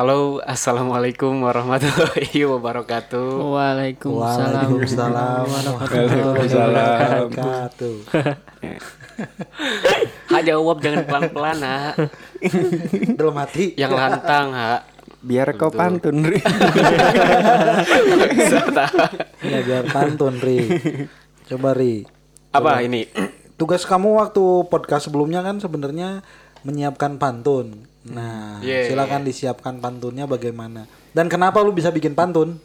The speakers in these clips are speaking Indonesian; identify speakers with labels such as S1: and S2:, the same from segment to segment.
S1: Halo, assalamualaikum warahmatullahi wabarakatuh.
S2: Waalaikumsalam.
S3: Waalaikumsalam
S2: warahmatullahi
S3: wabarakatuh.
S1: Hak jawab jangan pelan-pelan, ha.
S3: Dalam hati.
S1: Yang lantang, ha.
S2: Biar kau pantun, Ri.
S3: Ya biar pantun Ri. Coba Ri.
S1: Apa ini?
S3: Tugas kamu waktu podcast sebelumnya kan sebenarnya menyiapkan pantun. Nah,
S1: Yeah.
S3: silakan disiapkan pantunnya bagaimana. Dan kenapa lu bisa bikin pantun?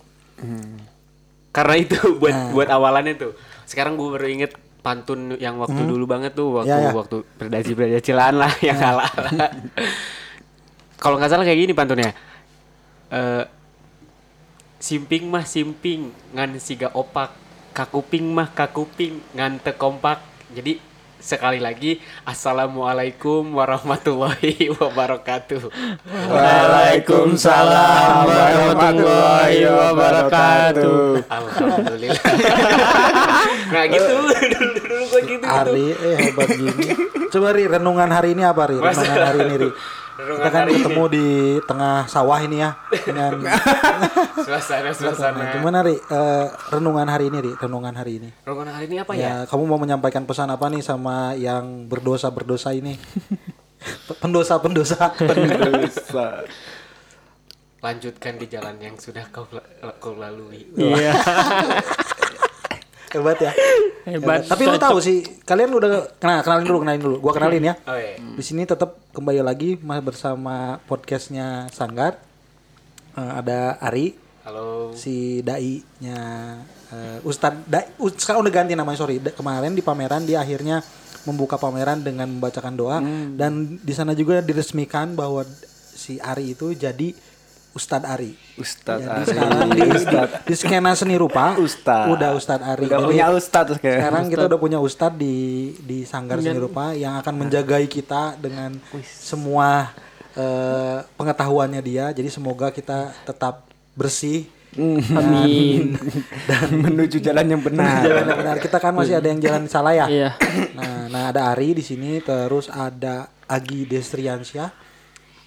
S1: Karena itu buat
S3: Nah.
S1: buat awalannya tuh. Sekarang gue baru inget pantun yang waktu dulu banget tuh, waktu
S3: Ya, ya.
S1: waktu berdasi berdacilan lah yang kalah. Kalau nggak salah kayak gini pantunnya. Eh simping mah simping ngan siga opak kakuping mah kakuping ngan teu kompak jadi sekali lagi assalamualaikum warahmatullahi wabarakatuh
S2: Waalaikumsalam warahmatullahi wabarakatuh.
S1: alhamdulillah nggak gitu dulu dulu gua gitu gitu.
S3: Ari eh hebat gini. Coba Ri renungan hari ini apa Ri? Renungan hari ini Ri. Kita kan
S1: ini.
S3: ketemu di tengah sawah ini ya dengan
S1: suasana suasana
S3: Gimana Ri? Eh, renungan hari ini Ri, renungan hari ini.
S1: renungan hari ini apa ya
S3: Ya, kamu mau menyampaikan pesan apa nih sama yang berdosa-berdosa ini? Pendosa-pendosa.
S1: lanjutkan di jalan yang sudah kau kau lalui
S2: Iya.
S3: Hebat ya.
S2: Hebat.
S3: Tapi lu tahu sih, kalian udah kenal kenalin dulu, kenalin dulu. Gua kenalin ya.
S1: oh iya
S3: Di sini tetap kembali lagi mas- bersama podcastnya Sanggar. Eh, ada Ari,
S1: halo
S3: si dai-nya eh, Ustadz dai, sekarang udah ganti namanya sorry. Da- kemarin di pameran dia akhirnya membuka pameran dengan membacakan doa dan di sana juga diresmikan bahwa si Ari itu jadi Ustadz Ari.
S2: Ustadz
S3: Jadi
S2: Ari.
S3: sekarang di, di, di skena seni rupa
S2: Ustadz.
S3: udah Ustadz Ari.
S2: Udah
S3: Jadi
S2: punya Ustadz kayak.
S3: sekarang kita udah punya Ustadz di di Sanggar Seni Rupa yang akan menjagai kita dengan semua eh, pengetahuannya dia. Jadi semoga kita tetap bersih
S2: Amin. Dan menuju jalan yang benar.
S3: jalan yang benar. Kita kan masih ada yang jalan salah ya.
S2: Iya.
S3: Nah, nah ada Ari di sini, terus ada Agi Destriansyah,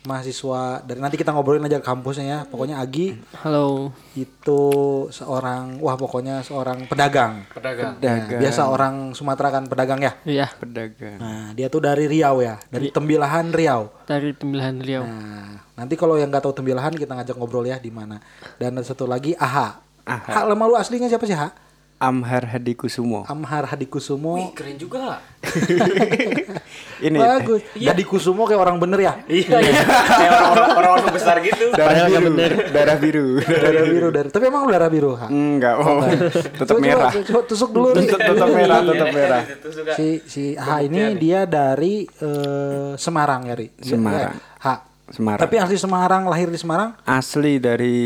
S3: mahasiswa dari nanti kita ngobrolin aja ke kampusnya ya. Pokoknya Agi
S2: Halo.
S3: itu seorang, wah pokoknya seorang pedagang.
S1: pedagang
S3: Nah, biasa orang Sumatera kan pedagang ya.
S2: Iya.
S3: Nah,
S2: Pedagang.
S3: Nah, dia tuh dari Riau ya, dari Tembilahan Riau.
S2: Dari Tembilahan Riau.
S3: Nah, nanti kalau yang nggak tahu Tembilahan kita ngajak ngobrol ya di mana. Dan ada satu lagi Aha.
S2: Aha.
S3: Hak nama lu aslinya siapa sih, Ha?
S2: Amhar Hadikusumo.
S3: Amhar Hadikusumo.
S1: Wih, keren juga
S2: Ini
S3: Bagus. Jadi Kusumo kayak orang bener ya.
S1: iya iya kayak orang-orang orang besar gitu
S2: darah biru. Darah biru.
S3: Darah biru dari. Tapi emang lu darah biru, Ha?
S2: Enggak, oh. Tetap merah.
S3: Coba, coba tusuk dulu nih.
S2: Tetap tetap merah, tetap merah.
S3: Si si H ini dia dari eh, Semarang ya, Ri.
S2: Semarang.
S3: Eh, H.
S2: Semarang.
S3: Tapi asli Semarang, lahir di Semarang.
S2: Asli dari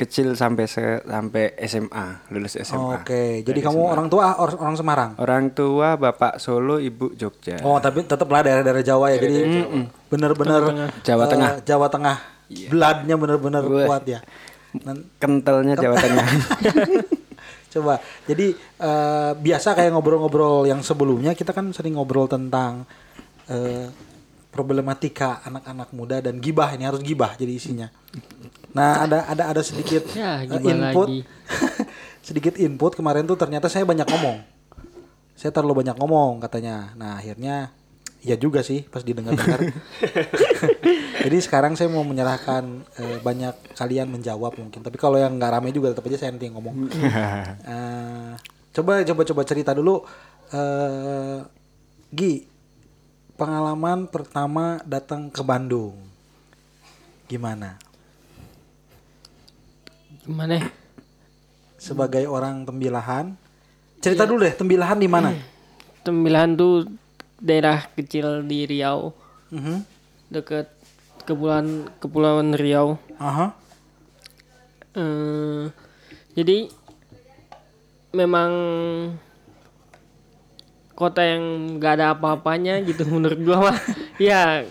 S2: kecil sampai se- sampai SMA, lulus SMA.
S3: Oke, jadi kamu orang tua or- orang Semarang.
S2: Orang tua bapak Solo, ibu Jogja.
S3: Oh, tapi tetap lah daerah-daerah Jawa ya. Jadi bener-bener
S2: Jawa
S3: eh,
S2: Tengah.
S3: Jawa Tengah. Bloodnya bener-bener
S2: Wah.
S3: kuat ya.
S2: Kentalnya Jawa Tengah.
S3: Coba. Jadi eh, biasa kayak ngobrol-ngobrol yang sebelumnya kita kan sering ngobrol tentang eh, problematika anak-anak muda dan gibah ini harus gibah jadi isinya. Nah, ada ada ada sedikit
S2: Ya,
S3: eh, input.
S2: lagi.
S3: sedikit input kemarin tuh ternyata saya banyak ngomong. Saya terlalu banyak ngomong katanya. Nah, akhirnya ya juga sih pas didengar-dengar. Jadi sekarang saya mau menyerahkan eh, banyak kalian menjawab mungkin. Tapi kalau yang nggak ramai juga tetap aja saya nanti yang ngomong. Eh, coba coba coba cerita dulu eh Gi pengalaman pertama datang ke Bandung gimana
S2: Gimana? ya?
S3: sebagai orang Tembilahan cerita dulu deh Tembilahan di mana
S4: Tembilahan tuh daerah kecil di Riau,
S3: Mhm.
S4: deket kepulauan kepulauan Riau.
S3: Aha.
S4: Eh, jadi memang kota yang gak ada apa-apanya gitu menurut gua mah. ya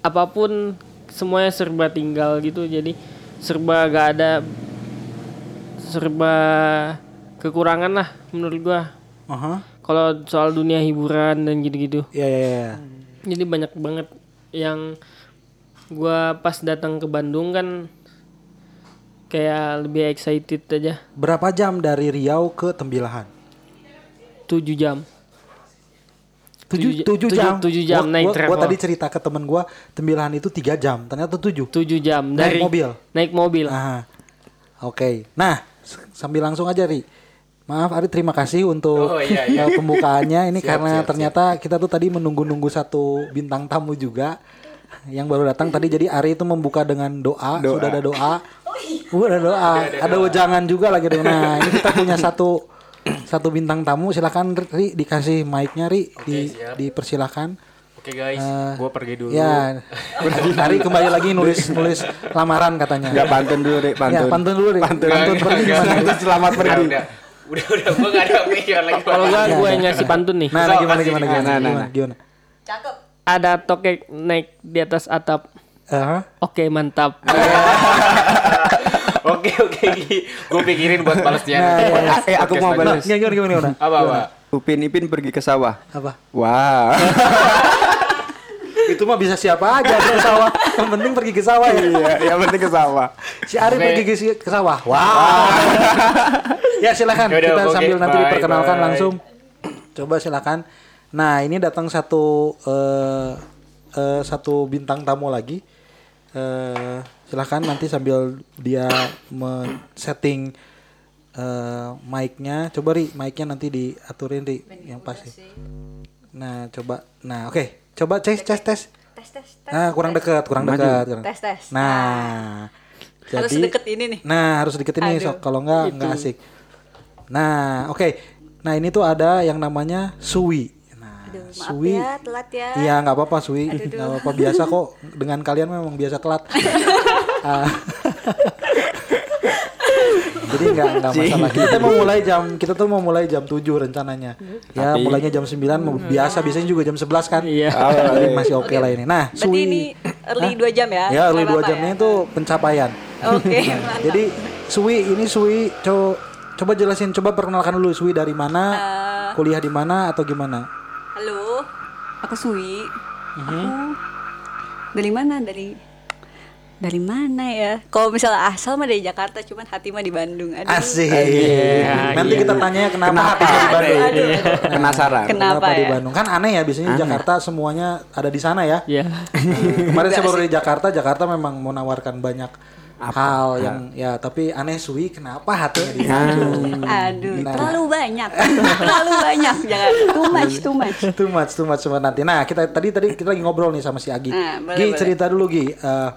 S4: apa pun semuanya serba tinggal gitu. Jadi serba gak ada serba kekurangan lah menurut gua.
S3: Aha.
S4: Kalau soal dunia hiburan dan gitu-gitu.
S3: Ya ya ya.
S4: Jadi banyak banget yang Gua pas datang ke Bandung kan kayak lebih excited aja.
S3: Berapa jam dari Riau ke Tembilahan?
S4: 7 jam.
S3: Tujuh,
S4: Tujuh-
S3: tujuh
S4: tujuh-
S3: jam.
S4: tujuh jam
S3: Gua-
S4: naik
S3: gua, gua
S4: travel.
S3: tadi cerita ke temen gua Tembilahan itu tiga jam. Ternyata tujuh.
S4: 7 jam
S3: Naik
S4: dari
S3: mobil?
S4: Naik mobil.
S3: Ah, Oke. Nah, s- sambil langsung aja Ri. Maaf Ari terima kasih untuk
S1: Oh, iya, iya.
S3: pembukaannya ini
S1: Siap,
S3: karena
S1: siap,
S3: ternyata kita tuh tadi menunggu-nunggu satu bintang tamu juga yang baru datang tadi jadi Ari itu membuka dengan doa, sudah ada doa. Uh, ada doa, ada wejangan juga lagi dong. Nah, ini kita punya satu satu bintang tamu silakan Ri dikasih mic-nya Ri di
S1: siap.
S3: dipersilakan.
S1: Oke guys,
S3: Eh,
S1: gua pergi dulu.
S3: Ya, Ari kembali lagi nulis nulis lamaran katanya.
S2: Enggak pantun dulu, Dek, pantun.
S3: Ya, pantun dulu deh. Pantun, pantun pergi
S1: enggak.
S3: gimana?
S2: Itu selamat pergi.
S1: udah, udah, udah, gua gak ada pikiran lagi.
S4: Kalau gua gua yang ngasih pantun nih.
S3: Nah, nah, gimana gimana gimana
S2: mana,
S3: gimana
S2: nah.
S3: gimana?
S4: Ada tokek naik di atas atap.
S3: Eh,
S4: Oke, mantap.
S1: Oke, oke. Gua pikirin buat balas dia.
S3: Nah,
S1: nanti.
S3: iya.
S2: Eh, aku mau balas.
S3: gimana gimana gimana? gimana?
S1: Apa, apa?
S2: Upin Ipin pergi ke sawah.
S3: Apa?
S2: Wah.
S3: Itu mah bisa siapa aja ke sawah. Yang penting pergi ke sawah ya.
S2: Iya, yang penting ke sawah.
S3: Si Ari
S1: Oke.
S3: pergi ke, sawah. Wow. ya silakan
S1: Yaudah,
S3: kita
S1: oke,
S3: sambil nanti
S1: bye,
S3: diperkenalkan
S1: bye.
S3: langsung. Coba silakan. Nah, ini datang satu eh eh, satu bintang tamu lagi. Eh silakan nanti sambil dia men-setting eh mic-nya. Coba Ri, mic-nya nanti diaturin Ri yang pasti. Nah, coba. Nah, oke. Coba tes tes tes.
S5: tes tes tes
S3: Nah, kurang dekat, kurang dekat. kurang-
S5: tes tes
S3: Nah,
S5: harus
S3: jadi
S5: deket ini nih
S3: Nah, harus deket ini
S5: Aduh.
S3: sok kalau enggak enggak asik. Nah, oke. Nah, ini tuh ada yang namanya Sui. Nah,
S5: Aduh, maaf
S3: Sui.
S5: ya telat ya
S3: Iya, nggak apa-apa Sui. Nggak apa-apa biasa kok dengan kalian memang biasa telat. Ah. Jadi nggak nggak masalah. Kita mau mulai jam kita tuh mau mulai jam 7 rencananya. Ya, mulainya jam 9 mau- biasa biasanya juga jam 11 kan.
S4: Iya.
S3: Jadi masih oke lah ini. Nah,
S5: berarti
S3: Sui.
S5: ini early 2 jam ya
S3: Ya, early
S5: Nggak
S3: 2
S5: apa-apa
S3: jamnya
S5: ya?
S3: itu pencapaian.
S5: oke mantap
S3: Jadi Sui ini Sui co coba jelasin coba perkenalkan dulu Sui dari mana,
S5: Eh,
S3: kuliah di mana atau gimana?
S5: Halo aku Sui
S3: Mhm.
S5: aku dari mana dari dari mana ya kalau misalnya asal mah dari Jakarta cuman hati mah di Bandung aduh
S3: Asik.
S4: Iya,
S3: Nanti
S4: iya.
S3: kita tanya kenapa,
S2: Kenapa?
S3: hatinya di Bandung.
S5: aduh, aduh.
S2: Penasaran.
S5: Kenapa
S3: di
S5: ya?
S3: Bandung? Kan aneh ya biasanya di Jakarta semuanya ada di sana ya.
S4: Iya.
S3: Kemarin saya baru di Jakarta, Jakarta memang menawarkan banyak hal yang ya tapi aneh Sui kenapa hatinya di Bandung?
S5: aduh
S3: Nah.
S5: terlalu banyak terlalu banyak jangan too much too much
S3: too much, too much semua nanti. Nah, kita tadi tadi kita lagi ngobrol nih sama si Agi.
S5: Nah, boleh,
S3: Gi
S5: boleh.
S3: cerita dulu Gi eh,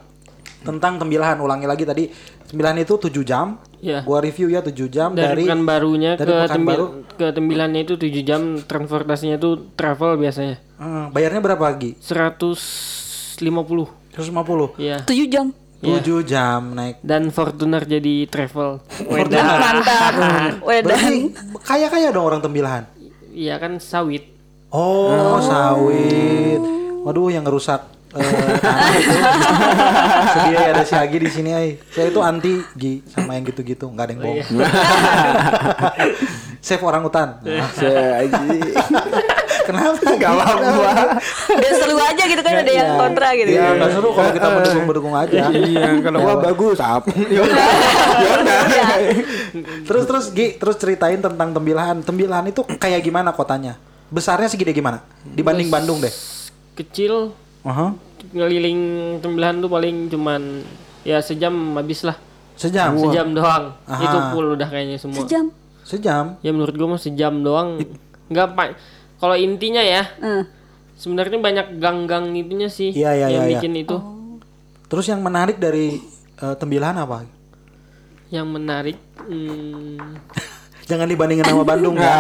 S3: tentang tembilahan. Ulangi lagi tadi tembilahan itu 7 jam.
S4: Iya.
S3: Gua review ya 7 jam
S4: Dari,
S3: dari,
S4: Pekanbarunya
S3: dari
S4: ke
S3: Pekanbaru.
S4: tembil, ke tembilannya itu 7 jam transportasinya itu travel biasanya.
S3: Eh, bayarnya berapa Gi?
S4: 150.
S3: 150.
S4: Iya.
S5: 7 jam
S3: 7 jam naik.
S4: Dan Fortuner jadi travel.
S3: Fortuner.
S5: mantap Wedan
S3: Berarti kaya-kaya dong orang tembilahan.
S4: Iya kan sawit.
S3: Oh, sawit. Waduh, yang ngerusak eh, tanah itu. Sedih ya ada si Agi di sini, ay. Saya itu anti Gi sama yang gitu-gitu, nggak ada yang bohong. Save orang hutan. Nah, Kenapa? Gak apa-apa.
S5: Biar seru aja gitu kan ada yang kontra gitu
S3: Iya, nggak seru kalau kita mendukung-mendukung aja.
S2: Iya, kalau gua bagus apa? Ya udah.
S3: Terus terus Gi, terus ceritain tentang tembilahan. Tembilahan itu kayak gimana kotanya? Besarnya segede gimana? Dibanding Bandung deh.
S4: Kecil
S3: Aha.
S4: ngeliling tembilahan tuh paling cuman ya sejam habis lah.
S3: Sejam.
S4: Sejam doang.
S3: Aha.
S4: Itu full udah kayaknya semua.
S5: sejam
S3: Sejam.
S4: Ya menurut gua mah sejam doang. Enggak pak. Kalau intinya ya,
S5: Eh,
S4: sebenarnya banyak gang-gang itunya sih
S3: Iya, iya,
S4: yang
S3: iya,
S4: bikin itu.
S3: Terus yang menarik dari eh, tembilahan apa?
S4: Yang menarik hmm,
S3: Jangan dibandingin sama Bandung ya.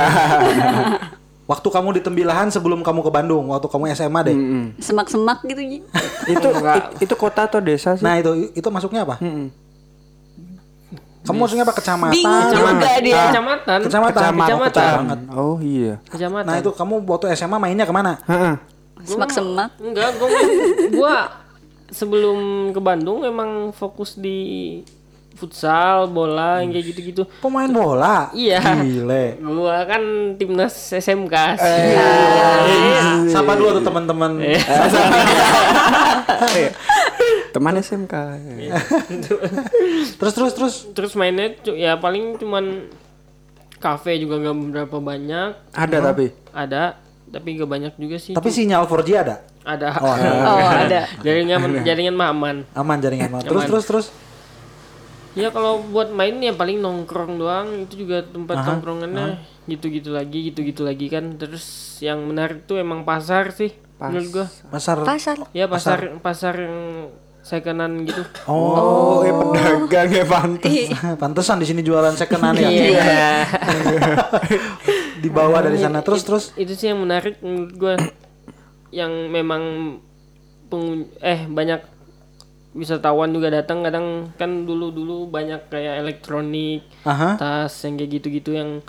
S3: Waktu kamu di Tembilahan sebelum kamu ke Bandung, waktu kamu SMA deh.
S5: semak-semak gitu
S2: itu it- itu kota atau desa sih?
S3: Nah itu itu masuknya apa?
S2: Mm-mm.
S3: Kamu maksudnya apa kecamatan?
S5: Bingung juga dia.
S4: kecamatan.
S3: Kecamatan.
S4: Kecamatan.
S2: Oh iya.
S4: Kecamatan.
S3: Nah itu kamu waktu SMA mainnya ke mana?
S2: Heeh.
S5: semak-semak
S4: Enggak, gua, gua sebelum ke Bandung emang fokus di futsal, bola, yang kayak gitu-gitu.
S3: Pemain bola.
S4: Iya.
S3: Gile.
S4: Gua kan timnas SMK.
S3: Eh, Sapa dulu tuh teman-teman.
S2: Teman SMK.
S3: Terus terus terus.
S4: terus mainnya ya paling cuman kafe juga gak berapa banyak
S2: Ada tapi.
S4: ada tapi gak banyak juga sih
S3: Tapi sinyal 4G ada.
S4: ada
S3: Oh, ada.
S5: Oh, ada.
S4: jaringan jaringan mah aman
S3: Aman jaringan. mah. Terus
S4: Aman.
S3: terus terus.
S4: ya kalau buat main ya paling nongkrong doang itu juga tempat nongkrongannya gitu-gitu lagi gitu-gitu lagi kan terus yang menarik tuh emang pasar sih menurut gua
S3: Pasar.
S5: Pasar.
S4: ya pasar pasar yang secondan gitu
S3: Oh,
S2: Oh, ya pedagang ya pantas.
S3: pantesan di sini jualan secondan ya.
S4: Iya.
S3: Di bawah dari sana. Terus terus.
S4: itu sih yang menarik menurut gua yang memang pengun- eh banyak wisatawan juga datang kadang kan dulu dulu banyak kayak elektronik
S3: Aha.
S4: tas yang kayak gitu-gitu yang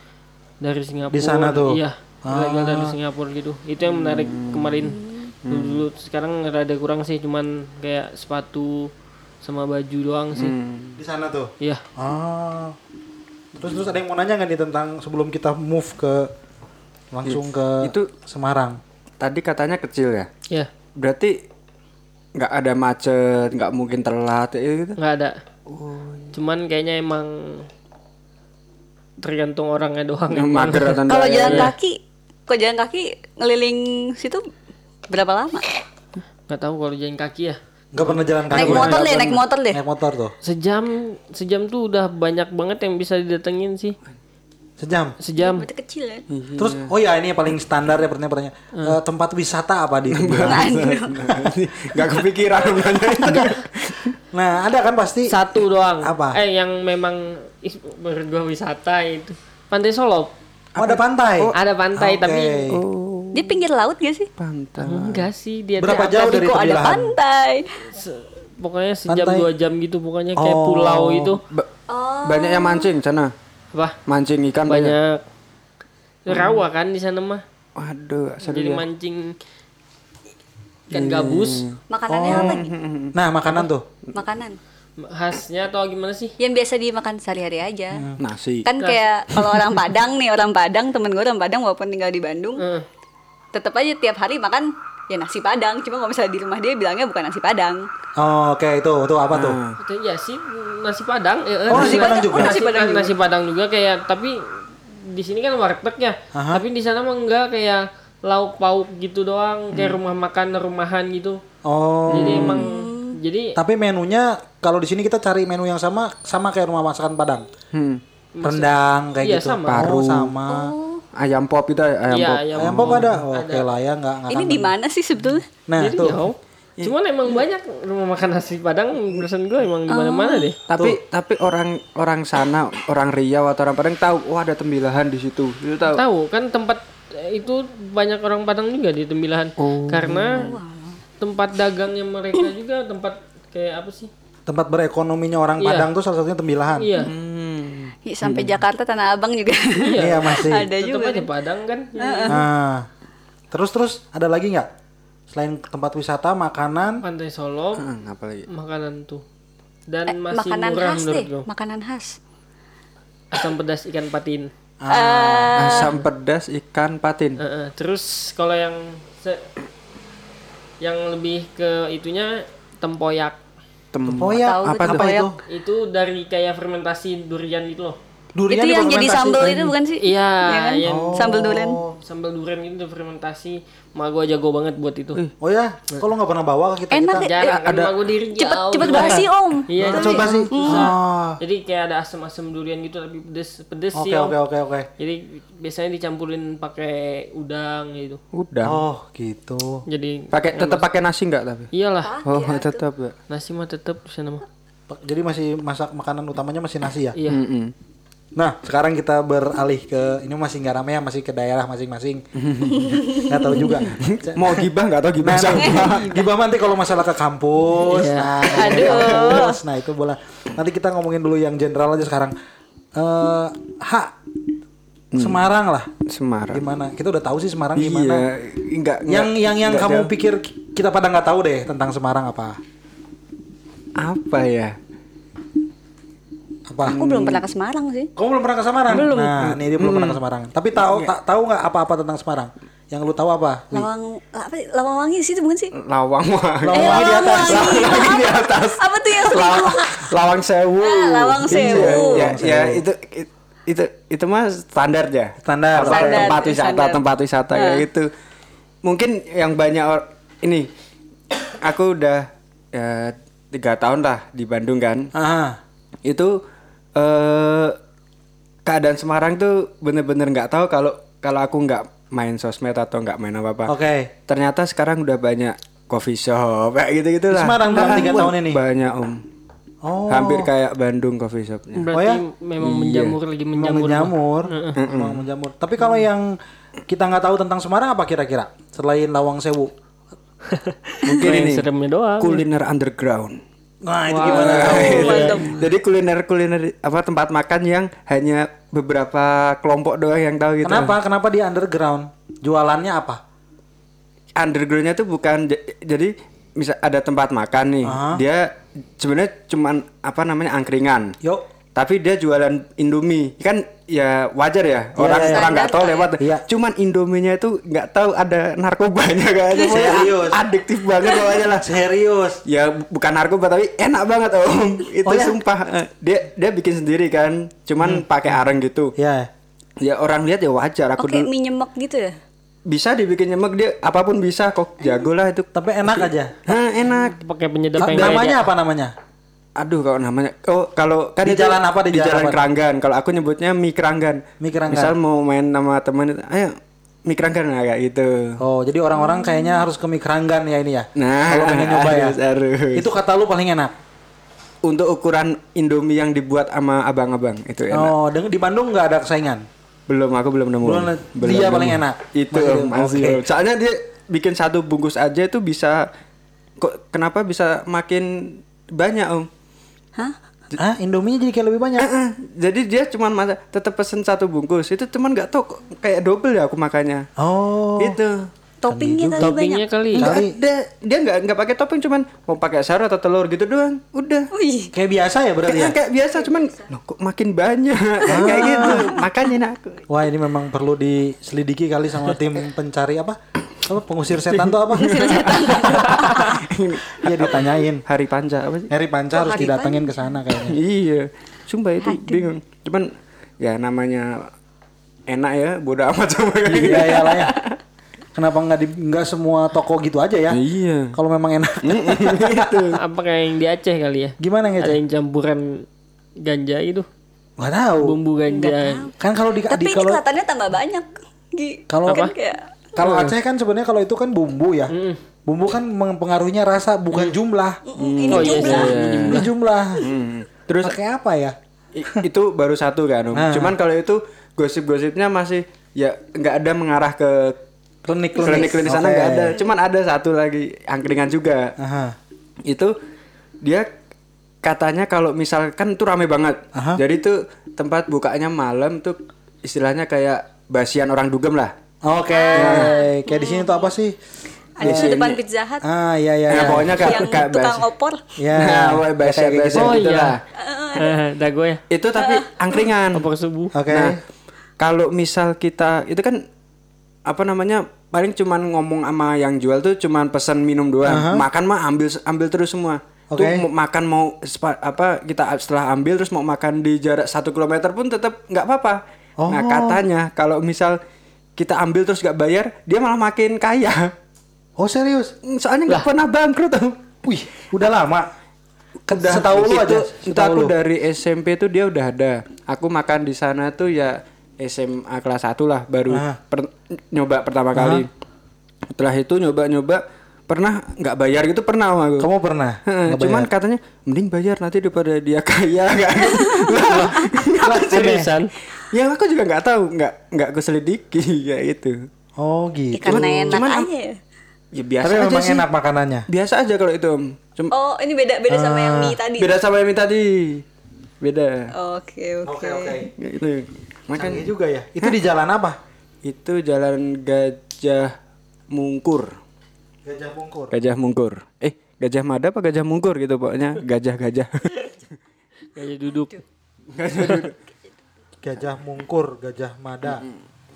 S4: dari Singapura
S3: Di sana tuh?
S4: iya ilegal dari Singapura gitu itu yang menarik kemarin dulu, dulu sekarang rada kurang sih cuman kayak sepatu sama baju doang sih
S3: Di sana tuh.
S4: iya
S3: Ah. Terus terus ada yang mau nanya nggak nih tentang sebelum kita move ke langsung ke
S2: Itu-
S3: Semarang.
S2: Tadi katanya kecil ya.
S4: ya
S2: Berarti nggak ada macet, nggak mungkin telat ya gitu.
S4: nggak ada cuman kayaknya emang tergantung orangnya doang
S2: mager atau
S5: Kalau jalan kaki, kok jalan kaki ngeliling situ berapa lama?
S4: nggak tahu kalau jalan kaki ya
S3: Nggak pernah jalan kaki.
S5: Naik motor deh, naik motor deh.
S3: Naik motor tuh.
S4: sejam sejam tuh udah banyak banget yang bisa didatengin sih
S3: Sejam.
S4: sejam
S5: Berarti kecil ya.
S3: Terus oh ya ini yang paling standar ya pertanyaan pertanyaan. Eh, tempat wisata apa di
S2: Nggak kepikiran nanya.
S3: Nah, ada kan pasti
S4: satu doang
S3: Apa?
S4: eh yang memang menurut gua wisata itu pantai Solo
S3: Oh, ada pantai.
S4: ada pantai
S3: Oke.
S4: tapi
S5: Di pinggir laut gak sih?
S2: Pantai.
S4: enggak sih dia
S3: Berapa jauh
S4: apa-
S3: dari
S5: Kok ada pantai?
S4: se- pokoknya sejam
S3: Pantai.
S4: dua jam gitu pokoknya kayak
S3: Oh.
S4: pulau itu
S2: Ba- Banyak yang mancing sana.
S4: apa
S2: Mancing ikan banyak.
S4: banyak rawa kan di sana mah
S2: Waduh, seru
S4: jadi
S2: ya.
S4: mancing ikan gabus
S5: Makanannya apa nih?
S3: Nah, makanan tuh.
S5: Makanan.
S4: khasnya atau gimana sih
S5: Yang biasa dimakan sehari-hari aja.
S2: Nasi.
S5: Kan kayak kalau orang Padang nih, orang Padang, temen gue orang Padang walaupun tinggal di Bandung,
S4: Eh,
S5: tetap aja tiap hari makan ya nasi Padang. Cuma kalau misalnya di rumah dia bilangnya bukan nasi Padang.
S3: Oh, oke itu itu apa tuh?
S4: itu ya sih nasi padang eh,
S3: Oh, nasi Padang juga?
S4: nasi,
S5: Nasi Padang juga.
S4: nasi padang juga kayak tapi di sini kan warteg ya
S3: Aha.
S4: tapi di sana mah enggak kayak lauk pauk gitu doang kayak rumah makan rumahan gitu
S3: Oh.
S4: jadi emang jadi
S3: Tapi menunya kalau di sini kita cari menu yang sama sama kayak rumah masakan Padang.
S2: Hmm.
S3: Rendang kayak
S4: Iya,
S3: gitu.
S4: sama.
S3: Paru sama.
S2: Ayam pop itu ayam
S4: iya
S2: pop.
S4: ayam
S3: Ayam pop ada. Oke lah ya enggak enggak
S5: Ini di mana sih sebetulnya?
S3: Nah,
S4: jadi
S3: tuh.
S4: jauh cuman emang banyak rumah makan nasi padang perasaan gue emang di mana mana deh
S2: Tapi tapi orang orang sana, orang Riau atau orang Padang tahu, wah ada tembilahan di situ. Itu tahu.
S4: tahu kan tempat eh, itu banyak orang padang juga di tembilahan karena tempat dagangnya mereka juga tempat kayak apa sih
S3: Tempat berekonominya orang
S4: Iya.
S3: Padang tuh salah satunya Tembilahan.
S4: iya
S5: Ya, sampai Jakarta Tanah Abang juga.
S3: Iya, masih.
S5: ada
S4: tetap
S5: juga.
S4: aja padang kan
S3: Nah. Terus terus ada lagi nggak? Selain tempat wisata, makanan,
S4: pantai Solo
S2: Hmm, apa lagi?
S4: makanan tuh dan
S5: Eh,
S4: masih
S5: makanan
S4: murah
S5: khas
S4: menurut
S5: deh,
S4: gue
S5: makanan khas.
S4: asam pedas ikan patin
S2: Asam pedas ikan patin.
S4: Eh, eh. terus kalau yang se- yang lebih ke itunya tempoyak
S3: tempoyak,
S5: tuh
S3: apa, apa
S5: tempoyak.
S3: itu?
S4: itu dari kayak fermentasi durian gitu loh
S3: Durian
S5: itu yang jadi sambal itu bukan sih?
S4: Iya,
S5: Ya kan?
S4: yang
S5: Sambal durian.
S4: sambal durian itu fermentasi. Mak gua jago banget buat itu.
S3: Oh ya, kalau nggak pernah bawa ke kita
S5: Enak
S3: kita.
S5: ya.
S4: Jarang kan mak gua diri
S5: Cepet
S4: jauh
S5: cepet basi om.
S4: Iya,
S3: coba sih. Oh.
S4: Jadi kayak ada asam-asam durian gitu tapi pedes pedes
S3: Oke
S4: sih. Om.
S3: oke oke oke.
S4: Jadi biasanya dicampurin pakai udang gitu.
S2: Udah.
S3: Oh gitu.
S4: Jadi
S2: Pakai tetap pakai nasi enggak tapi?
S4: iyalah
S2: Oh, tetap ya.
S4: nasi mah tetap di sana mah.
S3: Pa- Jadi masih masak makanan utamanya masih nasi ya.
S4: Iya.
S2: Mm-mm.
S3: Nah sekarang kita beralih ke ini masih nggak rame ya masih ke daerah masing-masing. Nggak tahu juga.
S2: Mau gibah enggak tahu gibah
S3: Nah, nanti gimana nanti kalau masalah ke kampus.
S4: Iya.
S3: Nah, ngomongin kampus. Nah, itu boleh. Nanti kita ngomongin dulu yang general aja sekarang. Eh, Hak Semarang lah.
S2: Semarang.
S3: Gimana? Kita udah tahu sih Semarang gimana.
S2: Iya, enggak
S3: Yang yang yang
S2: enggak
S3: kamu
S2: jauh.
S3: pikir kita pada nggak tahu deh tentang Semarang apa?
S2: apa ya?
S3: Apa?
S5: Aku belum pernah ke Semarang sih.
S3: Kamu belum pernah ke Semarang? Nah, ini dia belum pernah ke Semarang. Tapi tahu tak tahu nggak apa-apa tentang Semarang? Yang lu tahu apa?
S5: Lawang apa? Lawang wangi sih itu bukan sih?
S2: Lawang Wangi.
S3: Lawang
S5: Eh,
S3: Wangi di atas.
S5: Wangi.
S2: Lawang di atas.
S5: Apa tuh yang
S2: Lawang? Lawang Sewu.
S5: Ah, Lawang
S2: Iya,
S5: Sewu.
S2: Ya,
S3: Lawang
S2: ya
S3: Sewu.
S2: itu it- itu itu mah standar ya.
S3: Standar.
S5: Standar,
S2: tempat wisata,
S5: standar.
S2: tempat wisata
S5: Ah.
S2: kayak gitu. Mungkin yang banyak or- ini aku udah ya tiga tahun lah di Bandung kan.
S3: Ah,
S2: Itu eh keadaan Semarang tuh bener-bener nggak tahu kalau kalau aku nggak main sosmed atau nggak main apa-apa.
S3: oke.
S2: Ternyata sekarang udah banyak coffee shop kayak gitu-gitu lah.
S3: Di Semarang dalam tiga tahun ini?
S2: Banyak om.
S3: Oh.
S2: Hampir kayak Bandung coffee shopnya.
S4: Berarti
S3: Oh ya?
S4: memang
S2: Iya.
S4: menjamur lagi
S3: Memang
S4: menjamur.
S3: menjamur. Memang menjamur. Tapi kalau yang kita nggak tahu tentang Semarang apa kira-kira? Selain Lawang Sewu.
S2: Mungkin ini
S4: seremnya doang.
S2: kuliner underground.
S3: Nah, itu gimana?
S5: Mantap.
S2: Jadi kuliner kuliner apa tempat makan yang hanya beberapa kelompok doang yang tahu gitu.
S3: Kenapa? Kenapa dia underground? Jualannya apa?
S2: Undergroundnya tuh bukan jadi bisa ada tempat makan nih.
S3: Aha.
S2: Dia sebenarnya cuman apa namanya angkringan.
S3: Yuk.
S2: Tapi dia jualan Indomie kan ya wajar ya orang
S3: iya, iya.
S2: orang nggak tahu lewat.
S3: Iya.
S2: Cuman Indominya itu nggak tahu ada narkobanya kan.
S3: Serius?
S2: Adiktif banget pokoknya lah.
S3: Serius.
S2: Ya bu- bukan narkoba tapi enak banget om. Itu
S3: Oh, ya?
S2: sumpah. Eh, Dia dia bikin sendiri kan. Cuman pakai areng gitu.
S3: Ya.
S2: Ya orang lihat ya wajar. Aku
S5: Oke,
S2: dulu
S5: mie nyemek gitu ya?
S2: bisa dibikin nyemek dia apa pun bisa kok jago lah itu.
S3: Tapi enak aja.
S2: Hah, enak.
S4: Pakai penyedap yang
S3: namanya apa namanya?
S2: Aduh kalau namanya oh kalau kan
S3: Di
S2: itu
S3: jalan apa, di jalan apa?
S2: Keranggan. Kalau aku nyebutnya mie keranggan.
S3: Mie Keranggan.
S2: Misal mau main sama teman ayo mie keranggan lah kayak gitu.
S3: Oh, jadi orang-orang kayaknya harus ke mie keranggan ya ini ya.
S2: Nah,
S3: kalau pengen nyoba ya.
S2: harus.
S3: Itu kata lu paling enak.
S2: untuk ukuran Indomie yang dibuat sama abang-abang itu enak.
S3: Oh, di Bandung nggak ada saingan.
S2: Belum aku belum nemu.
S3: Belum, dia paling enak.
S2: Itu
S3: Masih belum,
S2: masih. Om. Soalnya dia bikin satu bungkus aja itu bisa kok kenapa bisa makin banyak Om?
S5: Hah?
S3: Ah, Indominya jadi kayak lebih banyak.
S2: Eh, eh, jadi dia cuman masa tetap pesen satu bungkus itu cuman nggak tahu kok kayak double ya aku makannya
S3: Oh.
S2: itu
S5: Toppingnya kali
S4: Toppingnya
S5: banyak.
S4: kali.
S2: Enggak
S3: Kali.
S2: ada dia nggak nggak pakai topping cuman mau pakai sayur atau telur gitu doang udah
S5: Wih,
S3: Kayak biasa ya berarti ya?
S2: kayak, kayak biasa cuman loh, kok makin banyak kayak gitu makanya nah aku
S3: Wah, ini memang perlu diselidiki kali sama tim pencari apa? Apa pengusir setan tuh apa? Iya ditanyain.
S2: hari panca apa sih
S3: Harry Panca harus
S5: Hari
S3: didatengin ke sana kayaknya.
S2: iya sumpah itu bingung cuman ya namanya enak ya bodo amat sama
S3: Iya ya lah ya. Kenapa nggak di nggak semua toko gitu aja ya?
S2: iya
S3: Kalau memang enak.
S2: itu
S4: Apa kayak yang di Aceh kali ya?
S3: Gimana
S4: Ada
S3: nggak?
S4: yang campuran ganja itu,
S3: Gak tahu.
S4: bumbu ganja.
S3: Kan kalau di,
S5: tapi
S3: di
S5: ini
S3: kalau
S5: kelihatannya tambah banyak.
S3: Kalau-
S5: kan
S4: Apa?
S5: kayak
S3: kalau Aceh kan sebenarnya kalau itu kan bumbu ya. Bumbu kan mempengaruhinya rasa bukan jumlah.
S5: ini
S4: Oh, iya,
S5: jumlah.
S4: iya.
S3: Ini jumlah.
S2: Hmm. terus
S3: Pakai apa ya?
S2: Itu baru satu kan Om.
S3: Nah.
S2: cuman kalau itu gosip-gosipnya masih ya nggak ada mengarah ke
S3: Klinik
S2: klinik klinik sana nggak ada cuman ada satu lagi angkringan juga
S3: Aha.
S2: itu dia katanya kalau misalkan itu rame banget
S3: Aha.
S2: jadi tuh tempat bukanya malam tuh istilahnya kayak basian orang dugem lah
S3: Oke, kayak di sini tuh apa sih?
S5: Ada di depan Pizza Hut
S3: Ah iya iya.
S2: Nah,
S3: iya.
S2: pokoknya kayak
S5: yang
S2: kayak
S5: tukang
S2: basi-
S5: opor.
S3: Ya.
S2: nah pokoknya basian
S3: kayak gitu.
S2: basian
S4: Oh
S2: gitu
S4: iya.
S2: lah
S4: Eh, Dago ya.
S2: itu tapi angkringan
S4: Opor subuh.
S3: Oke.
S2: Nah, kalau misal kita itu kan apa namanya paling cuman ngomong sama yang jual tuh cuman pesan minum doang. Makan mah ambil ambil terus semua.
S3: Oke.
S2: Tuh mau makan mau apa kita setelah ambil terus mau makan di jarak satu kilometer pun tetap nggak apa-apa. Nah
S3: Oh.
S2: katanya kalau misal kita ambil terus nggak bayar dia malah makin kaya.
S3: Oh serius?
S2: Soalnya nggak pernah bangkrut tuh.
S3: Wih, udah lama.
S2: Udah,
S3: setahu lu aja. Setahu
S2: aku
S3: lu.
S2: dari SMP tuh dia udah ada. Aku makan di sana tuh ya SMA kelas 1 lah baru
S3: Ah.
S2: per- nyoba pertama kali. Setelah itu nyoba-nyoba pernah nggak bayar gitu pernah sama aku.
S3: Kamu pernah? Nggak
S2: cuman
S3: bayar?
S2: katanya mending bayar nanti daripada dia kaya kan.
S4: Seriusan.
S2: Ya aku juga nggak tahu, nggak nggak aku selidiki ya itu.
S3: Oh
S5: Ya,
S3: gitu.
S5: karena enak
S2: cuman-
S5: aja ya.
S2: Ya biasa
S3: Tapi
S2: aja
S3: memang
S2: sih.
S3: enak makanannya.
S2: Biasa aja kalau itu. Cuma
S5: Oh, ini beda beda sama yang mie tadi.
S2: beda sama yang tadi. Beda.
S5: Oke, oke.
S2: Ya, itu. Makanya
S3: Canggih juga ya. Itu di jalan apa?
S2: Itu jalan Gajah Mungkur.
S3: Gajah Mungkur.
S2: Gajah Mungkur. Eh, Gajah Mada apa Gajah Mungkur gitu pokoknya. Gajah-gajah.
S4: Kayak duduk.
S3: Gajah Mungkur, Gajah Mada.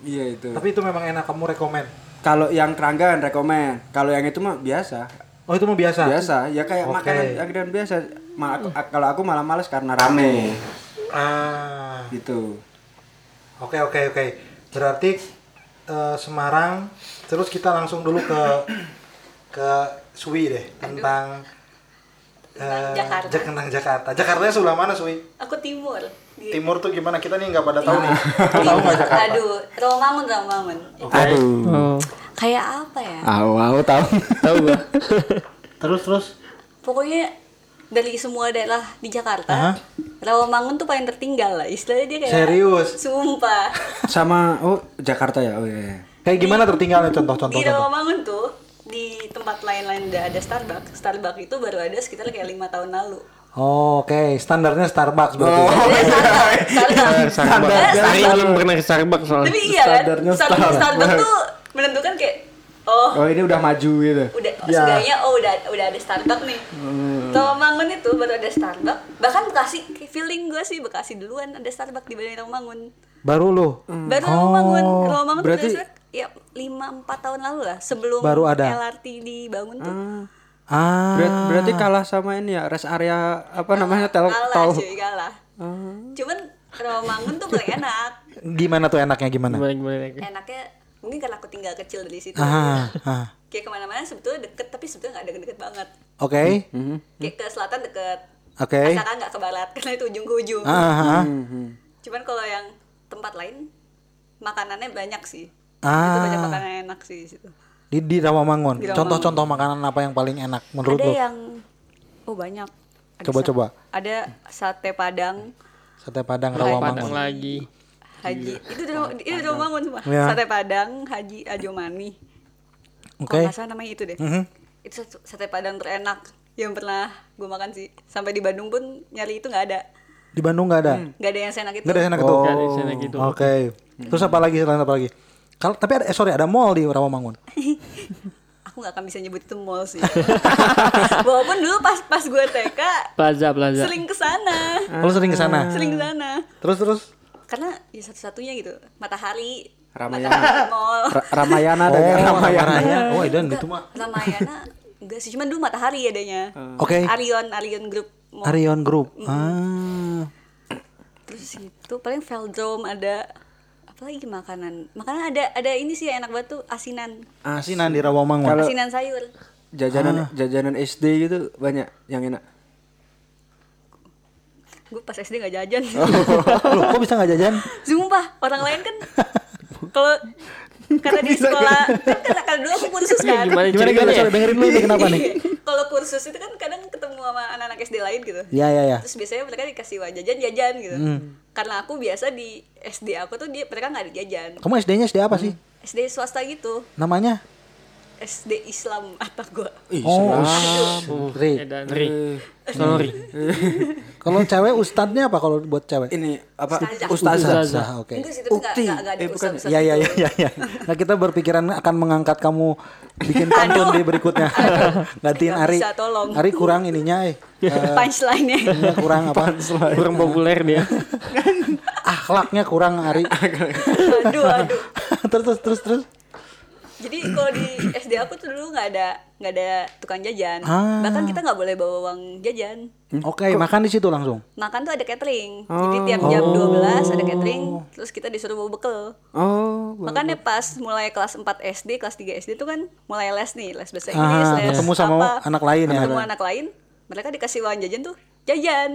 S2: iya itu.
S3: Tapi itu memang enak kamu rekomen.
S2: Kalau yang keranggan rekomen. Kalau yang itu mah biasa.
S3: Oh itu mah biasa.
S2: Biasa. Ya kayak
S3: Oke.
S2: makanan angkringan biasa. Ma- aku- kalau aku malah males karena rame.
S3: Ah.
S2: Gitu.
S3: Oke oke oke. Berarti eh, Semarang terus kita langsung dulu ke ke Sui deh tentang
S5: Tentang
S3: eh,
S5: Jakarta.
S3: Jak- tentang Jakarta. Jakarta sebelah mana Sui?
S5: Aku timur. Di-
S3: Timur tuh gimana? Kita nih nggak pada tahu nih. Lu tahu nggak Jakarta?
S5: Aduh, Romangun Romangun.
S2: Aduh.
S4: Oh,
S5: Kayak apa ya?
S2: Aku tahu.
S4: tahu gua.
S3: Terus terus.
S5: Pokoknya dari semua daerah di Jakarta,
S3: Aha.
S5: Rawamangun tuh paling tertinggal lah. Istilahnya dia kayak
S3: Serius?
S5: Sumpah.
S2: Sama oh Jakarta ya. Oh iya. iya.
S3: Kayak gimana tertinggalnya contoh-contoh?
S5: Di. Rawamangun tuh di tempat lain-lain udah ada Starbucks. Starbucks itu baru ada sekitar kayak lima tahun lalu.
S3: Oh, Oke, standarnya Starbucks berarti.
S2: Oh.
S5: Starbucks.
S4: Starbucks.
S5: Ada
S4: Ari
S5: Starbucks.
S4: belum pernah ke Starbucks soalnya.
S5: Tapi iya kan,
S2: Standarnya
S5: Starbucks,
S2: Starbucks.
S5: Tuh menentukan kayak oh
S2: Oh ini udah maju gitu.
S5: udah
S3: Ya.
S5: seenggaknya oh udah udah ada Starbucks nih. Rawamangun itu baru ada Starbucks. Bahkan Bekasi feeling gue sih Bekasi duluan ada Starbucks dibanding Rawamangun.
S3: Baru lu.
S5: Baru Rawamangun, Rawamangun tuh
S2: berarti-
S5: ya 5 4 tahun lalu lah sebelum
S3: Baru ada.
S5: LRT dibangun tuh.
S3: Ah.
S2: Berat- berarti kalah sama ini ya rest area apa namanya tel
S5: kalah
S2: tol.
S5: cuy kalah. Cuman Rawamangun tuh paling enak.
S3: Gimana tuh enaknya gimana?
S4: Gimana gimana lagi?
S5: Enaknya mungkin karena aku tinggal kecil dari situ.
S3: Ah, ah.
S5: Kayak ke mana-mana sebetulnya deket tapi sebetulnya nggak deket-deket banget.
S3: Oke.
S5: Kayak ke selatan deket.
S3: Oke.
S5: Asalkan nggak ke barat karena itu ujung ke ujung.
S3: Ah, ah, ah.
S5: Cuman kalau yang tempat lain makanannya banyak sih. Itu
S3: Ah.
S5: banyak makanan enak sih di situ.
S3: Di di Rawamangun. Contoh-contoh makanan apa yang paling enak menurut
S5: ada
S3: lu?
S5: yang oh banyak. Ada
S3: Coba,
S5: sa-
S3: coba.
S5: Ada sate padang,
S3: Sate Padang
S4: Padang
S3: Rawamangun.
S4: lagi.
S5: haji. Itu di itu di Rawamangun semua.
S3: Ya.
S5: Sate padang, haji Ajomani.
S3: Oke.
S5: Kalau nggak salah namanya itu deh.
S3: Mhm.
S5: Itu satu- sate padang terenak yang pernah gue makan sih. Sampai di Bandung pun nyari itu nggak ada.
S3: Di Bandung nggak ada.
S5: Nggak ada yang seenak itu.
S3: Nggak ada enak itu.
S4: Nggak ada enak gitu.
S3: Oke. Terus apa lagi selain apa lagi? Kalau tapi ada eh, sorry ada mall di Rawamangun.
S5: Aku nggak akan bisa nyebut itu mall sih. Walaupun dulu pas pas gue TK
S4: Plaza Plaza.
S5: sering ke sana.
S3: Lu sering ke sana.
S5: Sering ke sana.
S3: Terus terus
S5: Karena ya satu-satunya gitu. Matahari.
S2: Ramayana.
S5: Matahari Mall.
S2: Ra- Ramayana ada
S3: Oh?
S2: Ramayana.
S3: Ramayana. Oh, dan itu mah.
S5: Ramayana enggak sih, cuman dulu Matahari adanya.
S3: Oke.
S5: Arion, Arion Group Mall.
S3: Arion Group. Ah.
S5: Terus itu paling Veldrome ada apa lagi makanan? Makanan ada ada ini sih yang enak banget tuh asinan.
S3: Asinan di Rawamangun.
S2: Kalau-
S5: Asinan sayur.
S2: Jajanan jajanan SD gitu banyak yang enak.
S5: Gue pas SD gak jajan.
S3: Loh, kok bisa nggak jajan?
S5: Sumpah, orang lain kan kalau karena di sekolah kan karena, karena dulu aku kursus kan.
S4: Gimana
S3: Gimana gimana? Sorry, dengerin dulu nih kenapa nih?
S5: kalau kursus itu kan kadang ketemu sama anak-anak SD lain gitu.
S3: Ya ya ya.
S5: Terus biasanya mereka dikasih uang jajan-jajan gitu.
S3: Hmm.
S5: Karena aku biasa di SD aku tuh dia mereka nggak ada jajan.
S3: Kamu SD-nya SD apa sih?
S5: SD swasta gitu.
S3: Namanya?
S5: SD Islam apa gua.
S3: Oh,
S4: Oh,
S3: Ri.
S4: Ri. Sorry.
S3: Kalau cewek ustadznya apa kalau buat cewek?
S2: Ini apa
S5: Ustazah.
S2: ustazah.
S3: Ustazah, oke.
S5: Nggak
S2: Ukti. Eh, bukan.
S3: Ya ya ya ya ya. Nah kita berpikiran akan mengangkat kamu bikin pantun di berikutnya. Gantiin Ari.
S5: bisa, tolong.
S3: Ari kurang ininya eh. Eh,
S5: Punchline-nya.
S3: ininya kurang apa?
S4: Kurang populer dia.
S3: Akhlaknya kurang Ari.
S5: aduh, aduh.
S3: terus terus terus terus.
S5: Jadi kalau di SD aku tuh dulu nggak ada nggak ada tukang jajan.
S3: Ah.
S5: Bahkan kita nggak boleh bawa uang jajan.
S3: Oke, makan di situ langsung.
S5: Makan tuh ada catering. Jadi tiap jam 12 ada catering, terus kita disuruh bawa bekal.
S2: Oh,
S5: Makanya pas mulai kelas 4 SD, kelas 3 SD itu kan mulai les nih, les bahasa Inggris,
S3: Ah,
S5: les
S3: ketemu sama
S5: apa.
S3: anak lain ya.
S5: Ketemu anak lain, mereka dikasih uang jajan tuh, jajan.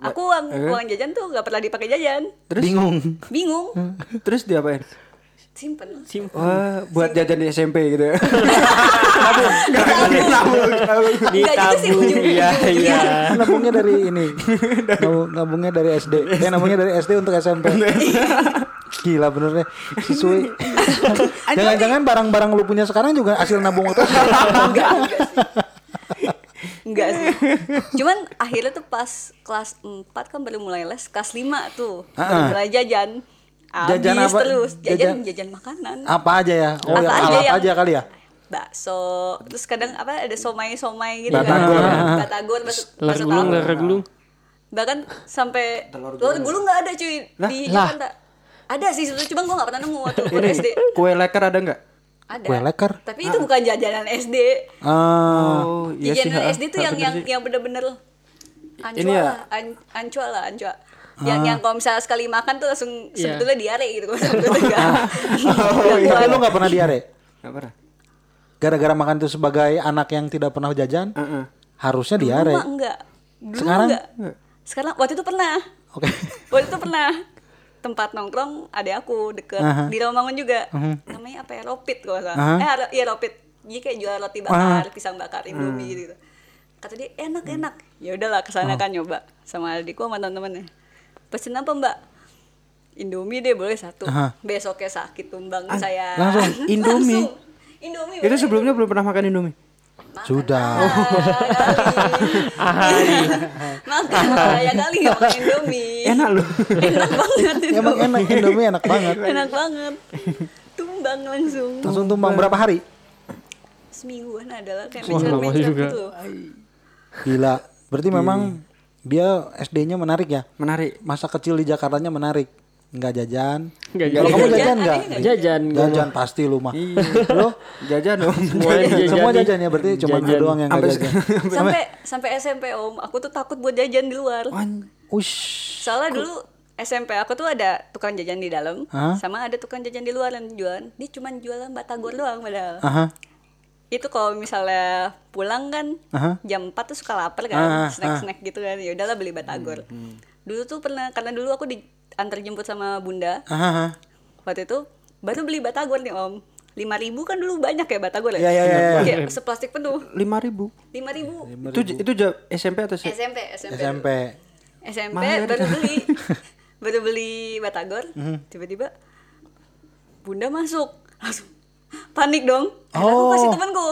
S5: Aku uang uang jajan tuh nggak pernah dipakai jajan.
S3: Bingung.
S5: Bingung.
S2: terus diapain?
S5: Simpen.
S2: Wah, buat jajan di SMP gitu.
S4: Di
S5: Nggak gitu sih
S4: tabung.
S5: ujungnya.
S4: Iya, iya.
S3: nabungnya dari ini. Nabung- nabungnya dari SD. Eh nabungnya dari SD untuk SMP. Gila bener deh. Siswi. Jangan-jangan barang-barang lu punya sekarang juga hasil nabung itu.
S5: enggak, enggak sih. Cuman akhirnya tuh pas kelas 4 kan baru mulai les, kelas 5 tuh baru
S3: Ah.
S5: mulai jajan.
S3: Jajan
S5: Habis
S3: apa?
S5: terus, jajan
S3: Jajan-
S5: jajan makanan.
S3: Apa aja ya? Oh
S5: Apa
S3: ya
S5: aja
S3: alat
S5: yang-
S3: aja kali ya.
S5: bakso terus kadang apa ada somai-somai gitu
S2: Batagor.
S5: kan batagor bakso
S4: gulung, telur gulung.
S5: bahkan sampai telur gulung nggak ada cuy di
S4: Lah.
S5: Jakarta ada sih sebetulnya cuma gue nggak pernah nemu waktu gue
S2: Ini
S5: SD
S2: kue leker ada nggak?
S5: Ada.
S3: Kue leker.
S5: Tapi itu bukan jajanan SD.
S3: Ah,
S2: Oh, iya sih.
S5: jajanan SD tuh yang yang yang bener-bener ancua
S2: Ini ya?
S5: lah, an- ancua lah, ancua. Yang yang kalau misalnya sekali makan tuh langsung
S4: Iya.
S5: sebetulnya diare gitu sebetulnya enggak.
S2: Oh, iya.
S3: tapi lu nggak pernah diare?
S2: Nggak pernah.
S3: Gara-gara makan itu sebagai anak yang tidak pernah jajan,
S2: Heeh.
S3: harusnya
S5: Dulu
S3: diare.
S5: mah enggak. Dulu
S3: Sekarang?
S5: enggak. Sekarang waktu itu pernah.
S3: Oke.
S5: Waktu itu pernah tempat nongkrong ada aku deket
S3: Aha.
S5: di Rawamangun juga. Namanya apa ya? Ropit kalau nggak
S3: Aha.
S5: salah. Eh iya Ropit. Jadi kayak jual roti bakar, pisang bakar, Indomie gitu. Kata dia enak enak. Ya udahlah ke sana kan nyoba sama adikku sama teman-temannya. Pesen apa mbak? Indomie deh boleh satu.
S3: Aha.
S5: Besoknya sakit tumbang saya.
S3: langsung?
S2: Indomie?
S5: Langsung. Indomie.
S2: Itu
S5: boleh.
S2: sebelumnya belum pernah makan Indomie.
S3: Sudah.
S5: Makan lah, ya kali nggak makan Indomie.
S2: Enak loh.
S5: enak banget itu.
S3: Emang enak Indomie enak banget.
S5: enak banget. Tumbang langsung.
S3: Langsung tumbang berapa hari?
S5: Semingguan adalah kayak mencret-mencret
S4: juga.
S5: gitu.
S3: Gila. Berarti memang dia SD-nya menarik ya.
S2: Menarik.
S3: Masa kecil di Jakartanya menarik. Nggak jajan.
S4: Enggak
S3: Kalau
S4: jajan.
S3: kamu
S5: Jajan,
S3: jajan nggak?
S5: adanya nggak
S4: Jajan.
S3: Jajan pasti lu mah. Lo
S2: Jajan dong.
S4: Semuanya jajan.
S3: semua jajan ya berarti cuma
S4: Jajan.
S3: gue doang yang nggak
S2: Sampai
S3: jajan.
S5: Sampai sampai SMP om, aku tuh takut buat jajan di luar.
S3: Ush.
S5: Soalnya dulu SMP aku tuh ada tukang jajan di dalam,
S3: Hah?
S5: sama ada tukang jajan di luar yang jualan. Dia cuma jualan batagor doang padahal.
S3: Aha.
S5: Itu kalau misalnya pulang kan
S3: Aha.
S5: jam 4 tuh suka lapar kan,
S3: ah.
S5: snack-snack gitu kan. Ya udahlah beli batagor. Dulu tuh pernah karena dulu aku diantar jemput sama bunda.
S3: Aha.
S5: Waktu itu baru beli batagor nih om. Lima ribu kan dulu banyak ya batagor ya?
S3: Iya, iya, iya, iya.
S5: Kayak seplastik penuh.
S2: Lima ribu.
S5: Lima ribu.
S2: Itu itu SMP atau sih?
S5: SMP, SMP.
S3: SMP.
S5: SMP
S2: Mahal
S5: baru beli. baru beli batagor. Tiba-tiba bunda masuk. Langsung panik dong. Akhirnya aku kasih temanku.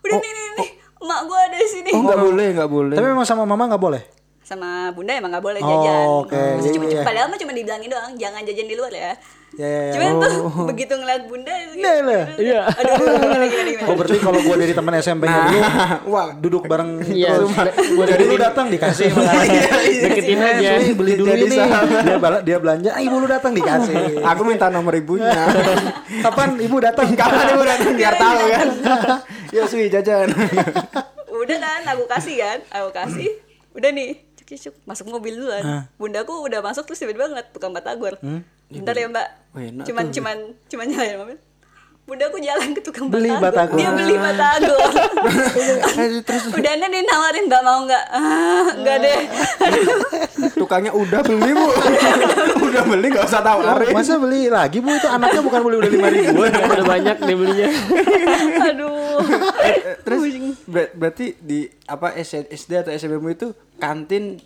S5: Udah nih nih nih. Emak gua ada di sini.
S2: Oh nggak boleh nggak boleh.
S3: Tapi memang sama mama nggak boleh.
S5: Sama bunda emang gak boleh
S3: Oh,
S5: jajan.
S3: oke.
S5: Terus
S3: Iya,
S5: cuma-
S3: iya.
S5: Padahal mah cuma dibilangin doang, jangan jajan di luar ya.
S3: Ya ya ya.
S5: Cuman tuh begitu ngeliat bunda itu
S3: Nah, lah.
S4: Iya.
S5: Aduh, gimana, gimana, gimana.
S3: Oh berarti kalau gue dari teman SMP-nya dulu, wah duduk bareng
S4: Iya,
S3: terus.
S4: gua
S3: Jadi lu datang dikasih makanannya.
S4: Deketin
S3: Eh,
S4: aja.
S3: Sui, beli dulu
S2: Jadi
S3: ini. Dia bala- dia belanja, ah, ibu lu datang dikasih.
S2: Aku minta nomor ibunya.
S3: Kapan ibu datang?
S2: Kapan ibu datang biar tahu kan. ya sui jajan.
S5: udah kan aku kasih kan aku kasih udah nih cuk cuk masuk mobil duluan bundaku udah masuk terus tiba-tiba ngeliat tukang batagor bentar ya mbak
S2: Wah, enak
S5: cuman
S2: tuh.
S5: cuman cuman nyalain mobil bundaku jalan ke tukang
S3: Beli
S5: batagor. dia beli batagor
S2: Terus
S5: udah nih nawarin mbak mau nggak ah enggak deh
S2: tukangnya udah beli bu. udah beli nggak usah
S3: Oh,
S2: tawarin.
S3: masa beli lagi bu itu anaknya bukan beli udah lima ribu
S4: Udah banyak dia belinya.
S5: aduh
S2: Terus ber- berarti di apa SD atau SMP mu itu kantin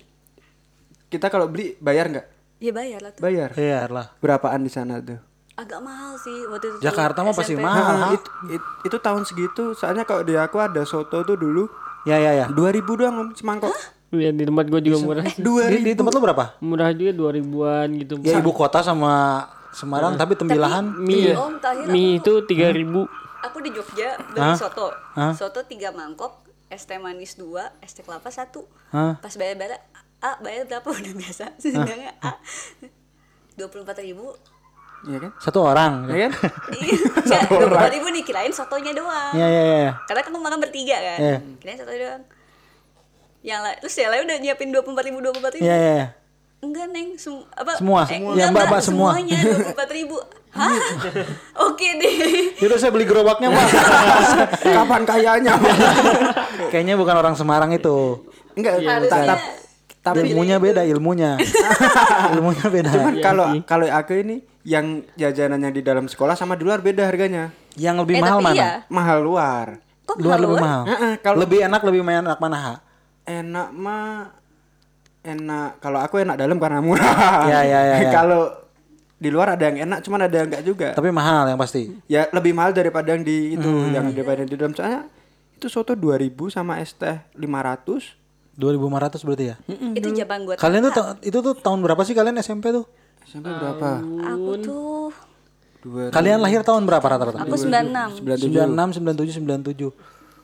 S2: kita kalau beli bayar nggak?
S5: Ya bayar lah tuh
S2: Bayar.
S3: Iya lah
S2: Berapaan di sana tuh?
S5: agak mahal sih waktu itu tuh
S3: Jakarta mah pasti mahal.
S2: Ah, it- it- itu tahun segitu. Soalnya kalau di aku ada soto tuh dulu
S3: ya ya ya
S2: 2000 doang om semangkok.
S4: Iya di tempat gue juga murah.
S3: di, di tempat lu berapa
S4: Murah juga dua ribuan gitu.
S3: ya ibu kota sama Semarang tapi tembilahan
S4: Mie,
S5: Om, terakhir
S4: mie itu tiga ribu.
S5: aku di Jogja beli soto
S3: Hah?
S5: soto tiga mangkok es teh manis dua es teh kelapa satu
S3: Hah?
S5: pas bayar bayar a bayar berapa? Udah biasa. Sedangkan a. dua puluh empat ribu.
S2: Iya kan?
S3: satu orang.
S2: Iya kan?
S5: dua puluh empat ribu nih kirain sotonya doang.
S3: Ya ya ya
S5: karena kan makan bertiga kan?
S3: Iya.
S5: kirain soto doang. Yang lain terus yang lain udah nyiapin dua puluh empat ribu dua puluh empat ribu?
S3: Ya ya ya.
S5: enggak neng. Sem- apa?
S3: Semua?
S5: eh,
S3: Semua.
S5: enggak,
S3: Ya, Mbak, semua.
S5: semuanya dua puluh empat ribu. Hah? Oke deh.
S3: Yaudah saya beli gerobaknya mbak.
S2: Kapan kayanya?
S3: Kayaknya bukan orang Semarang itu.
S2: Enggak, ta- ta- tapi
S3: Ilmunya beda ilmunya Ilmunya beda
S2: cuman kalau kalau aku ini yang jajanannya di dalam sekolah sama di luar beda harganya.
S3: Yang lebih
S5: Eh,
S3: mahal
S5: tapi
S3: mana?
S5: iya.
S2: Mahal luar.
S5: kok
S3: Luar
S5: mahal
S3: lebih
S5: luar?
S3: mahal
S2: Heeh, kalau-
S3: Lebih enak lebih enak mana ha?
S2: Enak mah enak kalau aku enak dalam karena murah.
S3: Ya, ya, ya, ya.
S2: kalau di luar ada yang enak, cuman ada yang enggak juga.
S3: Tapi mahal yang pasti
S2: ya lebih mahal daripada yang di itu,
S3: Hmm.
S2: yang daripada yang di dalam soalnya itu soto 2000 sama es teh 500.
S3: 2500 berarti ya
S5: itu jaban gua
S3: Kalian tuh itu tuh tahun berapa sih kalian SMP tuh?
S2: SMP berapa?
S5: aku tuh
S2: Dua
S3: Kalian lahir tahun berapa rata-rata?
S5: aku 96
S3: 96, 97, 97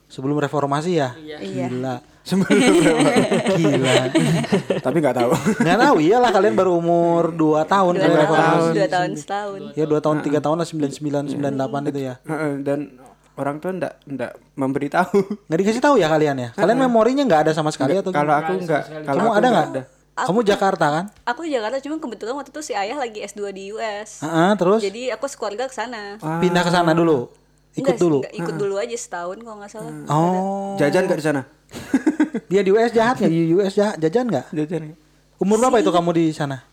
S3: Sebelum reformasi ya?
S5: Iya.
S3: Gila
S2: Sebelum berapa?
S3: Gila.
S2: Tapi nggak tahu.
S3: Nggak tahu iyalah kalian baru umur 2 tahun
S5: dua
S3: kayak
S5: tahun,
S3: tahun.
S5: dua tahun setahun.
S3: Ya 2 tahun 3 tahun lah 99 98 itu ya.
S2: Heeh, Dan orang tua ndak ndak memberitahu.
S3: Nggak dikasih tahu ya kalian ya? Kalian memorinya nggak ada sama sekali atau
S2: Kalau aku nggak, kalau
S3: Kamu
S2: aku
S3: ada nggak? Kamu Jakarta kan?
S5: Aku di Jakarta cuma kebetulan waktu itu si ayah lagi S2 di US.
S3: Heeh, terus
S5: Jadi aku sekeluarga ke sana.
S3: pindah ke sana dulu. Ikut
S5: Enggak,
S3: dulu.
S5: enggak, ikut dulu aja setahun kalau nggak salah.
S3: Oh.
S2: Jajan nggak di sana?
S3: Dia di US jahat nggak? Di US jahat, jajan nggak?
S2: Jajan.
S3: Umur berapa itu kamu di sana?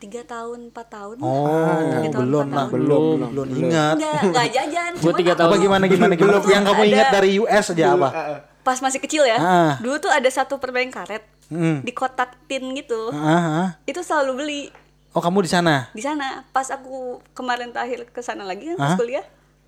S5: Tiga tahun, empat tahun.
S3: Oh,
S5: Tiga tahun,
S3: belum lah,
S5: tahun.
S3: belum, belum ingat.
S5: Enggak, enggak jajan.
S4: Gue
S5: Cuman
S4: tiga tahun.
S3: Apa gimana gimana gimana? Yang kamu
S5: Ada-
S3: ingat dari US aja apa?
S5: pas masih kecil ya.
S3: Ah.
S5: Dulu tuh ada satu permen karet
S3: Hmm.
S5: di kotak tin gitu.
S3: Ah, ah.
S5: Itu selalu beli
S3: Oh, kamu di sana?
S5: di sana. Pas aku kemarin terakhir ke sana lagi kan pas kuliah,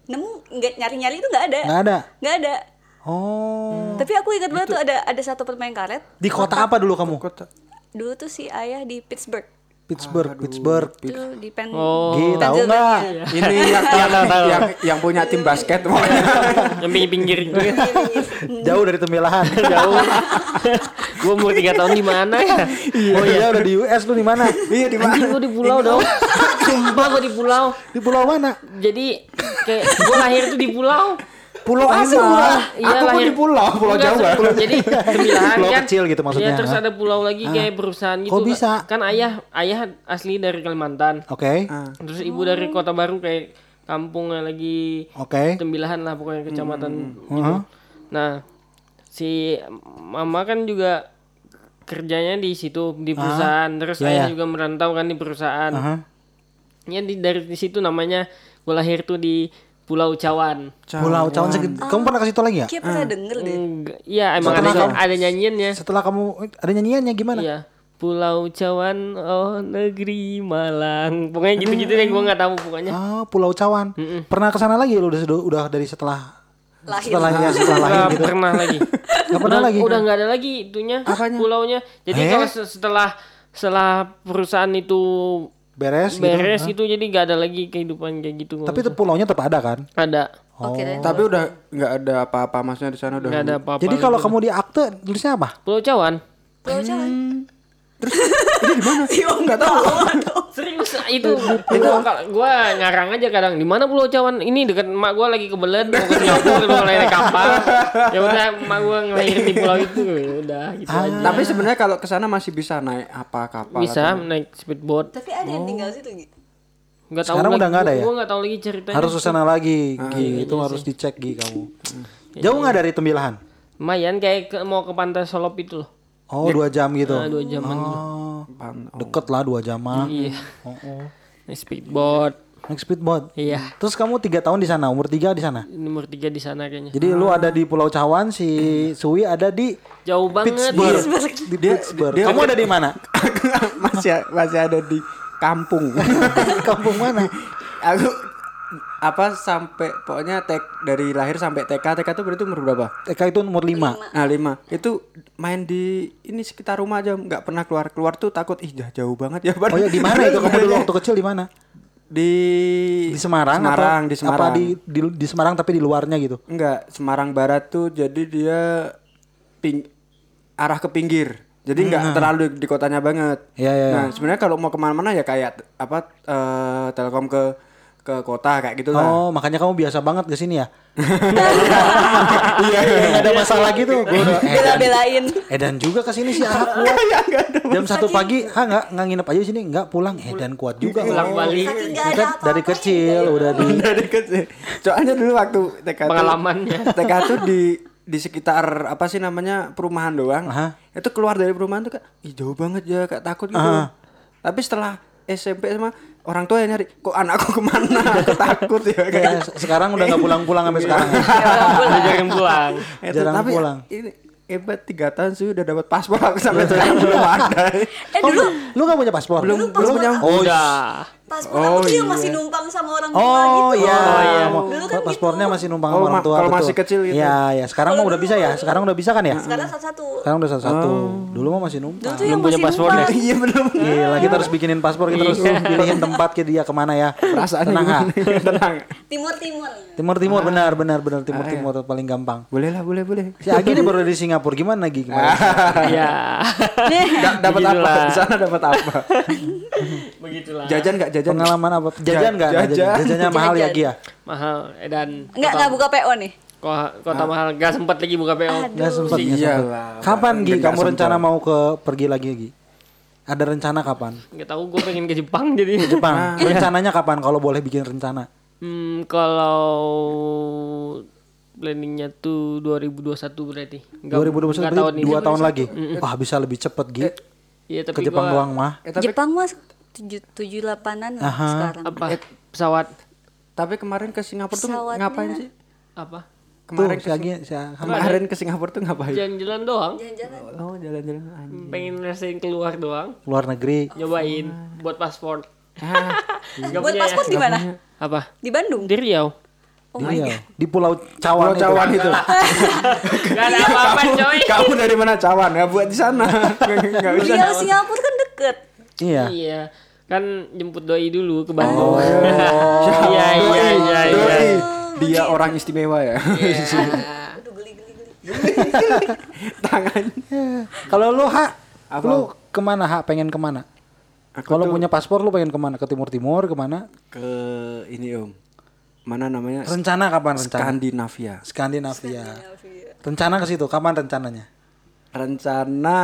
S5: nemu nggak nyari-nyari itu nggak ada.
S3: Nggak ada.
S5: Nggak ada.
S3: Oh.
S5: Tapi aku ingat banget tuh ada ada satu permen karet.
S3: Di kota apa dulu kamu?
S2: Kota.
S5: Dulu tuh si ayah di Pittsburgh.
S3: Pittsburgh, Pittsburgh.
S5: Itu di Pen
S4: Oh.
S3: Gi, tahu nggak?
S2: Ini yang yang, yang yang punya tim basket pokoknya.
S4: Yang pinggir-pinggir itu kan.
S3: Jauh dari Tembilahan.
S4: Jauh. gue umur 3 tahun di mana ya?
S3: Oh iya, udah di US lu di mana?
S2: Iya di mana?
S4: Gue di pulau dong. Sumpah gue di pulau.
S3: Di pulau mana?
S4: Jadi kayak gue lahir tuh di pulau.
S2: Pulau apa?
S4: Iya,
S2: Aku pun
S4: lahir-
S2: di pulau, Pulau
S4: Enggak,
S2: Jawa.
S4: se- Jadi sembilan
S3: Pulau
S4: kan.
S3: kecil gitu maksudnya.
S4: Iya, terus ada pulau lagi kayak perusahaan gitu.
S3: Kok bisa?
S4: Kan ayah ayah asli dari Kalimantan.
S3: Oke.
S4: Terus ibu dari Kota Baru kayak kampungnya lagi
S3: Oke.
S4: Tembilahan lah pokoknya kecamatan gitu.
S3: Uh-huh.
S4: Nah, si mama kan juga kerjanya di situ di perusahaan. Terus
S3: Iya,
S4: ayah
S3: iya.
S4: juga merantau kan di perusahaan.
S3: Aha.
S4: Ya di dari di situ namanya gue lahir tuh di Pulau Cawan.
S3: Pulau Cawan Seged- Kamu pernah ke situ lagi ya?
S5: Kayak pernah denger deh.
S4: Enggak, iya emang
S3: Setelah
S4: ada
S3: kamu-
S4: ada nyanyiannya.
S3: Setelah kamu ada nyanyiannya gimana?
S4: Iya. Pulau Cawan, oh negeri Malang. Pokoknya gitu-gitu deh, gue nggak tahu pokoknya.
S3: Ah, Pulau Cawan. Pernah ke sana lagi lu udah udah dari setelah
S5: Lahir.
S3: setelah ya setelah lahir gitu.
S4: pernah lagi.
S3: Nggak pernah
S4: udah,
S3: lagi.
S4: Udah nggak ada lagi itunya pulaunya. Jadi
S3: Eh?
S4: kalau se- setelah setelah perusahaan itu
S3: Beres gitu.
S4: beres itu jadi nggak ada lagi kehidupan kayak gitu.
S3: Tapi itu pulaunya tetap ada kan?
S4: ada
S5: Oke deh.
S2: Tapi udah nggak ada apa-apa maksudnya di sana udah.
S4: nggak ada apa-apa.
S3: Jadi kalau kamu di akte tulisnya apa?
S4: Pulau Cawan
S5: Pulau Jawa.
S2: Sih, oh, nggak tahu.
S4: serius itu itu gue ngarang aja kadang di mana Pulau Cawan ini dekat emak gue lagi kebelet mau ke Singapura mau naik kapal ya udah emak gue ngelahirin di pulau itu ya udah gitu aja
S2: Tapi sebenarnya kalau ke sana masih bisa naik apa kapal?
S4: bisa
S2: atau-
S4: naik speedboat
S5: Tapi ada yang tinggal situ gitu.
S4: nggak tahu
S3: Sekarang
S4: lagi
S3: udah nggak ada ya?
S4: gue nggak tahu lagi ceritanya
S3: Harus ke sana lagi. Gi, itu harus dicek Gi kamu. Jauh nggak dari Tembilahan?
S4: lumayan kayak ke, mau ke pantai Solop itu loh
S3: Oh, dua jam gitu.
S4: nah, dua jaman gitu.
S3: Oh, deket lah dua jaman.
S4: iya
S3: Oh, oh.
S4: naik speedboat
S3: Naik speedboat.
S4: iya
S3: Terus kamu tiga tahun di sana, umur tiga di sana.
S4: nomor tiga di sana kayaknya
S3: Jadi lu ada di Pulau Cawan, si Sui ada di
S4: jauh banget
S3: Pittsburgh. Di Pittsburgh.
S2: dia-
S3: kamu ada di mana?
S2: masih masih ada di kampung.
S3: Kampung mana?
S2: Aku apa sampai pokoknya tek dari lahir sampai TK TK itu berarti umur berapa?
S3: TK itu umur lima.
S2: Nah lima itu main di ini sekitar rumah aja nggak pernah keluar keluar tuh takut ih jah- jauh banget ya
S3: Oh ya di mana itu kamu dulu waktu kecil di mana?
S2: di
S3: Di Semarang,
S2: Semarang
S3: atau
S2: di Semarang
S3: Apa di, di di Semarang tapi di luarnya gitu.
S2: enggak Semarang Barat tuh jadi dia ping arah ke pinggir jadi nggak terlalu di kotanya banget
S3: Hmm. Iya, iya, iya.
S2: nah sebenarnya kalau mau ke mana-mana ya kayak apa eh, Telkom ke ke kota kayak gitu lah
S3: Oh, makanya kamu biasa banget ke sini ya? Iya, nggak ada masalah gitu. Gua udah edan,
S5: Bela-belain.
S3: edan juga ke sini sih ah kuat. Jam satu pagi, ah nggak nggak nginep aja di sini, nggak pulang. Edan kuat juga.
S4: pulang balik
S3: Kan dari kecil udah di
S2: dari kecil soalnya dulu waktu TK
S4: Pengalamannya.
S2: TK tuh di di sekitar apa sih namanya perumahan doang itu keluar dari perumahan tuh kak ih jauh banget ya kak takut gitu tapi setelah SMP sama orang tua yang nyari kok anakku ke mana aku takut ya kayak
S3: Kayak se- sekarang udah nggak pulang-pulang sampai sekarang. ya.
S4: udah jarang pulang
S2: Itu,
S3: jarang
S2: tapi
S3: pulang.
S2: ini hebat tiga tahun sih udah dapat paspor aku sampai sekarang belum ada
S5: Eh dulu
S3: Lu nggak punya paspor?
S2: belum belum punya
S3: Oh,
S4: udah
S5: paspor aku tuh yang masih numpang sama orang tua
S3: Oh
S5: gitu.
S3: iya,
S4: iya.
S3: Mau-
S5: Dulu kan
S3: paspornya
S5: gitu.
S3: masih numpang
S2: Oh,
S3: sama orang
S2: ma-
S3: tua.
S2: kalau
S3: betul.
S2: masih kecil gitu.
S3: Iya, ya. Sekarang mah udah bisa ya. Sekarang udah bisa kan ya?
S5: Sekarang satu-satu.
S3: Sekarang udah satu-satu. Dulu mah masih numpang.
S5: Dulu tuh yang
S4: punya
S5: masih
S4: paspor
S5: numpang.
S4: deh.
S2: Iya belum.
S3: Gila, kita harus bikinin paspor, kita harus pilihin tempat ke dia ke mana ya.
S2: Perasaannya
S3: Tenang, Ha.
S2: gimana? Tenang.
S5: Timur-timur.
S3: Timur Timur benar benar benar Timur Timur paling gampang.
S2: Boleh lah, boleh, boleh.
S3: Si Agi nih baru dari Singapura gimana lagi kemarin?
S4: ya
S2: Da- dapat apa? Di sana dapat apa?
S4: begitulah
S2: Jajan nggak jajan?
S3: Pengalaman apa? Jajan nggak?
S2: Jajan.
S3: Jajan. Jajannya mahal ya
S5: Jajan.
S3: Gia.
S4: mahal dan
S5: Enggak enggak buka PO nih.
S4: kota, kota mahal gak sempat lagi buka PO
S3: Nggak sempet. nggak
S2: Iya
S3: sempet.
S2: lah.
S3: Kapan Gi?
S2: Nggak
S3: Kamu
S2: sempet.
S3: rencana mau ke pergi lagi Gi? Ada rencana kapan?
S4: nggak tahu gue pengen ke Jepang jadi
S3: Jepang. Rencananya kapan? Kalau boleh bikin rencana?
S4: hmm, kalau planningnya tuh 2021 berarti Nggak-
S3: 2021
S4: nggak
S3: berarti
S4: ini.
S3: dua tahun lagi. Wah bisa lebih cepet Gi.
S4: Iya
S3: Ke
S4: tapi
S3: Jepang
S4: gua-
S3: doang mah.
S2: Eh, tapi,
S5: Jepang mas tujuh tujuh delapanan lah sekarang.
S4: apa pesawat
S2: tapi kemarin ke Singapura tuh
S5: Pesawatnya.
S2: ngapain sih?
S4: apa
S2: Kemarin
S3: Tuh,
S2: ke
S3: si Agi, si
S2: Kemarin ke Singapura tuh ngapain?
S4: jalan-jalan doang
S5: Jalan-jalan.
S2: Oh, jalan-jalan. anjing.
S4: pengen rasain keluar doang
S3: luar negeri.
S4: nyobain buat paspor
S2: Ah,
S4: Nggak
S5: Buat
S4: ya?
S5: paspor di mana?
S4: apa
S5: Di Bandung.
S4: di Riau
S5: Oh
S3: Di
S5: my god.
S3: Di Pulau Cawan
S2: Pulau Cawan
S3: itu.
S2: itu.
S4: Gak ada apa-apa coy
S2: Kamu dari mana Cawan? Ya buat di sana. Enggak bisa.
S5: Riau Singapura kan deket.
S3: Iya.
S4: Iya Kan jemput doi dulu ke Bandung
S3: Oh.
S4: Iya iya iya iya
S2: Doi, Dia orang istimewa ya.
S5: Aduh geli geli geli.
S2: Tangan.
S3: Kalau lu Ha,
S2: Apa?
S3: lu ke mana Ha? Pengen ke
S2: mana?
S3: Kalau punya paspor lu pengen ke mana? Ke Timur Timur ke mana?
S2: ke ini Om. Mana namanya?
S3: Rencana kapan rencana?
S2: Skandinavia.
S3: Skandinavia. Rencana ke situ. Kapan rencananya?
S2: Rencana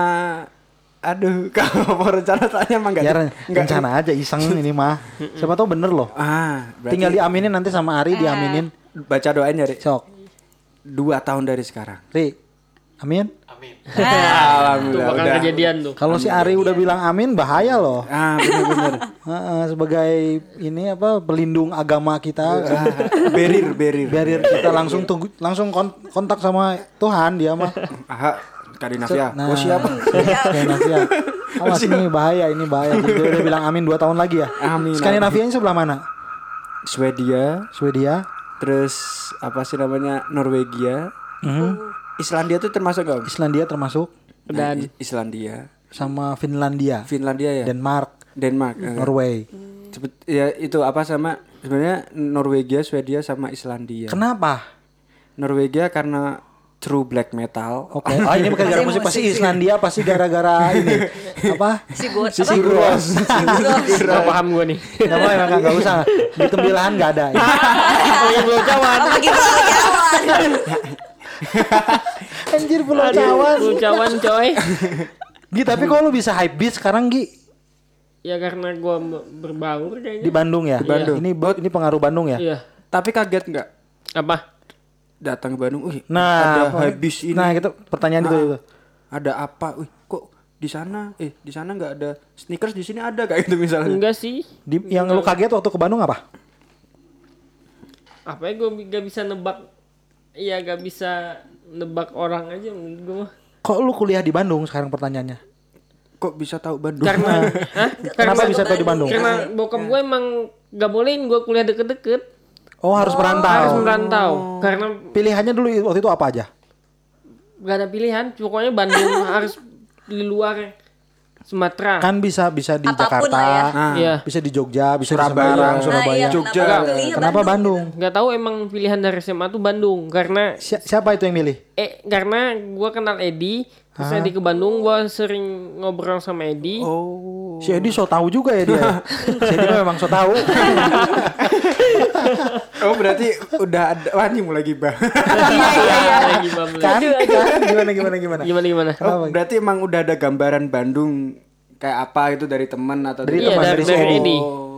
S2: Aduh, kalau mau rencana tanya emang enggak.
S3: Ya ren- rencana aja iseng ini mah. Siapa tahu bener loh.
S2: Ah, berarti
S3: Tinggal diaminin nanti sama Ari diaminin.
S2: baca doain ya, Rik.
S3: Sok.
S2: Dua tahun dari sekarang.
S3: Ri. Amin.
S4: Tuh
S2: Alhamdulillah.
S4: bakal
S2: udah.
S4: kejadian tuh
S3: Kalau si Ari udah bilang amin bahaya loh.
S2: Ah, bener-bener.
S3: Heeh, sebagai ini apa pelindung agama kita
S2: berir, berir.
S3: biar kita langsung tunggu langsung kon- kontak sama Tuhan dia mah.
S2: Aha, Skandinavia.
S3: Nah,
S2: Oh, siapa?
S3: Skandinavia. Awas nih bahaya ini bahaya. Jadi dia udah bilang amin 2 tahun lagi ya.
S2: Amin,
S3: Skandinavia ini sebelah mana?
S2: Swedia,
S3: Swedia.
S2: terus apa sih namanya? Norwegia.
S3: Mhm.
S2: Islandia tuh termasuk enggak? Om?
S3: Islandia termasuk
S2: Nah,
S4: Dan
S2: I- Islandia,
S3: sama Finlandia,
S2: Finlandia ya,
S3: Denmark,
S2: Denmark, eh.
S3: Norway.
S2: Cepet- ya itu apa sama sebenarnya Norwegia, Swedia sama Islandia.
S3: Kenapa?
S2: Norwegia karena true black metal.
S3: Oke. Oh, ini bukan gara-gara musik pasti Islandia pasti gara-gara ini apa?
S5: Si
S2: Si Sigurros.
S4: Gak paham gue nih
S3: Enggak mau emang enggak usah. Di tembilahan enggak ada.
S4: Punya Pulau Cawan
S5: Apa gitu jalan.
S3: Anjir Pulau Cawan.
S4: Pulau Cawan coy
S3: Gi, tapi kok lu bisa hype beat sekarang Gi?
S4: Ya karena gue berbaur kayaknya
S3: Di Bandung ya?
S2: Bandung.
S3: Ini ini pengaruh Bandung ya?
S4: Iya
S2: Tapi kaget nggak
S4: Apa?
S2: Datang ke Bandung? Wih,
S3: Nah,
S2: ada habis ini.
S3: Nah, gitu pertanyaan itu itu.
S2: Ada apa? Wih, kok di sana? Eh, di sana nggak ada sneakers, di sini ada kayak gitu misalnya.
S4: Enggak sih
S3: Di, yang lu kaget waktu ke Bandung apa?
S4: Apa ya gue gak bisa nebak Iya gak bisa nebak orang aja menurut gue mah
S3: Kok lu kuliah di Bandung sekarang pertanyaannya?
S2: Kok bisa tahu Bandung?
S4: Karena Hah?
S3: Kenapa bisa tahu di Bandung?
S4: Karena bokap gue emang gak bolehin gue kuliah deket-deket
S3: Oh, harus merantau.
S4: Harus merantau Karena
S3: Pilihannya dulu waktu itu apa aja?
S4: gak ada pilihan Pokoknya Bandung harus di luar Sumatera
S3: Kan bisa bisa di
S5: Apa
S3: pun
S5: Jakarta, ya.
S2: Nah,
S4: Iya
S3: bisa di Jogja, bisa
S2: Surabaya.
S3: di Semarang,
S2: Nah,
S3: Surabaya.
S5: iya,
S2: Jogja.
S5: kenapa pilihnya
S3: Kenapa Bandung?
S4: Gak tahu emang pilihan dari SMA tuh Bandung Karena
S3: Si- siapa itu yang milih?
S4: Eh, karena gue kenal Edi, terus Edi ke Bandung, gue sering ngobrol sama Edi.
S2: Oh.
S3: Si Edi so tahu juga ya dia. si Edi memang so tahu.
S2: Oh, berarti udah ada wah ini mulai gibah.
S4: Iya iya iya.
S3: Kan? Gimana gimana gimana?
S4: Gimana gimana?
S2: Oh, berarti emang udah ada gambaran Bandung kayak apa itu dari teman atau
S3: Dari
S4: Iya
S3: teman,
S4: dari,
S3: dari si
S4: dari
S3: Edi.
S4: Edi.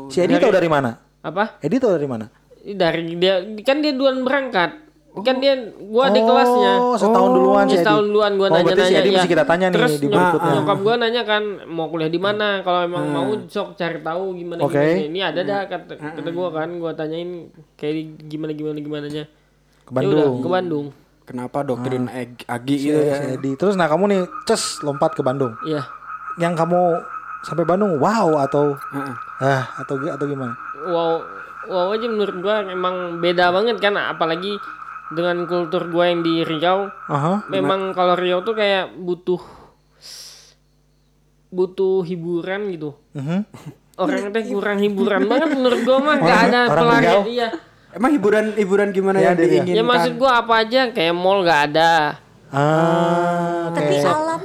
S3: Si Edi tahu dari mana?
S4: Apa?
S3: Edi tahu dari mana?
S4: Dari dia kan dia duluan berangkat. Kan dia gua di kelasnya.
S3: Oh, setahun duluan si Edi.
S4: setahun duluan gua
S3: oh, berarti si
S4: nanya-nanya.
S3: Edi
S4: ya.
S3: mesti kita tanya nih
S4: Terus
S3: di
S4: nyok-
S3: berikutnya.
S4: nyokap gua nanya kan mau kuliah di mana? Kalau emang mau sok cari tahu gimana
S3: Oke.
S4: gimana. Ini ada dah kata, kata gua kan, gua tanyain kayak gimana gimana gimana nya.
S3: Ke Bandung.
S4: ke Bandung.
S2: Kenapa doktrin Ag- Agi
S3: Si,
S2: gitu
S3: si
S2: ya?
S3: Edi. Terus nah kamu nih ces lompat ke Bandung.
S4: Iya.
S3: Yang kamu sampai Bandung wow atau
S2: Heeh.
S3: ah atau atau gimana?
S4: wow wow aja menurut gua emang beda banget kan apalagi dengan kultur gua yang di Riau
S3: Aha.
S4: memang kalau Riau tuh kayak butuh butuh hiburan gitu
S3: Mhm.
S4: orang teh kurang hiburan banget menurut gua mah nggak ada
S3: Riau?
S4: iya
S2: Emang hiburan hiburan gimana
S3: Ya,
S2: yang
S3: ya.
S2: diinginkan?
S4: ya maksud gua apa aja kayak mall nggak ada
S3: Ah,
S5: Tapi
S3: kayak
S5: alam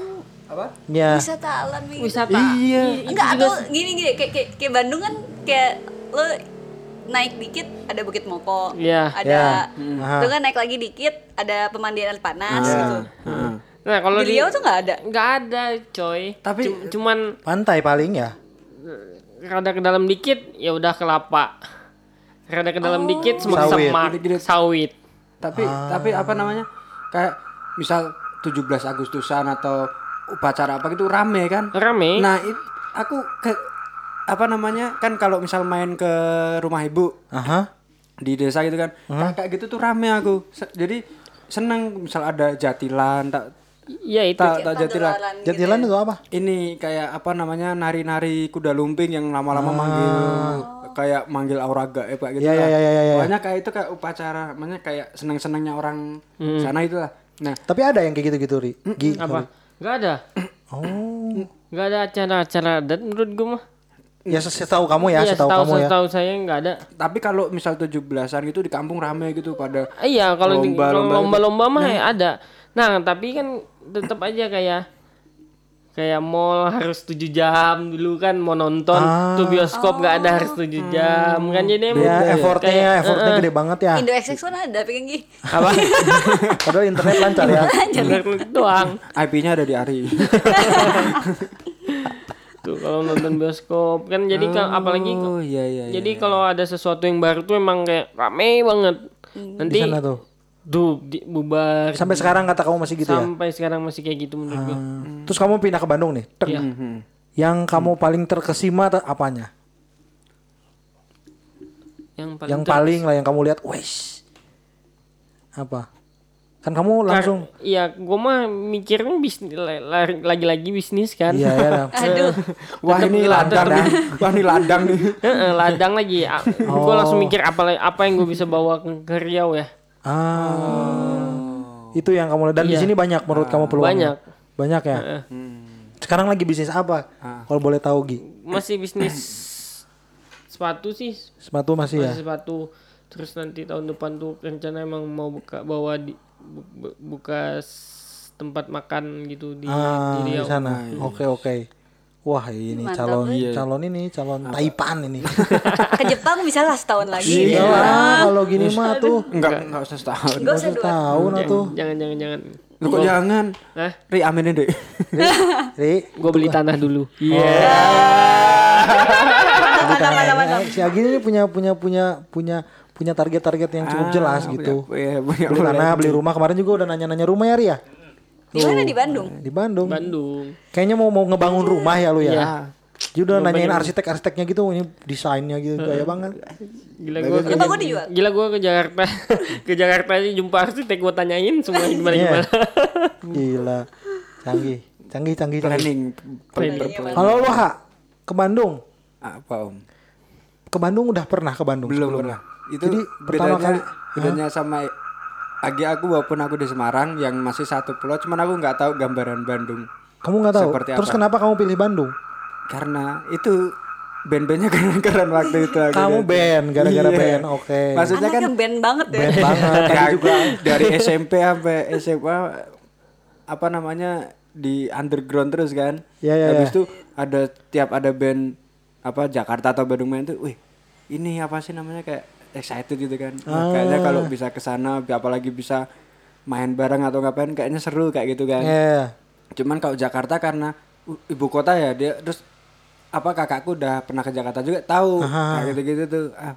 S3: ya.
S5: wisata alam gitu.
S4: wisata
S2: Iya.
S5: Enggak atau gini gini kayak, kayak kayak Bandung kan kayak lo naik dikit ada Bukit Moko.
S4: Iya.
S5: Ada
S3: Aha.
S5: itu kan naik lagi dikit ada pemandian air panas gitu.
S2: Heeh.
S4: nah kalau
S5: Di Riau tuh nggak ada.
S4: nggak ada coy
S2: Tapi-
S4: Cum- cuman
S3: Pantai paling ya.
S4: rada ke dalam dikit ya udah kelapa rada ke dalam dikit semak
S3: Sawit.
S4: semak sawit
S2: Tapi tapi apa namanya? Kayak misal 17 Agustusan atau upacara apa gitu rame kan?
S4: rame
S2: Nah, aku ke apa namanya? Kan kalau misal main ke rumah ibu
S3: Aha.
S2: di desa gitu kan. Kayak gitu tuh rame aku. Se- jadi seneng misal ada jatilan tak
S4: Iya itu
S2: tak tak jatilan.
S5: Gitu
S3: Jatilan
S5: ya.
S3: itu apa?
S2: Ini kayak apa namanya? nari-nari kuda lumping yang lama-lama manggil kayak manggil aura gaib kayak gitu.
S3: Iya,
S2: lah.
S3: iya, iya, iya, iya.
S2: Pokoknya kayak itu kayak upacara, namanya kayak seneng-senengnya orang sana itu lah. Nah,
S3: Tapi ada yang kayak gitu-gitu, Ri. Gi.
S4: apa nggak ada
S3: Oh.
S4: nggak ada acara-acara adat menurut gue mah
S3: Ya setahu kamu ya,
S4: Iya,
S3: setahu
S4: setahu
S3: kamu ya.
S4: setahu saya nggak ada
S2: tapi kalau misal 17-an gitu di kampung rame gitu pada
S4: iya kalau
S2: Lomba-lomba gitu.
S4: lomba-lomba mah ya ada nah tapi kan tetap aja kayak kayak mall harus 7 jam dulu kan mau nonton
S3: Ah.
S4: tuh bioskop nggak ada harus 7 jam kan jadi emang
S3: Ya, effortnya,
S4: kayak-
S3: effortnya gede banget ya.
S5: Indo XX kan ada pengen gih.
S4: apa
S3: Padahal internet lancar ya.
S4: Internet doang
S2: IP-nya ada di Ari.
S4: tuh kalau nonton bioskop kan jadi kan apalagi
S2: Oh iya iya. iya.
S4: jadi kalau ada sesuatu yang baru tuh emang kayak rame banget nanti
S3: Di sana tuh.
S4: duh di, bubar
S3: Sampai sekarang kata kamu masih gitu ya.
S4: sampai sekarang masih kayak gitu menurut gue
S3: Terus kamu pindah ke Bandung nih.
S4: Iya.
S3: Yang kamu paling terkesima tuh apanya?
S4: yang paling
S3: yang
S4: ter-
S3: paling lah yang kamu lihat, wes. Apa? Kan kamu langsung
S4: Iya, gue mah mikirnya bisnis lagi-lagi bisnis kan.
S3: Iya ya. Ram.
S5: Aduh.
S2: Wah ini ladang. Wah ini ladang nih.
S4: Heeh, ladang lagi. Gue
S3: Oh.
S4: langsung mikir apa apa yang gue bisa bawa ke, ke Riau ya.
S3: Ah. Itu yang kamu lihat dan di
S4: Iya.
S3: sini banyak menurut kamu peluangnya.
S4: Banyak.
S3: Banyak ya. Sekarang lagi bisnis apa? Kalau boleh tahu Gi.
S4: Masih bisnis sepatu sih,
S3: Sepatu masih ya.
S4: masih sepatu. Terus nanti tahun depan tuh rencana emang mau buka bawa di buka tempat makan gitu di,
S3: Ah,
S4: di
S3: di sana. Oke oke. Wah ini calon calon ini calon Taipan ini.
S5: Ke Jepang bisa lah setahun lagi.
S3: Iya lah, kalau gini mah tuh
S2: Enggak enggak usah setahun.
S5: Enggak usah
S3: satu
S5: dua.
S3: tahun atau.
S4: Jangan jangan jangan.
S2: Lu kok jangan.
S4: Hah?
S2: Ri aminin deh.
S3: Ri,
S4: Gue beli tanah dulu.
S3: Iya.
S5: Mantap, mantap, mantap.
S3: si Agi ini punya punya punya punya punya target-target yang cukup jelas gitu.
S2: Iya, punya
S3: Beli tanah, beli rumah. Kemarin juga udah nanya-nanya rumah ya, Ri ya?
S5: Di mana di Bandung?
S3: Di Bandung.
S4: Bandung.
S3: Kayaknya mau mau ngebangun rumah ya lu ya.
S4: Iya.
S3: Dia udah nanyain arsitek-arsiteknya gitu, ini desainnya gitu gaya banget.
S4: Gila ke,
S5: Rumah gue dijual.
S4: gila gua ke Jakarta. ke Jakarta aja jumpa arsitek gue tanyain semua gimana
S3: Iya.
S4: gimana.
S3: Gila. Canggih. Canggih, canggih,
S2: planning.
S3: Kalau lu Ha, ke Bandung.
S2: Apa Om?
S3: Ke Bandung udah pernah ke Bandung?
S2: Belum pernah. Itu
S3: Jadi pertama
S2: bedanya,
S3: kali-
S2: bedanya sama Agi aku walaupun aku di Semarang yang masih satu pulau, cuman aku nggak tahu gambaran Bandung.
S3: Kamu nggak tahu.
S2: Seperti
S3: Terus
S2: apa?
S3: kenapa kamu pilih Bandung?
S2: Karena itu band-bandnya keren-keren waktu itu. aku
S3: Kamu
S2: lihat.
S3: band, gara-gara
S2: Iya.
S3: band. Oke.
S2: Maksudnya kan
S5: Anaknya band banget ya.
S3: Band banget.
S2: kayak juga dari SMP sampai SMA apa namanya di underground terus kan.
S3: Iya, iya,
S2: Habis
S3: iya.
S2: itu ada tiap ada band apa Jakarta atau Bandung main tuh, wih ini apa sih namanya kayak excited gitu kan. Wah, Kayaknya kalau
S3: Ah.
S2: bisa ke sana apalagi bisa main bareng atau ngapain kayaknya seru kayak gitu kan.
S3: Iya.
S2: Cuman kalau Jakarta karena uh, ibu kota ya dia terus apa kakakku udah pernah ke Jakarta juga tahu kayak gitu-gitu tuh ah,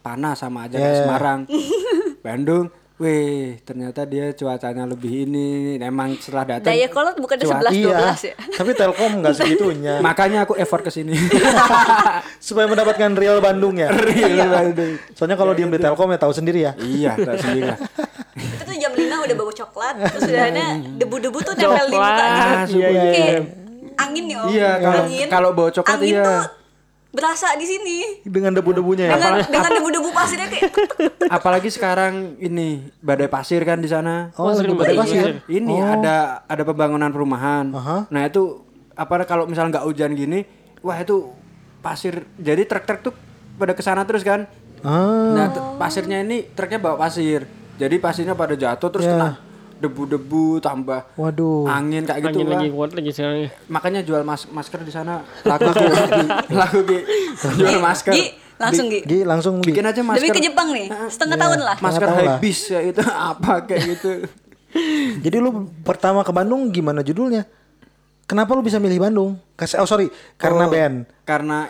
S2: panas sama aja kayak
S3: Yeah.
S2: Semarang. Bandung, wih ternyata dia cuacanya lebih ini. Emang setelah datang
S5: Daya kolot bukan
S2: Cuaca.
S5: 11
S3: Iya.
S5: 12 ya.
S3: Tapi Telkom nggak segitunya.
S2: makanya aku effort ke sini.
S3: Supaya mendapatkan real Bandung ya.
S2: Real Bandung.
S3: Soalnya kalau diem di Telkom ya tahu sendiri ya.
S2: iya, tak sendiri lah.
S5: Itu tuh jam 5 udah bau coklat, terus udah ada debu-debu tuh nempel di muka gitu.
S2: Ah,
S5: Kayak angin nih om
S2: Iya, kalau-
S5: angin
S2: kalau bau coklat
S5: angin
S2: iya.
S5: tuh berasa di sini
S3: Dengan debu-debunya ya.
S5: dengan dengan debu-debu pasirnya kayak
S2: Apalagi sekarang ini badai pasir kan di sana.
S3: Oh,
S4: sering
S3: lagi badai pasir.
S4: pasir.
S2: Ini ada ada pembangunan perumahan.
S3: Aha.
S2: Nah itu apa kalau misalnya nggak hujan gini, wah itu pasir. Jadi truk-truk tuh pada ke sana terus kan.
S3: Ah,
S2: Nah t- pasirnya ini truknya bawa pasir. Jadi pasirnya pada jatuh terus
S3: Ya.
S2: kena debu-debu tambah
S3: waduh.
S2: angin kayak gitu
S4: Angin
S2: lah.
S4: lagi kuat lagi sekarang ya.
S2: Makanya jual mas- masker di sana laku Ki. laku Ki. Jual masker.
S5: Gi, langsung Gi
S3: Gi langsung Gi.
S2: Bikin aja masker.
S5: demi ke Jepang nih setengah tahun lah
S2: Masker
S3: Nggak tahu lah.
S2: high bis kayak itu apa kayak gitu.
S3: Jadi lu pertama ke Bandung gimana judulnya? Kenapa lu bisa milih Bandung? Kas oh sorry, karena
S2: Oh,
S3: band.
S2: Karena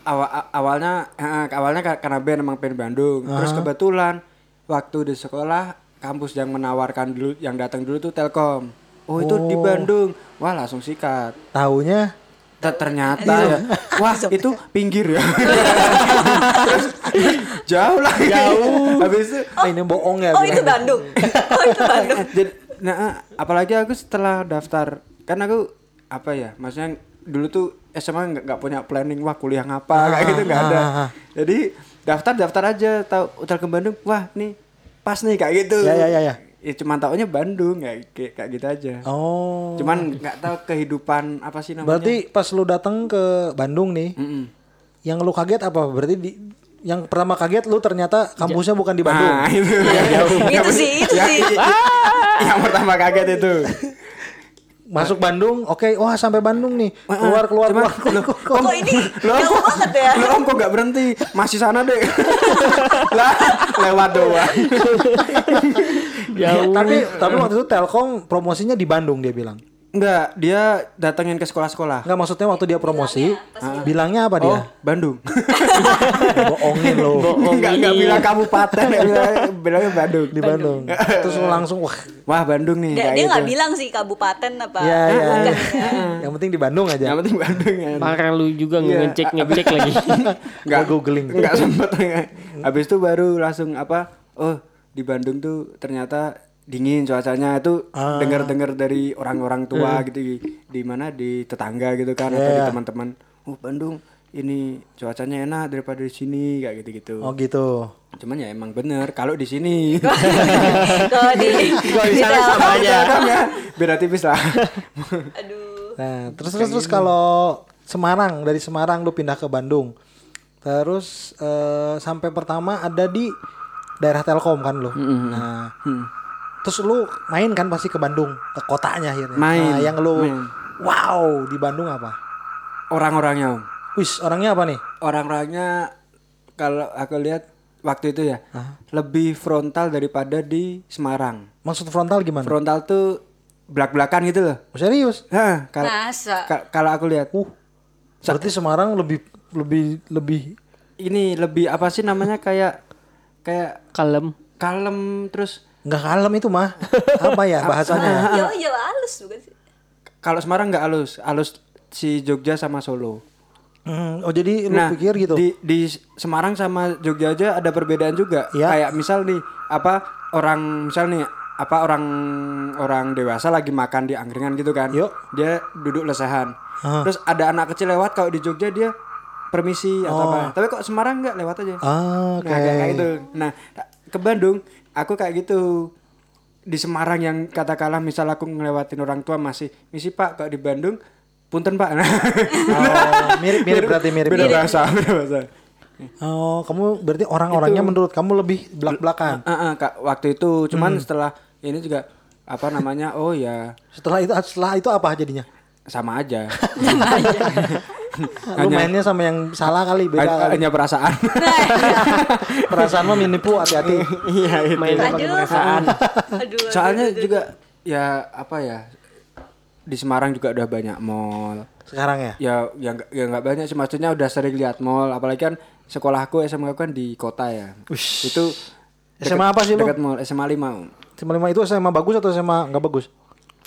S2: awa- a- awalnya eh, awalnya ka- karena band emang pengen Bandung. Terus kebetulan waktu di sekolah kampus yang menawarkan dulu yang datang dulu tuh Telkom. Oh, itu di Bandung. Wah, langsung sikat.
S3: Taunya
S2: Ter- ternyata ya. Wah, itu pinggir ya. Terus jauh lah. Jauh. Habis itu
S3: ah, ini bohong ya.
S5: oh itu Bandung oh itu Bandung
S2: Jadi, nah, apalagi aku setelah daftar, kan aku apa ya, maksudnya dulu tuh SMA nggak nggak punya planning wah kuliah ngapa kayak gitu nggak ada.
S3: ah, ah.
S2: Jadi daftar daftar aja tahu hotel ke Bandung, wah nih pas nih kayak gitu.
S3: Ya, ya, ya, ya.
S2: Ya cuman taunya Bandung kayak kayak, kayak gitu aja.
S3: Oh.
S2: Cuman nggak tahu kehidupan apa sih namanya.
S3: Berarti pas lu datang ke Bandung nih,
S2: Mm-mm.
S3: yang lu kaget apa? Berarti di yang pertama kaget lu ternyata kampusnya bukan di Bandung.
S2: Nah, itu.
S5: itu sih itu
S2: Ya,
S5: sih
S2: yang pertama kaget itu.
S3: Masuk Bandung, oke, wah sampai Bandung nih. Keluar keluar
S2: Cuman,
S3: keluar.
S2: loh,
S3: keluar.
S5: kok ini jauh banget ya
S2: Lu om kok gak berhenti? Masih sana deh. lah, lewat doang.
S3: tapi tapi waktu itu Telkom promosinya di Bandung dia bilang.
S2: Enggak, dia datengin ke sekolah-sekolah.
S3: Enggak maksudnya waktu dia promosi, bilangnya apa dia?
S2: Oh, Bandung.
S3: Bohongin lo.
S2: Enggak, enggak bilang kabupaten, ya, bilang- bilangnya Bandung.
S3: di Bandung. Terus lu langsung wah.
S2: Wah, Bandung nih.
S5: dia
S2: kayak
S5: dia
S2: gitu.
S5: nggak bilang sih kabupaten apa
S3: Iya
S5: ya.
S3: Yang penting di Bandung aja.
S2: Yang penting Bandung ya.
S4: Parah lu juga
S2: Iya.
S4: ngecek ngecek lagi.
S2: Enggak
S3: googling.
S2: Enggak sempet. Habis itu baru langsung apa? Oh, di Bandung tuh ternyata dingin cuacanya itu
S3: Ah.
S2: dengar-dengar dari orang-orang tua gitu di, mana di tetangga gitu kan atau di teman-teman. Oh, Bandung ini cuacanya enak daripada di sini kayak gitu-gitu.
S3: Oh gitu.
S2: Cuman ya emang bener kalau di sini
S5: kalau di
S4: Kalau di sana sama aja.
S2: kan ya beda tipis lah.
S5: aduh
S3: Nah, terus terus terus kalau Semarang dari Semarang lu pindah ke Bandung. Terus eh, sampai pertama ada di daerah Telkom kan lu. Nah, terus lu main kan pasti ke Bandung, ke kotanya akhirnya.
S2: Main,
S3: Nah, yang lu
S2: main.
S3: wow di Bandung apa?
S2: Orang-orangnya. Om.
S3: Wis, orangnya apa nih?
S2: Orang-orangnya kalau aku lihat waktu itu ya lebih frontal daripada di Semarang.
S3: Maksud frontal gimana?
S2: Frontal tuh belak-belakan gitu loh.
S3: Oh, serius?
S2: Hah, kalau kalau aku lihat
S3: Uh. Berarti Semarang lebih lebih lebih
S2: ini lebih apa sih namanya kayak kayak
S4: Kalem.
S2: kalem terus
S3: nggak kalem itu mah. Apa ya bahasanya?
S5: ya ya halus bukan sih
S2: kalau Semarang nggak halus, halus si Jogja sama Solo.
S3: Hmm, oh jadi lu
S2: Nah,
S3: pikir gitu?
S2: Di di Semarang sama Jogja aja ada perbedaan juga.
S3: Iya.
S2: Kayak misal nih apa orang misal nih apa orang orang dewasa lagi makan di angkringan gitu kan.
S3: Yuk.
S2: Dia duduk lesehan.
S3: Ah.
S2: Terus ada anak kecil lewat kalau di Jogja dia permisi atau apa. Tapi kok Semarang nggak lewat aja.
S3: Ah, oke.
S2: Nah, kayak, kayak gitu. Nah, ke Bandung aku kayak gitu. Di Semarang yang katakanlah misal aku ngelewatin orang tua masih misi Pak kalau di Bandung punten Pak. Nah,
S3: Oh, mirip-mirip berarti mirip.
S2: beda bahasa, beda bahasa.
S3: Oh, kamu berarti orang-orangnya menurut kamu lebih belak-belakan.
S2: Ah, ah, Kak, waktu itu cuman setelah ini juga apa namanya? Oh ya,
S3: Setelah itu setelah itu apa jadinya?
S2: sama aja.
S3: Lu mainnya sama yang salah kali, beda
S2: Hanya,
S3: kali.
S2: hanya perasaan.
S3: Perasaan mah menipu hati-hati.
S2: Iya, itu.
S4: Main pakai
S5: Aduh.
S4: perasaan.
S5: aduh
S2: Soalnya juga ya apa ya? Di Semarang juga udah banyak mall.
S3: Sekarang ya?
S2: Ya ya nggak ya nggak banyak sih maksudnya udah sering lihat mall apalagi kan sekolahku SMA aku kan di kota ya.
S3: Ush.
S2: Itu
S3: SMA apa sih lu?
S2: Dekat mall SMA 5.
S3: SMA lima itu SMA bagus atau SMA nggak bagus?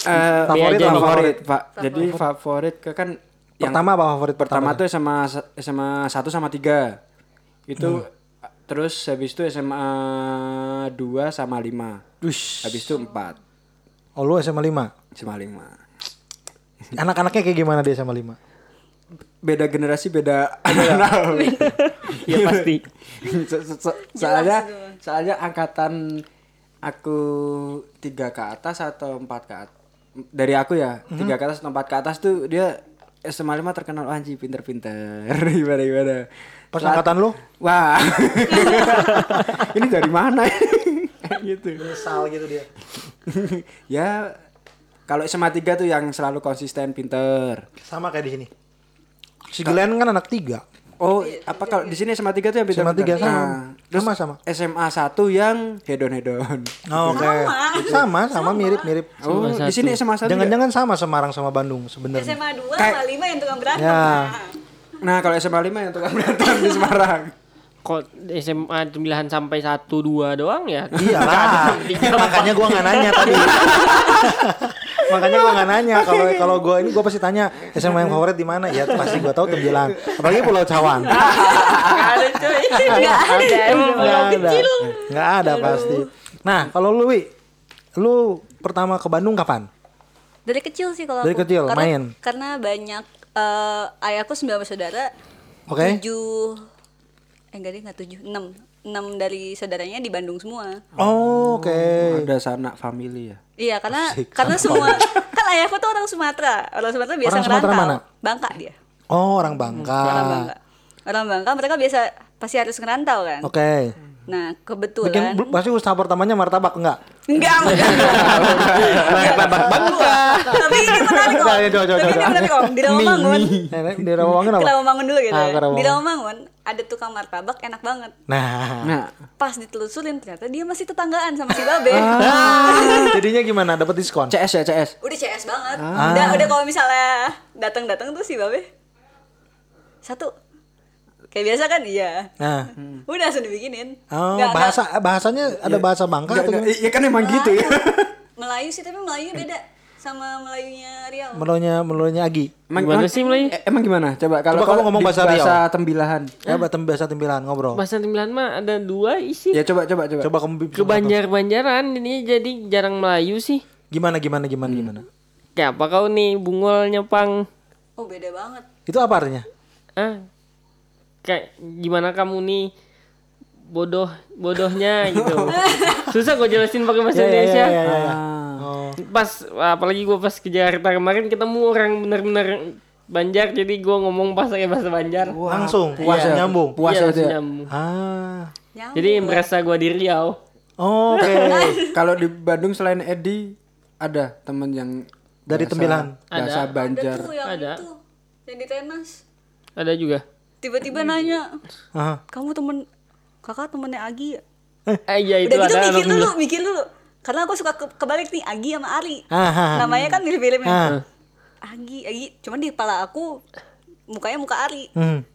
S2: Eh,
S3: Favorit
S4: nih.
S2: favorit, Pak. Jadi favorit ke kan yang
S3: Pertama apa favorit
S2: pertama
S3: pertama?
S2: tuh SMA SMA 1 sama 3. Itu terus habis itu SMA 2 sama 5.
S3: Ush.
S2: Habis itu 4
S3: Oh lu SMA 5
S2: SMA 5.
S3: Anak-anaknya kayak gimana dia sama lima?
S2: Beda generasi beda anak.
S4: Ya pasti.
S2: So- so- so- soalnya soalnya angkatan aku tiga ke atas atau empat ke atas dari aku ya tiga ke atas atau empat ke atas tuh dia SMA lima terkenal "Wah, anjing pinter-pinter gimana gimana
S3: Pas
S2: Saat-
S3: angkatan lu?
S2: wah ini dari mana gitu
S3: Misal gitu dia.
S2: ya kalau SMA tiga tuh yang selalu konsisten pinter
S3: Sama kayak di sini. Si Glenn kan anak tiga.
S2: Oh, apa kalau di sini SMA 3 tuh yang
S3: SMA tiga sama.
S2: Nah, terus
S3: Sama, sama.
S2: SMA 1 yang hedon hedon.
S3: Oh, Oke. Sama, sama mirip-mirip.
S2: Oh, di sini SMA 1.
S3: Jangan-jangan sama Semarang sama Bandung sebenarnya.
S5: SMA 2
S2: Kayak-
S5: sama 5 yang tukang berantem.
S3: Ya.
S2: Nah, kalau SMA 5 yang tukang berantem di Semarang.
S4: Kok SMA pemilihan sampai 1 2 doang ya?
S3: Iyalah. Makanya gua nggak nanya tadi. Makanya gua nggak nanya kalau kalau gua ini gua pasti tanya SMA yang favorit di mana? Ya pasti gua tahu Tembilan. Apalagi Pulau Cawan.
S5: Enggak ada coy. Enggak ada. Emang pulau
S3: ada.
S5: kecil.
S3: Nggak ada pasti. Nah, kalau lu Wi, lu pertama ke Bandung kapan?
S5: Dari kecil sih kalau
S3: Dari
S5: aku.
S3: kecil,
S5: karena,
S3: main?
S5: Karena banyak eh ayahku 9 bersaudara.
S3: Oke.
S5: 7 eh enggak deh enggak 7, 6. 6 dari saudaranya di Bandung semua.
S3: Oh, oke.
S2: Ada sanak family ya.
S5: Iya, karena karena semua kan ayahku tuh orang Sumatera. Orang Sumatera biasa
S3: Orang Sumatera
S5: ngerantau.
S3: mana?
S5: Bangka dia.
S3: Oh, orang Bangka.
S5: Orang Bangka. Orang Bangka mereka biasa pasti harus ngerantau kan.
S3: Oke.
S5: Nah,
S3: Bikin
S5: kebetulan
S3: pasti usaha pertamanya martabak enggak?
S5: Enggak,
S4: Martabak Bangka.
S5: Tapi ini menarik kok.
S3: Coba, coba,
S5: Tapi ini menarik kok. Di Rawamangun.
S3: Nenek di Rawamangun apa?
S5: Rawamangun dulu gitu.
S3: Ah,
S5: ya. Di Rawamangun ada tukang martabak enak banget.
S3: Nah.
S2: Nah,
S5: Pas ditelusurin ternyata dia masih tetanggaan sama si Babe.
S3: Ah, jadinya gimana? Dapat diskon?
S2: CS ya, CS.
S5: Udah CS banget.
S3: Ah.
S5: Udah udah kalau misalnya datang-datang tuh si Babe. Satu. Kayak biasa kan iya.
S3: Nah.
S5: Udah langsung dibikinin.
S3: Oh,
S5: Nggak-
S3: bahasa bahasanya ada bahasa Bangka
S2: Enggak,
S3: atau gimana?
S2: iya kan emang gitu ya.
S5: Melayu sih tapi Melayunya beda sama Melayunya Riau.
S3: Melonya melonya Agi.
S2: Emang,
S4: Gimana
S2: emang-
S4: sih, Melayu?
S2: eh, emang gimana? Coba kalau
S3: Coba kamu ngomong
S2: di
S3: bahasa Riau.
S2: bahasa tembilahan.
S3: Ya, batem bahasa tembilan ngobrol.
S4: Bahasa Timbilan mah ada dua isi.
S2: Ya coba coba coba.
S3: Coba kamu
S4: Ke Banjar-Banjaran ini jadi jarang Melayu sih.
S3: Gimana gimana gimana gimana?
S4: Kayak apa kau nih bungol nyepang?
S5: Oh, beda banget.
S3: Itu apa artinya?
S4: Ah, kayak gimana kamu nih bodoh bodohnya gitu. Susah gue jelasin pakai bahasa
S3: Ya, ya,
S4: Indonesia.
S3: ya, ya, ya.
S2: Ah.
S3: Oh.
S4: Pas apalagi gue pas ke Jakarta kemarin ketemu orang bener-bener Banjar jadi gue ngomong pas pakai bahasa Banjar.
S3: Langsung
S2: Puas
S3: Iya,
S2: ya?
S3: nyambung.
S2: Puas
S4: Iya,
S2: ya ya?
S4: nyambung.
S3: Ah.
S5: Nyambung
S4: Jadi
S5: lah.
S4: merasa gue di Riau.
S3: Oh, Oke.
S2: Kalau di Bandung selain Edi ada temen yang
S3: Dari
S2: bahasa-
S3: tembilan?
S2: Bahasa
S4: Ada.
S2: Banjar.
S5: Ada tuh yang
S4: Ada.
S5: itu. Yang di tenas.
S4: Ada juga.
S5: Tiba-tiba nanya,
S3: Aha.
S5: kamu temen kakak temennya Agi ya?
S4: Eh iya itu
S5: Udah gitu
S4: ada
S5: mikir dulu, mikir dulu. Karena aku suka ke- kebalik nih Agi sama Ari.
S3: Ah,
S5: Namanya kan mirip-mirip ya. Agi, Agi. Cuman di kepala aku mukanya muka Ari.
S3: Hmm.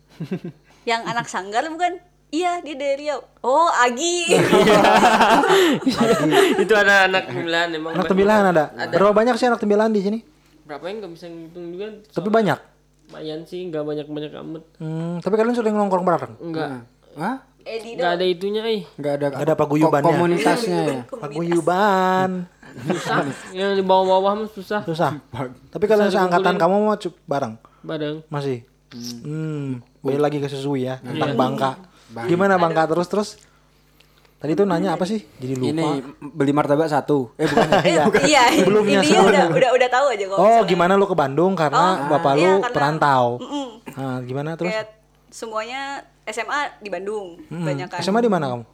S5: Yang anak sanggar bukan? Iya, dia dari Riau. Oh, Agi.
S4: itu ada anak tembilan emang.
S3: Anak tembilan ada. Berapa banyak sih anak tembilan di sini?
S4: Berapa yang nggak bisa ngitung juga?
S3: Tapi banyak.
S4: Lumayan sih, nggak banyak-banyak amat.
S3: Hmm, tapi kalian sering nongkrong bareng?
S4: Enggak.
S2: Hah?
S5: Edi
S4: Nggak ada itunya, eh.
S2: Enggak ada
S3: Nggak ada paguyubannya.
S2: ko- komunitasnya ya.
S3: Paguyuban.
S4: Susah. Yang di bawah-bawah mah susah.
S3: Susah. Tapi kalian seangkatan kamu mau bareng?
S4: Bareng.
S3: Masih. Hmm, balik lagi ke Susui ya tentang Bangka. Gimana Bangka terus terus? Tadi tuh nanya apa sih? Jadi lupa.
S2: Ini beli martabak satu. Eh bukan.
S5: Eh, iya,
S3: Sebelumnya,
S5: udah,
S3: sebelumnya.
S5: udah udah tahu aja kalau
S3: Oh,
S5: misalnya
S3: gimana lu ke Bandung karena bapak
S5: iya,
S3: lu
S5: karena-
S3: perantau.
S5: Mm-mm.
S3: Nah, gimana terus?
S5: kayak semuanya SMA di Bandung,
S3: Hmm.
S5: banyak kan.
S3: SMA di mana kamu?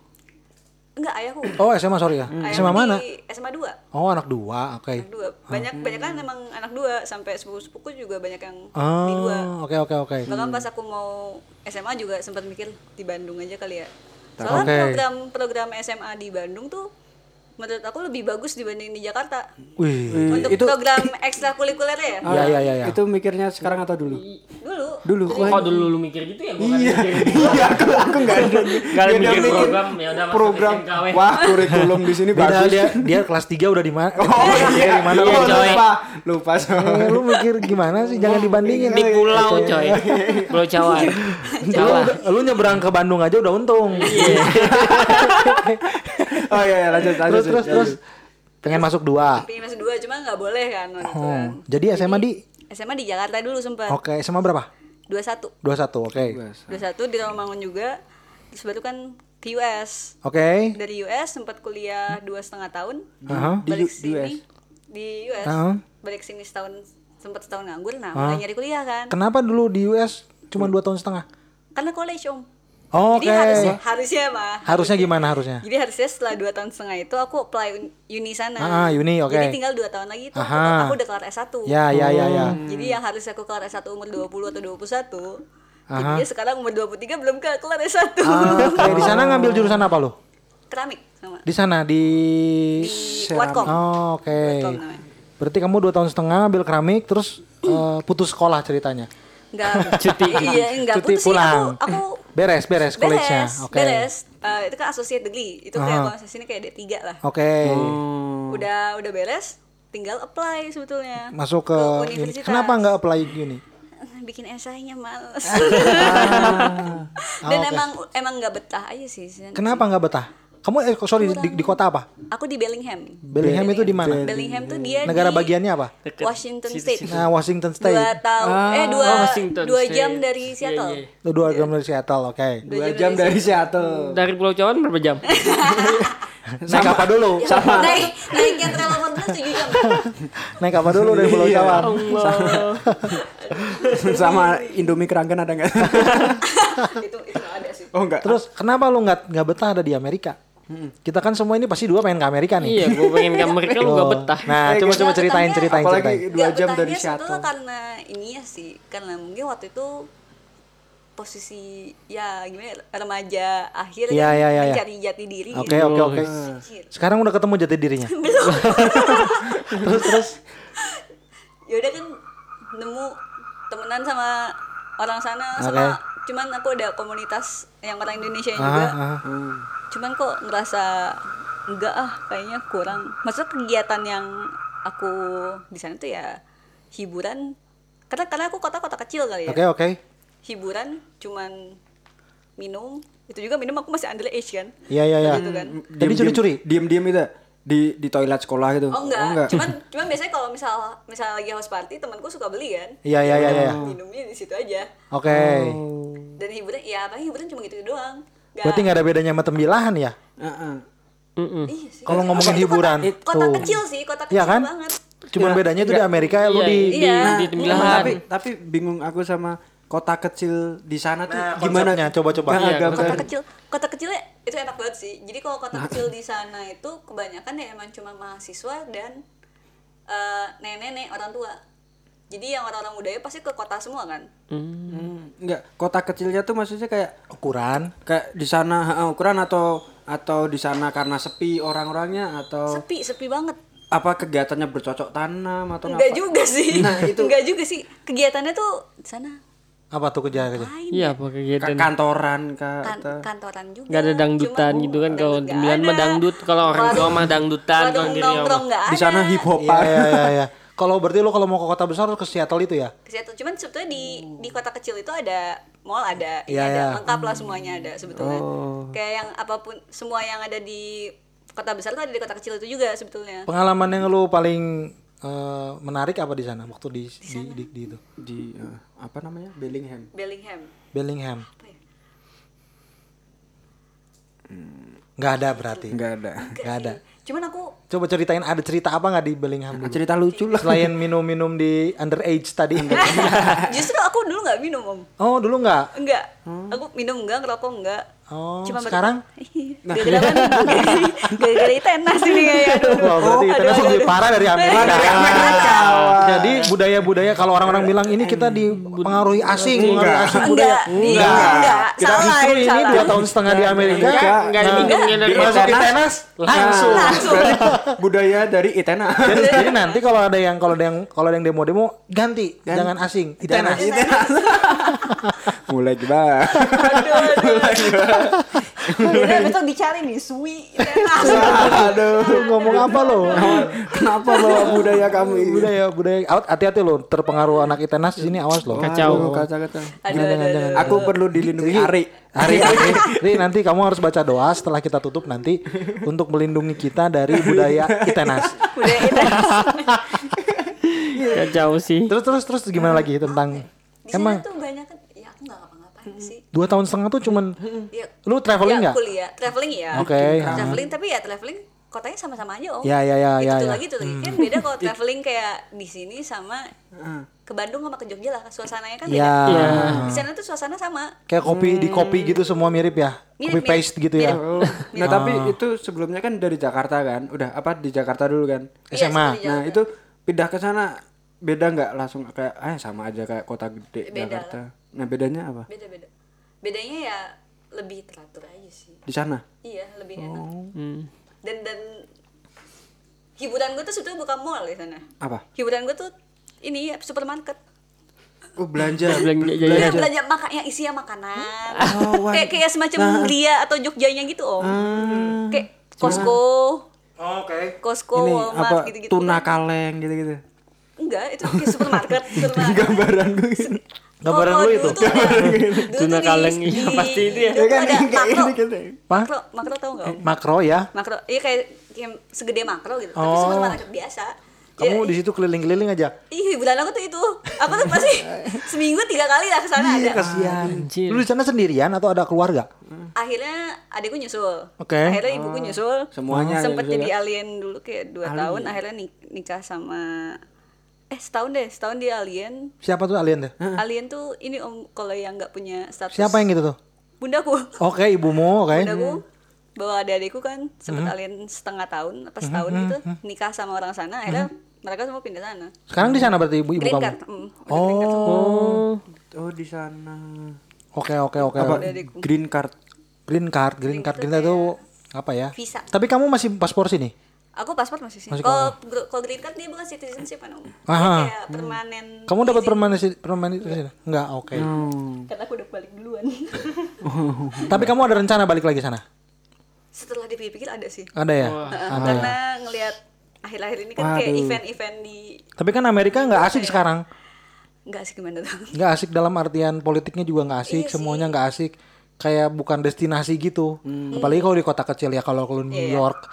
S5: Enggak, ayahku.
S3: Oh, SMA sorry ya.
S5: Ayahku
S3: SMA mana?
S5: SMA 2.
S3: Oh, anak dua. Oke.
S5: Anak dua. Banyak banyak kan emang anak dua sampai sepupu-sepupu juga banyak yang
S3: Oh,
S5: di dua.
S3: oke oke oke.
S5: Bahkan pas aku mau SMA juga sempat mikir di Bandung aja kali ya. Soalnya
S3: Oke.
S5: program program SMA di Bandung tuh menurut aku lebih bagus dibanding di Jakarta.
S3: Wih.
S5: Untuk
S2: itu-
S5: program ekstrakurikulernya ya.
S3: Iya iya iya. Ya.
S2: Itu mikirnya sekarang atau dulu?
S5: Dulu.
S2: Dulu.
S4: Kok dulu lu mikir gitu ya? Gua
S2: Iya. Iya, aku aku enggak ada.
S4: Gak ada mikir program, ya udah
S2: program. Wah, kurikulum di sini bagus.
S3: dia dia kelas 3 udah di mana?
S2: Oh iya,
S3: di mana?
S4: Iya,
S2: Oh,
S4: coy.
S2: lupa, lupa soalnya.
S3: Eh, lu mikir gimana sih? Jangan dibandingin.
S4: Di pulau coy. Pulau Jawa. Jawa.
S3: Lu, lu nyebrang ke Bandung aja udah untung.
S2: Oh iya, iya, lanjut lanjut.
S3: Terus terus pengen masuk dua.
S5: Pengen masuk dua cuma nggak boleh kan waktu
S3: Oh,
S5: kan.
S3: jadi SMA di
S5: SMA di Jakarta dulu sempet.
S3: Oke, SMA berapa?
S5: 21.
S3: 21, oke.
S5: 21 di Rawamangun juga. Terus baru kan ke US.
S3: Oke.
S5: Dari US sempat kuliah dua setengah tahun.
S3: Aha.
S2: Di
S5: Balik
S2: di
S5: sini
S2: US?
S5: di US.
S3: Aha.
S5: Balik sini setahun sempat setahun nganggur. Nah, mulai nyari kuliah kan.
S3: Kenapa dulu di US cuma dua tahun setengah?
S5: Karena college om.
S3: Oke.
S5: Jadi harusnya harusnya mah.
S3: Harusnya gimana harusnya?
S5: Jadi harusnya setelah dua tahun setengah itu aku apply un- uni sana.
S3: Ah, uni, oke.
S5: Jadi tinggal dua tahun lagi itu aku,
S3: Aha.
S5: aku udah kelar S1.
S3: Ya, ya, ya, ya.
S5: Jadi yang harusnya aku kelar S1 umur 20 atau 21. Jadi sekarang umur 23 belum ke- kelar S1.
S3: Ah, Oke, di sana ngambil jurusan apa lo?
S5: Keramik sama
S3: Di sana di
S5: di Watcom.
S3: Oh, oke.
S5: Watcom namanya.
S3: Berarti kamu dua tahun setengah ambil keramik terus eh, putus sekolah ceritanya.
S5: Enggak cuti. Iya, enggak
S3: Cuti
S5: putus sih
S3: pulang.
S5: aku aku
S3: Beres, beres college-nya.
S5: beres,
S3: Oke.
S5: beres. Eh, itu kan associate degree. Itu kayak kalau misalnya sini kayak D3 lah.
S3: Oke.
S5: Udah udah beres, tinggal apply sebetulnya.
S3: Masuk ke, ini.
S5: universitas.
S3: Kenapa nggak apply uni?
S5: bikin esainya males.
S3: Ah,
S5: Dan emang emang nggak betah aja sih.
S3: Kenapa nggak betah? Kamu eh sorry di, di kota apa?
S5: Aku di Bellingham.
S3: Bellingham itu di mana?
S5: Bellingham tuh dia
S3: Negara
S5: di
S3: bagiannya apa?
S5: Washington State.
S3: Nah, Washington State.
S5: Dua tahun eh dua
S1: Oh, Washington
S5: dua
S1: State.
S5: jam dari
S1: Iya,
S5: Seattle.
S1: iya.
S3: Itu dua jam dari Seattle, oke.
S2: Dua jam dari Seattle.
S4: Dari Pulau Jawa berapa jam?
S3: Naik apa dulu?
S5: Naik naik yang terlalu bener tujuh jam.
S3: Naik apa dulu dari Pulau Jawa?
S2: Sama Indomie kerangken ada nggak?
S5: itu itu nggak ada sih.
S2: oh enggak.
S3: Terus kenapa lu nggak nggak betah ada di Amerika? Kita kan semua ini pasti dua pengen ke Amerika nih.
S4: iya, gue pengen ke Amerika lu gak betah.
S3: Nah,
S2: Eh,
S3: coba coba ceritain ceritain
S2: apalagi
S3: ceritain.
S2: dua jam dari Seattle.
S5: karena ini ya sih, karena mungkin waktu itu posisi ya gimana ya, remaja akhir
S3: iya, iya, iya.
S5: mencari jati diri.
S3: Oke
S5: gitu.
S3: oke oke.
S5: Anjir.
S3: Sekarang udah ketemu jati dirinya. terus terus.
S5: ya udah kan nemu temenan sama orang sana
S3: Oke.
S5: sama cuman aku ada komunitas yang orang Indonesia
S3: Ah,
S5: juga
S3: ah.
S5: cuman kok ngerasa enggak ah kayaknya kurang maksudnya kegiatan yang aku di sana tuh ya hiburan karena karena aku kota-kota kecil kali ya
S3: Oke oke.
S5: hiburan cuman minum itu juga minum aku masih underage kan
S3: Iya iya iya.
S5: gitu kan
S3: Jadi curi-curi.
S2: Diem-diem itu di di toilet sekolah gitu.
S5: oh enggak, cuman cuman biasanya kalau misal misal lagi house party temanku suka beli kan
S3: Iya iya iya iya.
S5: minumnya di situ aja
S3: Oke.
S5: Dan hiburan ya apa hiburan cuma gitu doang Nggak-
S3: Berarti nggak ada bedanya sama tembilahan ya?
S2: Heeh.
S5: iya sih.
S3: Kalau ngomongin
S5: Itu
S3: hiburan,
S5: kota, kota kecil sih kota kecil
S3: Iya kan?
S5: banget
S3: Cuman bedanya itu di Amerika lu
S4: Iya,
S3: di
S4: di,
S5: Iya.
S4: di
S2: Nah,
S4: Tembilahan.
S2: tapi tapi bingung aku sama kota kecil di sana tuh
S3: Nah,
S2: gimana
S3: coba-coba.
S2: Nah,
S4: Iya,
S5: kota kecil kota kecilnya itu enak banget sih jadi kalau kota kecil di sana itu kebanyakan ya emang cuma mahasiswa dan eh, nenek-nenek orang tua jadi yang orang-orang mudanya pasti ke kota semua kan?
S2: Hmm, enggak, kota kecilnya tuh maksudnya kayak
S3: ukuran.
S2: kayak di sana heeh, ukuran atau atau di sana karena sepi orang-orangnya atau?
S5: Sepi sepi banget.
S2: Apa kegiatannya bercocok tanam atau
S5: enggak
S2: apa?
S5: juga sih.
S2: Nah, itu-
S5: enggak juga sih. Kegiatannya tuh di sana.
S3: Apa tuh kerja kerja?
S4: Iya, apa
S2: Ka-
S4: kegiatan?
S2: kantoran kah
S5: kan,
S2: atau?
S5: kantoran juga.
S4: Gak ada dangdutan
S5: Cuma-
S4: gitu kan kalau
S5: dangdut nggak
S4: tembilan mah dangdut kalau orang tua mah dangdutan kalau
S5: nggak
S2: di sana hip hop.
S3: Iya iya iya. iya. Kalau berarti lu kalau mau ke kota besar ke Seattle itu ya?
S5: ke situ cuman sebetulnya di di kota kecil itu ada mall ada ini
S3: Iya,
S5: ada
S3: iya.
S5: lengkap lah semuanya ada sebetulnya
S2: Oh.
S5: kayak yang apa pun semua yang ada di kota besar itu ada di kota kecil itu juga sebetulnya
S3: Pengalaman yang lu paling eh, menarik apa di sana waktu di di, di, di itu?
S2: di eh, apa namanya Bellingham
S5: Bellingham
S3: Bellingham.
S5: apa ya
S3: Nggak ada berarti.
S2: enggak ada
S3: Nggak ada.
S5: cuman aku
S3: Coba ceritain ada cerita apa nggak di Bellingham dulu?
S2: cerita lucu lah.
S3: Selain minum-minum di underage tadi.
S5: justru aku dulu nggak minum om.
S3: Oh dulu nggak?
S5: enggak aku minum enggak ngerokok enggak
S3: Oh
S5: Cuma
S3: sekarang?
S5: gara-gara kan gara-gara itu enak sih nih aduh
S3: Wah berarti
S5: aduh,
S3: itu lebih parah dari Amerika. Jadi budaya-budaya kalau orang-orang bilang ini kita dipengaruhi asing, pengaruhi asing budaya.
S5: enggak enggak. enggak.
S3: Kita justru ini dua tahun setengah di Amerika.
S2: Enggak,
S4: Enggak
S3: Nah, masuk
S2: Itenas.
S3: Itenas langsung.
S5: langsung
S2: budaya dari Itena.
S3: Jadi, jadi nanti kalau ada yang kalau ada yang kalau ada yang demo-demo ganti. Jangan asing. Itenas.
S2: mulai gimana
S5: Jadi besok dicari nih Sui
S2: aduh
S3: ngomong apa lo?
S2: kenapa bawa budaya kamu ini
S3: budaya budaya Awas, hati-hati lo terpengaruh anak Itenas di sini awas lo.
S4: Kacau.
S2: Kacau kacau aku perlu dilindungi Ari
S3: Hari ini Ri, nanti kamu harus baca doa setelah kita tutup nanti untuk melindungi kita dari budaya Itenas.
S5: Budaya tenas.
S4: Kacau sih.
S3: Terus terus terus gimana lagi tentang
S5: Di
S3: emang
S5: tuh banyak kan, ya aku nggak ngapa-ngapain sih.
S3: dua tahun setengah tuh cuman
S5: Ya,
S3: lu traveling
S5: ya,
S3: nggak?
S5: kuliah, traveling ya.
S3: Oke,
S5: Traveling tapi ya traveling kotanya sama-sama aja om.
S3: Ya, ya, ya,
S5: Itu
S3: ya, ya.
S5: lagi tuh lagi kan beda kalau traveling kayak di sini sama ke Bandung sama ke Jogja lah suasananya kan beda.
S3: Ya.
S4: Iya.
S5: Di sana tuh suasana sama.
S3: Kayak kopi di kopi gitu semua mirip ya.
S5: Mirip,
S3: Copy paste
S5: mirip,
S3: gitu ya.
S5: mirip.
S2: Oh. Nah, tapi itu sebelumnya kan dari Jakarta kan. Udah apa di Jakarta dulu kan.
S5: Iya,
S3: SMA.
S5: seperti
S2: Nah, itu pindah ke sana beda nggak langsung kayak ah sama aja kayak kota gede
S5: Beda
S2: Jakarta. Nah, bedanya apa?
S5: beda-beda. Bedanya ya lebih teratur aja sih.
S2: Di sana.
S5: Iya, lebih enak.
S4: Hmm.
S5: Dan dan hiburan gue tuh sebetulnya bukan mall di sana.
S2: Apa?
S5: Hiburan gue tuh ini ya, supermarket.
S2: Oh, belanja.
S4: Belanja
S5: Iya,
S4: jajan.
S5: belanja makan yang isinya makanan.
S2: Oh,
S5: kayak kayak semacam Glia atau Jogjanya gitu, Om. Kayak Costco,
S3: Oke.
S5: Costco,
S2: Ini
S5: Walmart
S2: apa
S5: gitu-gitu.
S2: tuna
S5: Bukan.
S2: kaleng gitu-gitu.
S5: Enggak, itu kayak supermarket. supermarket.
S2: Gambaran gue.
S3: Gambaran
S5: Oh,
S3: lu itu.
S5: dulu
S4: Tuna kaleng, iya,
S5: di-
S4: pasti itu ya.
S5: dulu tuh ada makro.
S2: ini gitu.
S3: Apa?
S5: Makro, makro tau nggak? Om?
S3: Makro ya.
S5: Makro, iya kayak, kayak segede makro gitu. Tapi
S3: Oh.
S5: supermarket biasa.
S3: Kamu
S5: Ya,
S3: di situ keliling-keliling aja.
S5: Ih, hiburan aku tuh itu. Aku tuh pasti seminggu tiga kali lah ke sana
S3: Iya,
S5: ada.
S3: kasihan. Lu di sana sendirian atau ada keluarga?
S5: Akhirnya adikku nyusul.
S3: Oke.
S5: Akhirnya ibuku nyusul.
S2: Semuanya
S5: Sempet
S2: nyusul
S5: jadi
S2: ya?
S5: alien dulu kayak dua tahun. Akhirnya nik- nikah sama eh setahun deh, setahun dia alien.
S3: Siapa tuh alien deh?
S5: Alien tuh ini om kalau yang nggak punya status.
S3: Siapa yang gitu tuh?
S5: Bundaku.
S3: Oke, ibumu, oke.
S5: Bundaku bawa adik-adikku kan sempet alien setengah tahun apa setahun gitu nikah sama orang sana akhirnya mereka semua pindah sana
S3: Sekarang di sana berarti ibu ibu
S5: green
S3: kamu.
S5: card mm, card semua.
S4: Oh.
S2: Oh, di sana.
S3: Oke, oke, oke.
S2: Apa?
S5: adikku.
S2: Green card.
S3: Green card, green card, green card itu apa ya?
S5: visa
S3: Tapi kamu masih paspor sini?
S5: Aku paspor masih sih kalau kalau green card dia bukan citizenship kan om
S3: Aha.
S5: kayak permanen
S3: Kamu dapat permanen permanen itu? Enggak, oke.
S5: karena aku udah balik duluan
S3: Tapi kamu ada rencana balik lagi sana?
S5: setelah dipikir-pikir ada sih
S3: Ada ya?
S5: Karena ngelihat akhir-akhir ini kan kayak event-event di
S3: Tapi kan Amerika nggak asik sekarang.
S5: nggak sih gimana tuh
S3: Nggak asik dalam artian politiknya juga nggak asik, semuanya nggak asik. Kayak bukan destinasi gitu. Apalagi kalau di kota kecil ya kalau kalau New York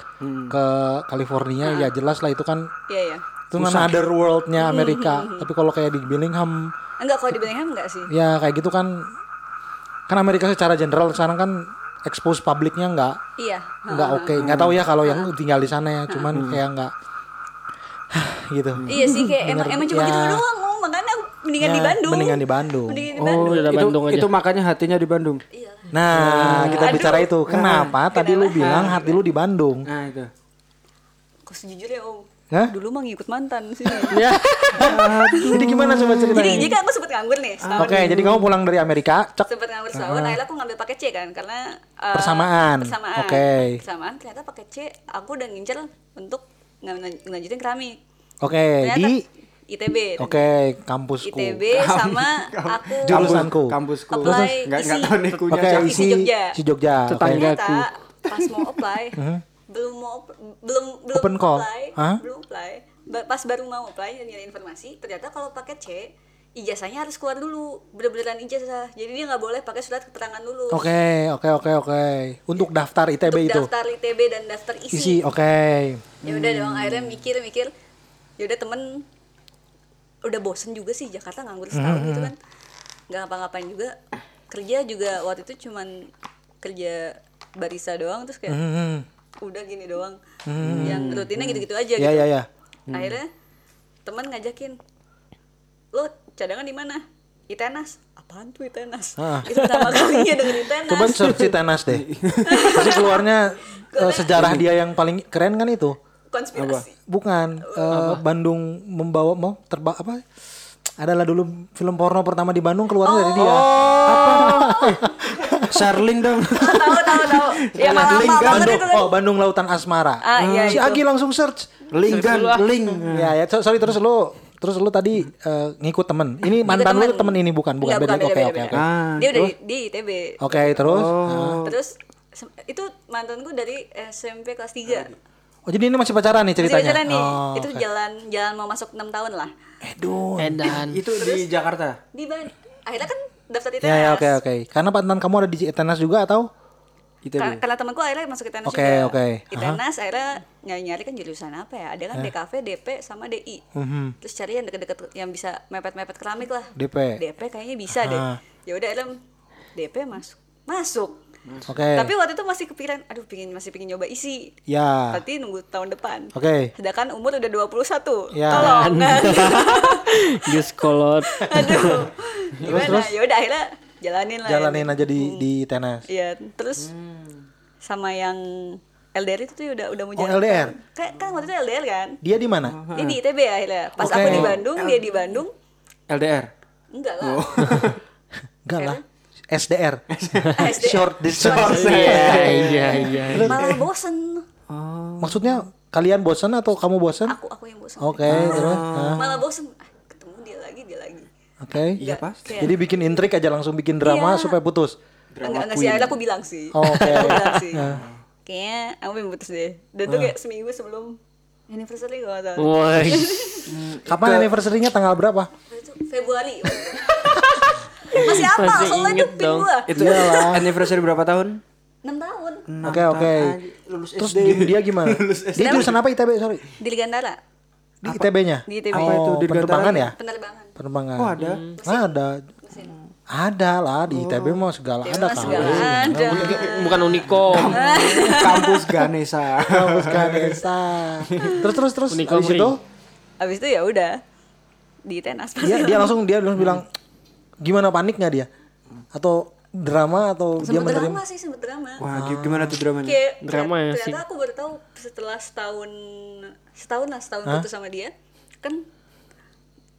S3: ke California ya jelas lah itu kan
S5: iya ya
S3: itu kan other worldnya Amerika. Tapi kalau kayak di Birmingham
S5: enggak kalau di Birmingham enggak sih.
S3: Ya kayak gitu kan kan Amerika secara general sekarang kan expose publiknya nggak
S5: iya.
S3: nggak oke. nggak tahu ya kalau yang tinggal di sana ya cuman kayak nggak gitu.
S5: Iya sih kayak emang emang cuma
S3: ya.
S5: gitu doang oh, mendingan di
S3: Ya,
S5: Bandung.
S3: mendingan di Bandung.
S5: Mendingan di
S4: Oh,
S5: Bandung.
S4: udah
S2: itu,
S4: Bandung aja.
S2: itu makanya hatinya di Bandung.
S5: iya.
S3: Nah kita bicara itu. Kenapa tadi lu bilang hati lu di Bandung?
S2: Nah, itu.
S5: kok sejujurnya om?
S3: Hah?
S5: dulu mah ngikut mantan sih
S4: Ya.
S3: jadi gimana coba
S5: jadi
S3: ceritanya?
S5: Jadi kan aku sempet nganggur nih setahun
S3: oke jadi kamu pulang dari Amerika cek.
S5: Sempet nganggur setahun akhirnya aku ngambil paket C kan karena uh,
S3: Persamaan.
S5: persamaan.
S3: Oke.
S5: persamaan ternyata paket C aku udah ngincer untuk ngelan- ngelanjutin keramik.
S3: Oke
S5: ternyata
S3: di
S5: ITB
S3: oke kampusku.
S5: ITB sama aku.
S3: Jurusanku.
S2: Kampusku.
S5: Apply
S2: Enggak enggak
S5: isi.
S2: tahu nikunya
S3: oke
S2: siapa.
S5: isi
S3: isi
S5: Jogja.
S3: si Jogja. Oke.
S4: Tetangga.
S5: ternyata pas mau apply belum mau belum belum
S3: Open call.
S5: apply.
S3: Hah?
S5: belum apply. Ba- pas baru mau apply dan nyari informasi ternyata kalau paket C ijazahnya harus keluar dulu. Bener-beneran ijazah. Jadi dia nggak boleh pakai surat keterangan lulus
S3: oke oke oke oke. Untuk daftar ITB
S5: untuk
S3: itu?
S5: daftar ITB dan daftar isi,
S3: isi oke.
S5: Ya udah dong akhirnya mikir mikir ya udah temen udah bosen juga sih Jakarta nganggur setahun gitu kan. Nggak ngapa-ngapain juga. Kerja juga waktu itu cuman kerja barista doang terus kayak
S3: Hmm.
S5: udah gini doang. Yang rutinnya gitu-gitu aja
S3: ya
S5: gitu.
S3: ya ya
S5: akhirnya teman ngajakin lo cadangan di mana? Itenas apaan tuh Itenas
S3: Ah.
S5: itu pertama kalinya denger Itenas
S3: Coba search si Tenas deh. Pasti keluarnya eh, sejarah dia yang paling keren kan itu.
S5: Konspirasi
S3: Bukan eh, Bandung membawa mau terbang apa? Adalah dulu film porno pertama di Bandung keluarnya dari dia.
S2: Sharling dong.
S5: tahu tahu tahu ya malah
S2: Link
S5: apa
S2: kan?
S3: Bandung,
S5: itu kan
S3: oh Bandung Lautan Asmara.
S5: Ah, iya,
S3: si
S5: itu.
S3: Agi langsung search.
S2: Link kan, link.
S3: Ya ya so- sorry terus lu terus lu tadi eh, ngikut temen. Ini mantan lu
S5: temen.
S3: temen ini bukan bukan
S5: Enggak,
S3: beda.
S5: bukan,
S3: Oke oke oke.
S2: Ah,
S5: dia udah di, di ITB
S3: Oke terus.
S5: terus sem- itu mantanku dari SMP kelas 3
S3: Oh jadi ini masih pacaran nih
S5: Masih
S3: ceritanya.
S5: pacaran nih
S3: Oh,
S5: itu
S3: oke.
S5: jalan jalan mau masuk 6 tahun lah
S3: Aduh.
S4: Edan.
S2: Itu di Jakarta.
S5: di Ban- akhirnya kan daftar ITB
S3: Ya ya oke oke. Karena mantan kamu ada di Tenas juga atau?
S2: ITB.
S5: Karena, karena temanku akhirnya masuk ITENAS
S3: Oke,
S5: juga.
S3: oke.
S5: ITENAS akhirnya nyari-nyari kan jurusan apa ya? Ada kan DKV, DP sama DI.
S3: Mhm.
S5: Terus cari yang deket-deket yang bisa mepet-mepet keramik lah.
S3: DP.
S5: DP kayaknya bisa deh.
S3: Aha.
S5: Ya udah akhirnya DP masuk. Masuk.
S3: Oke.
S5: Tapi waktu itu masih kepikiran, aduh pingin masih pingin nyoba isi.
S3: Ya.
S5: Berarti nunggu tahun depan.
S3: Oke.
S5: Sedangkan umur udah 21.
S3: Ya.
S5: Tolong.
S4: Jus kolot.
S5: aduh. Gimana?
S3: terus?
S5: Ya udah akhirnya jalanin lah.
S3: Jalanin aja di di tenas.
S5: Iya, terus sama yang LDR itu tuh udah udah mau
S3: Oh,
S5: jalan.
S3: LDR?
S5: Kan, kan waktu itu LDR kan?
S3: Dia di mana?
S5: Dia di ITB akhirnya. Pas
S3: Oke.
S5: aku di Bandung, dia di Bandung.
S2: LDR.
S5: Enggak lah.
S3: Enggak lah. SDR.
S5: SD.
S3: Short distance.
S4: Iya, iya, iya.
S5: Malah bosen.
S3: Maksudnya kalian bosan atau kamu bosan?
S5: Aku aku yang bosen.
S3: Oke, terus. Hah?
S5: Malah bosen. Ah, ketemu dia lagi, dia lagi.
S3: Oke.
S2: Iya
S5: Nggak,
S2: pasti.
S5: kayak-
S3: Jadi bikin intrik aja langsung bikin drama
S5: Iya.
S3: supaya putus.
S5: Enggak, enggak sih, aku bilang sih.
S3: Oh, oke.
S5: aku bilang sih. Kayaknya aku pengen putus deh. Dan tuh kayak seminggu sebelum anniversary kalau salah.
S3: Kapan anniversary-nya tanggal berapa?
S5: Itu Februari. Masih apa?
S4: Masih
S5: Soalnya
S4: inget
S5: itu pin
S4: dong.
S5: gua.
S2: Itu anniversary berapa tahun?
S5: 6 tahun.
S3: Oke, oke.
S2: Lulus
S3: Terus di- dia gimana? Dia jurusan apa ITB? Sorry.
S5: Di Ligandara.
S3: Di ITB-nya?
S5: Di ITB.
S2: Apa itu?
S3: Oh,
S2: Di
S3: penerbangan ya?
S5: Penerbangan.
S3: Penerbangan.
S2: Oh ada.
S3: Ada. Ada lah di ITB mau segala
S5: Dia
S3: ada kan.
S5: segala ada.
S4: bukan Unikom.
S2: Kampus Ganesha.
S3: Kampus Ganesha. Terus terus terus
S4: Unikom
S3: habis itu
S5: Abis itu ya udah di tenas
S3: dia dia langsung dia langsung bilang gimana panik nggak dia? Atau drama atau dia
S5: sempet
S3: menerima?
S5: drama sih sempet drama
S2: Wah, gi- gimana tuh dramanya?
S5: kayak
S4: Drama ya
S5: ternyata,
S4: sih.
S5: aku baru tahu setelah setahun setahun lah setahun putus sama dia kan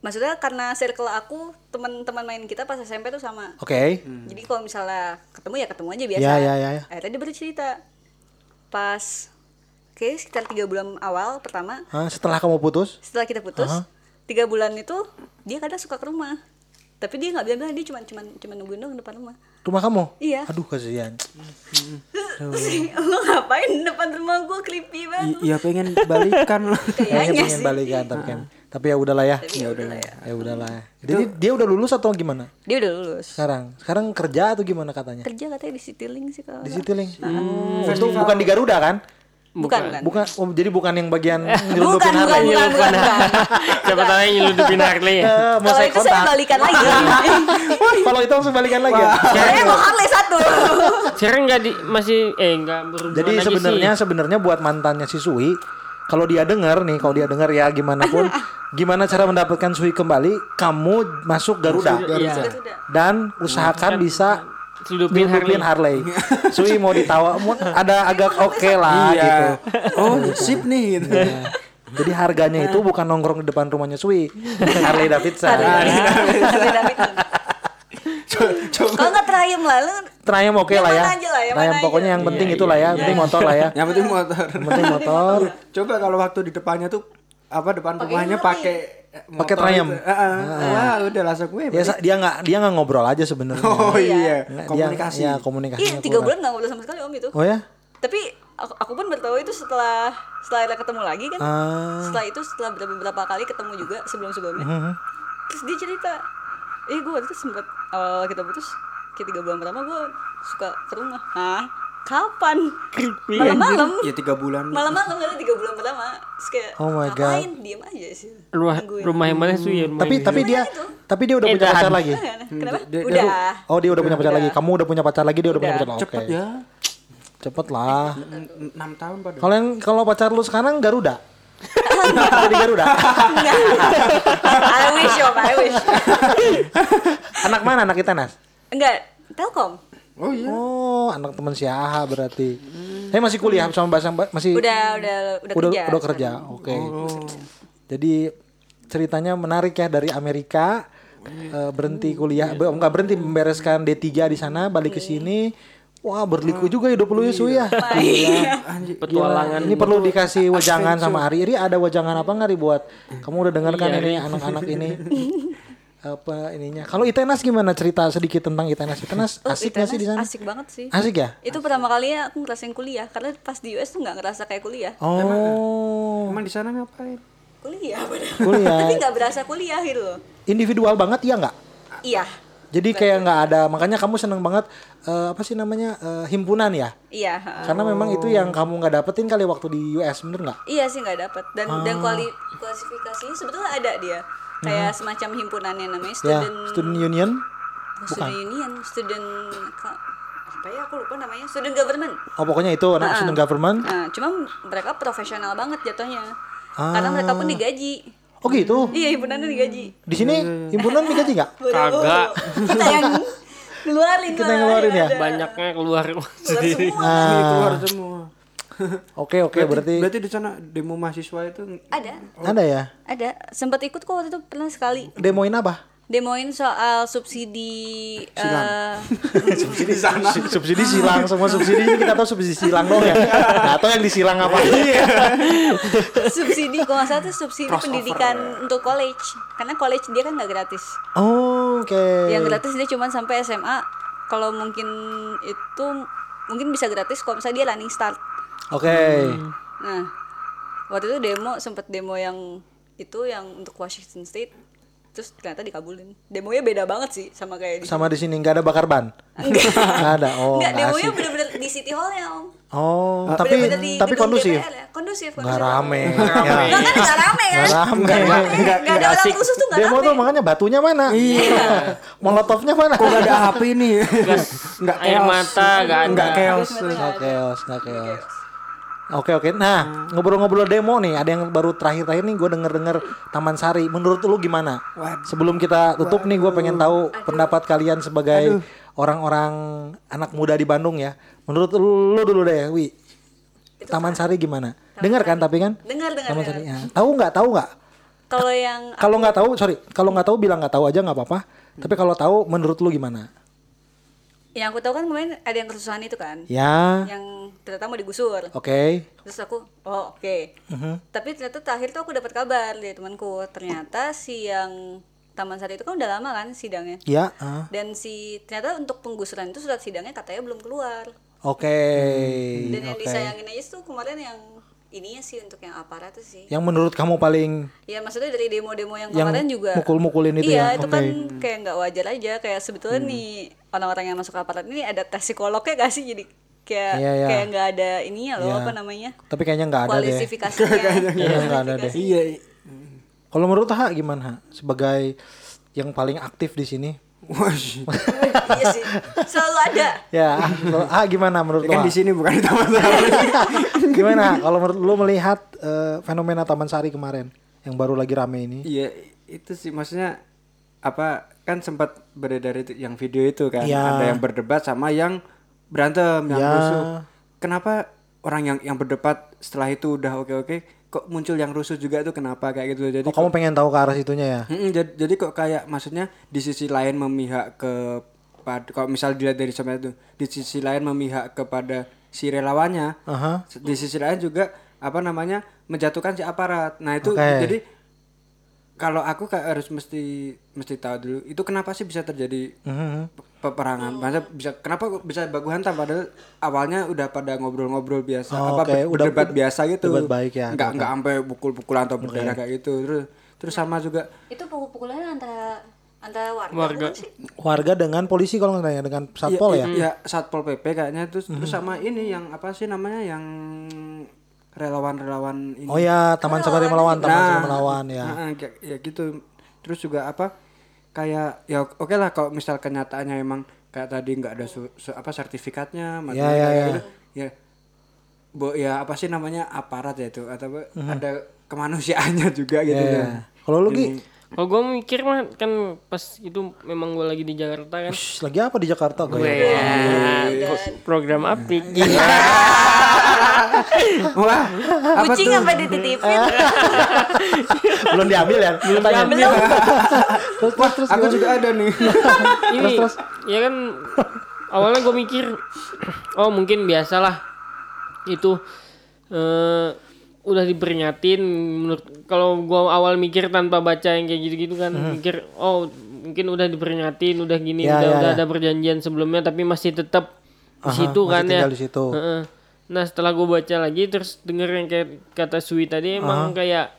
S5: maksudnya karena circle aku teman-teman main kita pas SMP tuh sama
S3: Oke.
S5: jadi kalau misalnya ketemu ya ketemu aja biasa
S3: Ya, ya, ya, ya.
S5: akhirnya dia baru cerita pas kayak sekitar tiga bulan awal pertama
S3: Hah, setelah kamu putus?
S5: setelah kita putus tiga bulan itu dia kadang suka ke rumah tapi dia nggak bilang-bilang dia cuma cuma cuma nungguin dong depan rumah
S3: Rumah kamu?
S5: Iya.
S3: Aduh kasihan.
S5: lo ngapain depan rumah gue creepy banget
S2: Iya pengen balikan lah.
S3: Kayaknya pengen
S5: sih
S3: balikan tapi kan. Tapi ya udahlah ya.
S5: tapi ya udah lah ya
S3: Ya udahlah. Jadi dia udah lulus atau gimana?
S5: dia udah lulus
S3: Sekarang? Sekarang kerja atau gimana katanya?
S5: kerja katanya di Citylink sih kalau
S3: Di Citylink. Oh, itu bukan di Garuda kan?
S5: bukan bukan
S3: Bukan, oh, jadi bukan yang bagian
S5: bukan bukan
S3: Harley.
S5: bukan, bukan, bukan.
S4: Siapa tahu yang nyeludupin Harley ya.
S3: Eh, mau
S5: kalau
S3: saya
S5: itu saya balikan lagi
S3: Kalau itu langsung balikan lagi ya?
S5: saya mau Harley satu
S4: Sekarang nggak di masih eh nggak berhubungan
S3: Jadi
S4: aja
S3: sebenarnya sebenarnya buat mantannya si Sui, kalau dia dengar nih, kalau dia dengar ya gimana pun, gimana cara mendapatkan Sui kembali, kamu masuk Garuda,
S4: Iya.
S3: dan usahakan bisa
S4: Seludupin Harley.
S3: nyelundupin Harley. Sui mau ditawa, ada agak oke lah
S2: Iya.
S3: gitu.
S2: Oh, sip nih gitu.
S3: Iya. Jadi harganya itu bukan nongkrong di depan rumahnya Sui, Harley Davidson.
S5: Harley Davidson kalau nggak terayam lah lu
S3: Trayem oke lah ya.
S5: lah,
S3: Trayem pokoknya
S5: aja.
S3: yang penting itulah ya, penting motor lah ya.
S2: Yang penting motor.
S3: Yang penting motor.
S2: Coba kalau waktu di depannya tuh apa depan rumahnya pakai
S3: Pakai
S2: motor
S3: Triumph.
S2: itu. Heeh. Wah, udah langsung gue.
S3: Dia sa- dia nggak dia nggak ngobrol aja sebenarnya.
S2: Oh iya,
S3: dia-
S2: komunikasi.
S3: Iya, komunikasi.
S5: iya tiga bulan nggak ngobrol sama sekali om itu
S3: Oh ya?
S5: tapi aku, aku pun baru tahu itu setelah setelah kita ketemu lagi kan
S3: Ah.
S5: setelah itu setelah beberapa, beberapa kali ketemu juga sebelum sebelumnya
S3: Mhm.
S5: terus dia cerita eh gue waktu itu sempat awal kita putus kayak tiga bulan pertama gue suka ke rumah Hah? kapan malam-malam
S2: Ya tiga bulan.
S5: malam-malam kali tiga bulan pertama terus kayak
S3: Oh my
S5: ngapain diem aja sih
S4: Rumah
S5: Nungguin.
S4: rumah yang mana sih ya? Rumah
S3: Tapi
S4: yang-
S3: tapi dia
S5: itu.
S3: tapi dia udah punya
S4: Edan.
S3: pacar lagi.
S5: kenapa
S2: dia- dia-
S5: udah
S3: Oh, dia udah punya pacar lagi. Kamu udah punya pacar lagi, dia udah punya
S5: Udah.
S3: pacar. Oke.
S2: Cepet ya.
S3: Cepet lah.
S2: Enam tahun pada.
S3: Kalau yang kalau pacar lu sekarang Garuda. Jadi Garuda.
S5: I wish om I wish
S3: Anak mana? Anak Itenas?
S5: enggak Telkom
S2: Oh iya.
S3: Oh, anak teman si Aha berarti. Saya masih kuliah sama bahasa masih
S5: udah udah udah,
S3: udah
S5: kerja
S3: udah kerja. Oke. Jadi ceritanya menarik ya dari Amerika eh, berhenti kuliah, enggak berhenti membereskan D3 di sana, balik ke sini. Wah, berliku juga hidup lu ya Su ya.
S5: Iya.
S4: petualangan.
S3: Ini perlu dikasih wejangan sama Ari. Iri ada wejangan apa nggak buat kamu udah dengarkan
S4: Iya,
S3: ini anak-anak ini apa ininya. Kalau Itenas gimana cerita sedikit tentang Itenas? Itenas
S5: Oh,
S3: asik nggak sih di sana?
S5: Asik banget sih.
S3: Asik ya?
S5: Itu pertama kalinya aku ngerasain kuliah karena pas di US tuh nggak ngerasa kayak kuliah.
S3: Oh,
S2: Emang di sana ngapain?
S5: Kuliah padahal.
S3: kuliah.
S5: Tapi nggak berasa kuliah gitu loh.
S3: Individual banget ya nggak?
S5: Iya.
S3: Jadi kayak nggak ada, makanya kamu seneng banget eh, apa sih namanya eh, himpunan ya?
S5: Iya.
S3: Karena memang itu yang kamu nggak dapetin kali waktu di US, bener nggak?
S5: Iya sih nggak dapat dan
S3: Ah.
S5: dan kuali klasifikasinya sebetulnya ada dia kayak semacam himpunannya namanya
S3: Hmm. Ya,
S5: student
S3: student union.
S5: student union student apa ya aku lupa namanya student government
S3: Oh pokoknya itu anak student government.
S5: nah cuma mereka profesional banget jatuhnya
S3: Ah.
S5: karena mereka pun digaji
S3: Oh gitu.
S5: iya himpunannya digaji
S3: Di sini himpunan digaji nggak?
S4: Kagak.
S5: kita yang ngeluarin
S3: Kita yang ngeluarin ya?
S4: Banyaknya keluar sendiri.
S2: Ini keluar semua.
S3: Oke oke berarti
S2: berarti di sana demo mahasiswa itu
S5: ada
S3: ada ya.
S5: ada sempat ikut kok waktu itu pernah sekali
S3: Demoin apa?
S5: Demoin soal subsidi eh,
S3: subsidi sana. subsidi silang semua subsidi ini kita tahu subsidi silang dong ya. Nggak tahu yang disilang apa.
S5: subsidi kalau nggak salah tuh subsidi pendidikan untuk college karena college dia kan nggak gratis
S3: Oh, Oke.
S5: yang gratis dia cuma sampai SMA kalau mungkin itu mungkin bisa gratis kalau misalnya dia running start
S3: Oke.
S5: nah waktu itu demo sempet demo yang itu yang untuk Washington State terus ternyata dikabulin demonya beda banget sih sama kayak di
S3: Sama di sini nggak ada bakar ban. Nggak ada. Oh,
S5: Enggak,
S3: nggak
S5: demonya
S3: asik.
S5: bener-bener di City Hall-nya om
S3: Oh, tapi
S5: Bener-bener di
S3: tapi
S5: gedung
S3: kondusif.
S5: DPR ya. kondusif
S3: Nggak
S5: kondusif.
S3: rame.
S5: Enggak
S3: Ya.
S5: kan nggak rame kan
S3: Nggak rame.
S5: Nggak nggak ada orang khusus tuh nggak
S3: Demo
S5: rame
S3: tuh makanya batunya mana? Iya. Molotovnya mana?
S2: kok gak ada api nih nggak
S4: Air
S2: chaos.
S4: mata gak ada.
S2: nggak chaos
S3: Nggak chaos, nggak chaos. Oke oke. Nah ngobrol-ngobrol demo nih, ada yang baru terakhir-terakhir nih gue denger-denger Taman Sari. Menurut lu gimana? Sebelum kita tutup nih, gue pengen tahu pendapat kalian sebagai orang-orang anak muda di Bandung ya. Menurut lu, lu dulu deh, Wi. Taman Sari gimana? Dengar kan tapi kan?
S5: dengar dengar
S3: Taman. Sari. Ya. Tahu nggak? Tahu nggak?
S5: kalau yang
S3: Kalau nggak tahu, sorry. Kalau nggak tahu bilang nggak tahu aja nggak apa-apa. Tapi kalau tahu, menurut lu gimana?
S5: Yang aku tahu kan kemarin ada yang kesusahan itu kan
S3: Ya.
S5: yang ternyata mau digusur
S3: Oke.
S5: terus aku oh oke tapi ternyata terakhir tuh aku dapat kabar dari temanku ternyata si yang Taman Sari itu kan udah lama kan sidangnya
S3: Ya. ah.
S5: dan si ternyata untuk penggusuran itu surat sidangnya katanya belum keluar
S3: Oke.
S5: dan yang
S3: Oke.
S5: disayangin aja tuh kemarin yang ininya sih untuk yang aparat sih
S3: Yang menurut kamu paling
S5: ya maksudnya dari demo-demo yang
S3: Yang
S5: kemarin juga
S3: mukul-mukulin itu
S5: iya
S3: ya?
S5: itu
S3: Oke.
S5: kan kayak nggak wajar aja kayak sebetulnya nih orang-orang yang masuk aparat ini ada tes psikolognya gak sih jadi kayak
S3: Iya, iya.
S5: kayak nggak ada ininya loh
S3: Iya.
S5: apa namanya
S3: tapi kayaknya nggak ada deh.
S5: kualifikasinya
S3: Kayaknya nggak ada deh.
S2: iya
S3: Kalau menurut Ha gimana Ha? Sebagai yang paling aktif di sini.
S2: Wah,
S5: iya sih selalu ada
S3: Ya, Ha gimana menurut
S2: kan
S3: lo?
S2: di sini bukan di taman sari
S3: gimana kalau menurut lo melihat eh, fenomena Taman Sari kemarin yang baru lagi rame ini?
S2: Iya, itu sih maksudnya apa kan sempat beredar itu yang video itu kan
S3: Iya.
S2: ada yang berdebat sama yang berantem yang
S3: Ya.
S2: rusuh. Kenapa orang yang yang berdebat setelah itu udah oke-oke kok muncul yang rusuh juga tuh kenapa kayak gitu. Jadi
S3: Oh, kamu pengen tahu ke arah situnya ya?
S2: Mm-mm, jadi, jadi kok kayak maksudnya di sisi lain memihak ke kalau misal dilihat dari sama itu di sisi lain memihak kepada si relawannya
S3: Aha.
S2: di sisi lain juga apa namanya menjatuhkan si aparat nah itu
S3: Oke.
S2: jadi kalau aku kayak harus mesti mesti tahu dulu itu kenapa sih bisa terjadi
S3: Mhm.
S2: Peperangan masa bisa kenapa kok bisa baku hantam padahal awalnya udah pada ngobrol-ngobrol biasa
S3: Oh,
S2: apa ber-
S3: Udah-
S2: berdebat biasa gitu
S3: debat baik ya.
S2: nggak
S3: Oke.
S2: nggak sampai pukul-pukulan atau berdarah kayak gitu terus terus sama juga
S5: itu pukul-pukulannya antara antara warga,
S4: Warga.
S5: sih?
S3: Warga dengan polisi kalau nggak tanya dengan satpol ya?
S2: Iya, satpol pp kayaknya terus terus sama ini yang apa sih namanya yang relawan-relawan ini.
S3: Oh ya, Taman Safari melawan, Taman
S2: Nah,
S3: melawan ya.
S2: Nah, kayak ya gitu. Terus juga apa? Kayak ya oke lah kalau misal kenyataannya emang kayak tadi nggak ada su- su- apa sertifikatnya,
S3: Ya, ya,
S2: kayak
S3: ya.
S2: gitu. Ya Bo, ya apa sih namanya aparat ya itu atau apa, ada kemanusiaannya juga gitu.
S3: Iya,
S2: ya.
S3: iya. Kalau lu Gi?
S4: Kalau gue mikir mah kan pas itu memang gue lagi di Jakarta kan.
S3: Shh, lagi apa di Jakarta gue?
S4: Wah, pro- program apik.
S2: Wah, apa
S5: kucing
S2: tuh?
S5: apa dititipin
S3: Belum diambil ya? Belum
S5: belum
S3: Terus terus terus.
S2: Aku juga ada nih.
S4: Ini ya kan awalnya gue mikir oh mungkin biasalah itu eh udah diperingatin menurut kalau gua awal mikir tanpa baca yang kayak gitu-gitu kan mikir oh mungkin udah diperingatin udah gini
S3: Ya,
S4: udah
S3: ya,
S4: udah
S3: ya.
S4: ada perjanjian sebelumnya tapi masih tetap di
S3: Aha,
S4: situ
S3: masih
S4: kan ya
S3: di situ.
S4: Nah setelah gue baca lagi terus denger yang kayak kata Sui tadi emang kayak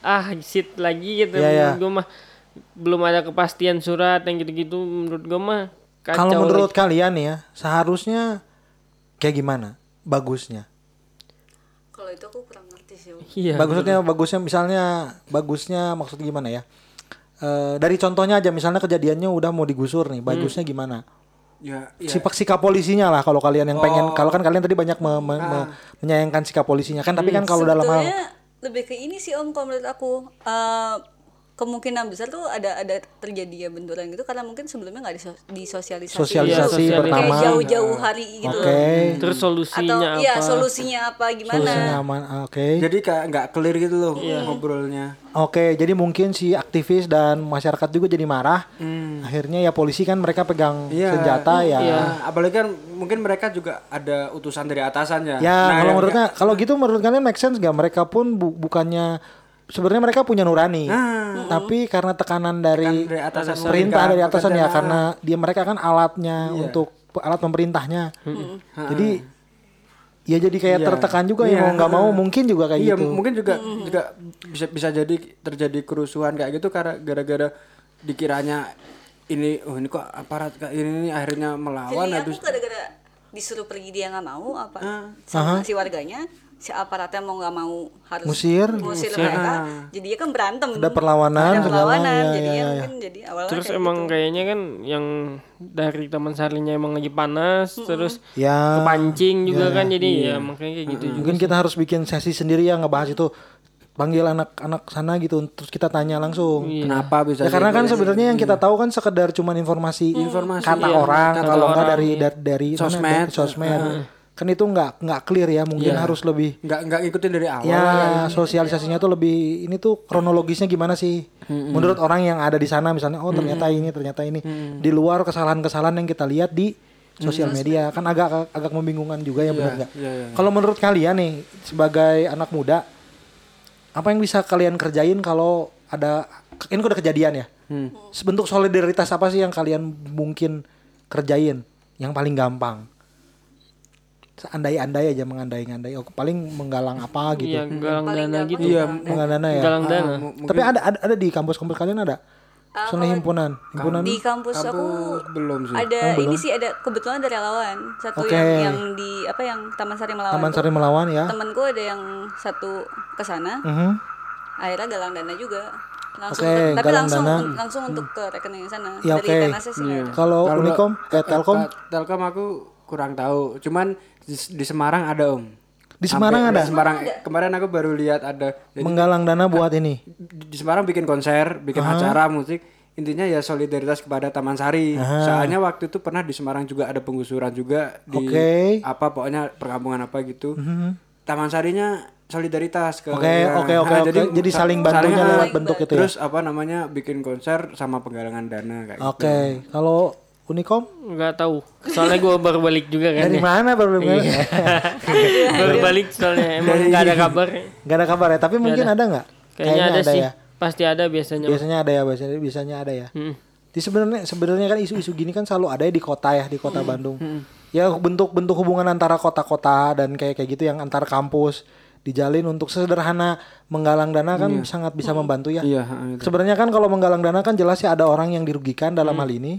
S4: ah shit lagi gitu
S3: Iya, iya.
S4: gue mah belum ada kepastian surat yang gitu-gitu menurut gue mah
S3: Kalau menurut
S4: lagi.
S3: kalian ya, seharusnya kayak gimana? Bagusnya.
S5: Kalau itu aku kurang ngerti sih.
S4: Iya
S3: bagusnya bagusnya misalnya bagusnya maksud gimana ya? Eh dari contohnya aja misalnya kejadiannya udah mau digusur nih, bagusnya gimana?
S2: Ya, ya.
S3: Sikap sikap polisinya lah kalau kalian yang pengen kalau kan kalian tadi banyak me- me- me- menyayangkan sikap polisinya kan tapi kan kalau dalam hal
S5: Sebetulnya lebih ke ini sih om kalau menurut aku Eh, kemungkinan besar tuh ada ada terjadi ya benturan gitu karena mungkin sebelumnya nggak diso- disosialisasi
S3: sosialisasi
S4: Iya,
S3: pertama.
S5: kayak jauh-jauh hari gitu
S3: Oke.
S4: terus
S5: atau
S4: solusinya
S5: iya
S4: apa
S5: solusinya apa gimana
S3: Solusinya aman. Oke.
S2: Jadi kayak nggak clear gitu loh ngobrolnya.
S3: Oke, jadi mungkin si aktivis dan masyarakat juga jadi marah. Akhirnya ya polisi kan mereka pegang
S2: Iya.
S3: senjata ya.
S2: Nah, apalagi kan mungkin mereka juga ada utusan dari atasan ya.
S3: Ya,
S2: Nah,
S3: kalau menurutnya kalau gitu menurut kalian make sense gak mereka pun bu- bukannya sebenarnya mereka punya nurani. Tapi karena tekanan dari,
S2: dari atasan
S3: perintah dari atasan ya karena dia mereka kan alatnya untuk alat pemerintahnya. Jadi ya jadi kayak
S2: Iya.
S3: tertekan juga ya
S2: Iya.
S3: mau nggak mau mungkin juga kayak
S2: iya,
S3: gitu.
S2: mungkin juga juga bisa bisa jadi terjadi kerusuhan kayak gitu karena gara-gara dikiranya ini oh ini kok aparat kayak ini, ini akhirnya melawan
S5: jadi
S2: habis
S5: aku gara-gara disuruh pergi dia nggak mau apa sama si warganya si aparatnya mau nggak mau harus
S3: Musir.
S5: musir mereka jadi ya kan berantem
S3: Ada perlawanan,
S5: ada perlawanan
S3: ya,
S5: jadi
S3: ya,
S5: ya,
S3: ya.
S5: mungkin jadi awalnya
S4: terus
S5: kayak
S4: emang
S5: gitu.
S4: kayaknya kan yang dari taman sarinya emang lagi panas terus
S3: Ya.
S4: kepancing juga kan jadi ya makanya kayak gitu juga
S3: Mungkin kita harus bikin sesi sendiri ya ngebahas itu. Panggil anak-anak sana gitu terus kita tanya langsung.
S2: kenapa bisa
S3: Ya karena
S2: jadi-
S3: kan sebenarnya yang kita tahu kan sekedar cuman informasi, kata orang kalau nggak dari dari dari mana,
S2: Sosmed.
S3: dari sosmed. Kan itu nggak nggak clear ya, mungkin harus lebih
S2: nggak nggak ngikutin dari awal
S3: ya sosialisasinya tuh lebih ini tuh kronologisnya gimana sih? Menurut orang yang ada di sana misalnya oh ternyata ini ternyata ini di luar kesalahan-kesalahan yang kita lihat di sosial media kan agak agak membingungkan juga ya benar nggak?
S2: iya, iya.
S3: Kalau menurut kalian nih sebagai anak muda apa yang bisa kalian kerjain kalau ada ini udah kejadian ya? Bentuk solidaritas apa sih yang kalian mungkin kerjain yang paling gampang? Andai-andai aja mengandai-andai. Oh, paling menggalang apa gitu.
S4: iya galang dana gitu
S2: iya
S3: Menggalang dana ya.
S4: galang dana
S3: Tapi ada, ada ada di kampus-kampus kalian ada? Soalnya himpunan, himpunan
S5: di kampus aku
S2: belum sih
S5: ada ini sih ada kebetulan ada relawan satu
S3: Oke.
S5: yang yang di apa yang Taman Sari Melawan
S3: Taman. Sari Melawan ya.
S5: temanku ada yang satu ke sana
S3: Mhm.
S5: akhirnya galang dana juga langsung
S3: Oke,
S5: ke- tapi
S3: galang
S5: langsung
S3: dana.
S5: langsung untuk ke rekening sana
S3: Ya,
S5: dari sih nggak ada.
S3: Kalau Unicom, eh, Telkom
S2: Telkom aku kurang tahu cuman di, di Semarang ada om
S3: di Semarang ada
S2: di Semarang kemarin aku baru lihat ada jadi
S3: menggalang dana buat ini.
S2: di Semarang bikin konser, bikin acara musik. Intinya ya solidaritas kepada Taman Sari. Soalnya waktu itu pernah di Semarang juga ada penggusuran juga di.
S3: Mhm.
S2: apa pokoknya perkampungan apa gitu. Taman Sarinya solidaritas ke
S3: Oke,
S2: ya.
S3: oke, oke,
S2: Nah,
S3: oke. Jadi
S2: sa-
S3: saling bantunya lewat bentuk itu ya.
S2: Terus apa namanya bikin konser sama penggalangan dana kayak gitu.
S3: Oke, kalau Unicom
S4: nggak tahu soalnya gue baru balik juga kan
S3: dari
S4: ya.
S3: mana baru
S4: baru balik soalnya emang nggak ada kabar
S3: Gak ada kabar ya, tapi mungkin ada nggak?
S4: kayaknya ada, sih
S3: ya.
S4: pasti ada biasanya
S3: Biasanya ada ya, biasanya biasanya ada ya.
S4: Hmm.
S3: Di sebenarnya sebenarnya kan isu-isu gini kan selalu ada ya di kota ya, di
S4: Hmm.
S3: kota Bandung. Ya bentuk-bentuk hubungan antara kota-kota dan kayak kayak gitu yang antar kampus dijalin untuk sederhana menggalang dana kan sangat bisa membantu ya.
S2: Iya, ha, itu.
S3: Sebenarnya kan kalau menggalang dana kan jelas ya ada orang yang dirugikan dalam hal ini.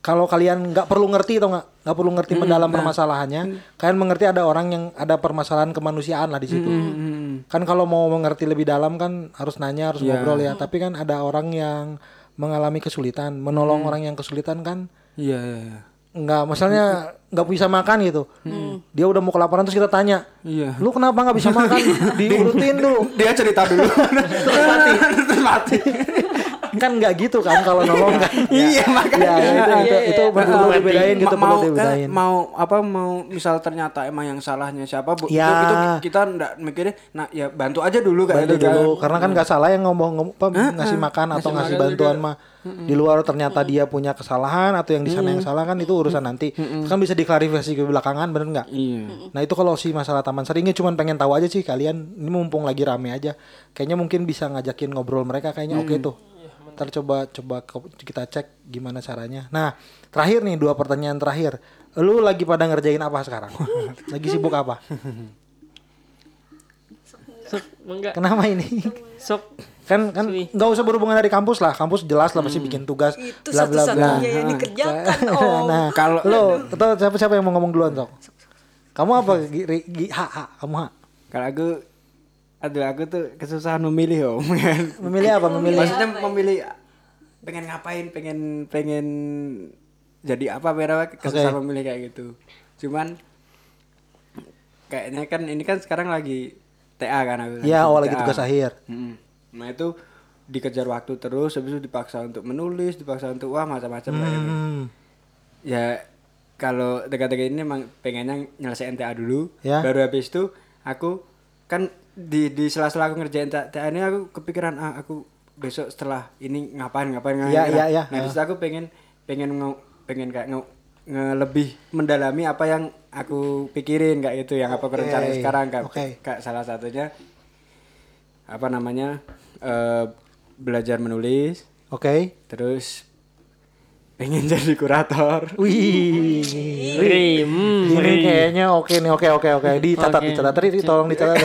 S3: Kalau kalian nggak perlu ngerti atau nggak nggak perlu ngerti mendalam permasalahannya, kalian mengerti ada orang yang ada permasalahan kemanusiaan lah di situ. Kan kalau mau mengerti lebih dalam kan harus nanya, harus ngobrol ya. Tapi kan ada orang yang mengalami kesulitan, menolong orang yang kesulitan kan
S2: Iya, iya, iya.
S3: nggak, misalnya nggak bisa makan gitu. Dia udah mau kelaparan terus kita tanya,
S2: Iya.
S3: lu kenapa nggak bisa makan? Diurutin dulu.
S2: Dia cerita dulu. Terus mati. Terus mati.
S3: Kan nggak gitu kan kalau nolong kan.
S2: Iya, makanya.
S3: ya itu itu, itu perlu
S2: Mati.
S3: dibedain gitu
S2: Ma-
S3: perlu
S2: mau kan,
S3: dibedain.
S2: mau apa mau misal ternyata emang yang salahnya siapa bu,
S3: Ya.
S2: itu, itu kita ndak mikirnya nah ya bantu aja dulu kayak
S3: bantu
S2: gitu kan.
S3: dulu karena kan nggak salah yang ngomong, ngomong apa, ngasih makan atau ngasih bantuan mah. Di luar ternyata dia punya kesalahan atau yang di sana yang salah kan itu urusan nanti. Kan bisa diklarifikasi ke belakangan bener nggak?
S2: Iya.
S3: nah itu kalau si masalah taman sari ini cuman pengen tahu aja sih kalian ini mumpung lagi rame aja. Kayaknya mungkin bisa ngajakin ngobrol mereka kayaknya oke tuh ntar coba coba kita cek gimana caranya. Nah terakhir nih dua pertanyaan terakhir. Lu lagi pada ngerjain apa sekarang? Lagi sibuk apa?
S4: Sok enggak
S3: kenapa ini?
S4: Sok.
S3: Kan kan nggak usah berhubungan dari kampus lah. Kampus jelas lah pasti bikin tugas
S5: Itu
S3: bla bla bla.
S5: yang dikerjakan, Om.
S3: nah kalau lo atau siapa siapa yang mau ngomong duluan sok. Kamu apa Gi, Ri- Gi, ha, ha, kamu ha?
S2: Kalau aku aduh aku tuh kesusahan memilih om.
S3: Memilih apa? Memilih
S2: maksudnya memilih pengen ngapain pengen pengen jadi apa berapa kesusahan memilih kayak gitu. Cuman kayaknya kan ini kan sekarang lagi TA kan aku
S3: ya awal lagi tugas akhir.
S2: Mm-mm. nah itu dikejar waktu terus habis itu dipaksa untuk menulis dipaksa untuk wah macam-macam kayak gitu.
S3: Hmm.
S2: ya kalau dekat-dekat ini emang pengennya nyelesain TA dulu
S3: Ya.
S2: baru habis itu aku kan di di sela-sela aku ngerjain TA, ini aku kepikiran ah aku besok setelah ini ngapain ngapain ngapain
S3: Ya, ya, ya.
S2: nah aku pengen pengen nge, pengen kayak nge, nge- lebih mendalami apa yang aku pikirin kayak itu yang apa aku rencanain sekarang kayak,
S3: oke.
S2: kayak salah satunya apa namanya eh, belajar menulis
S3: oke
S2: terus pengen jadi kurator.
S3: Wih
S4: Ri, hmm,
S3: ini kayaknya oke nih oke oke oke. Dicatat
S4: Oke.
S3: dicatat tadi tolong dicatat.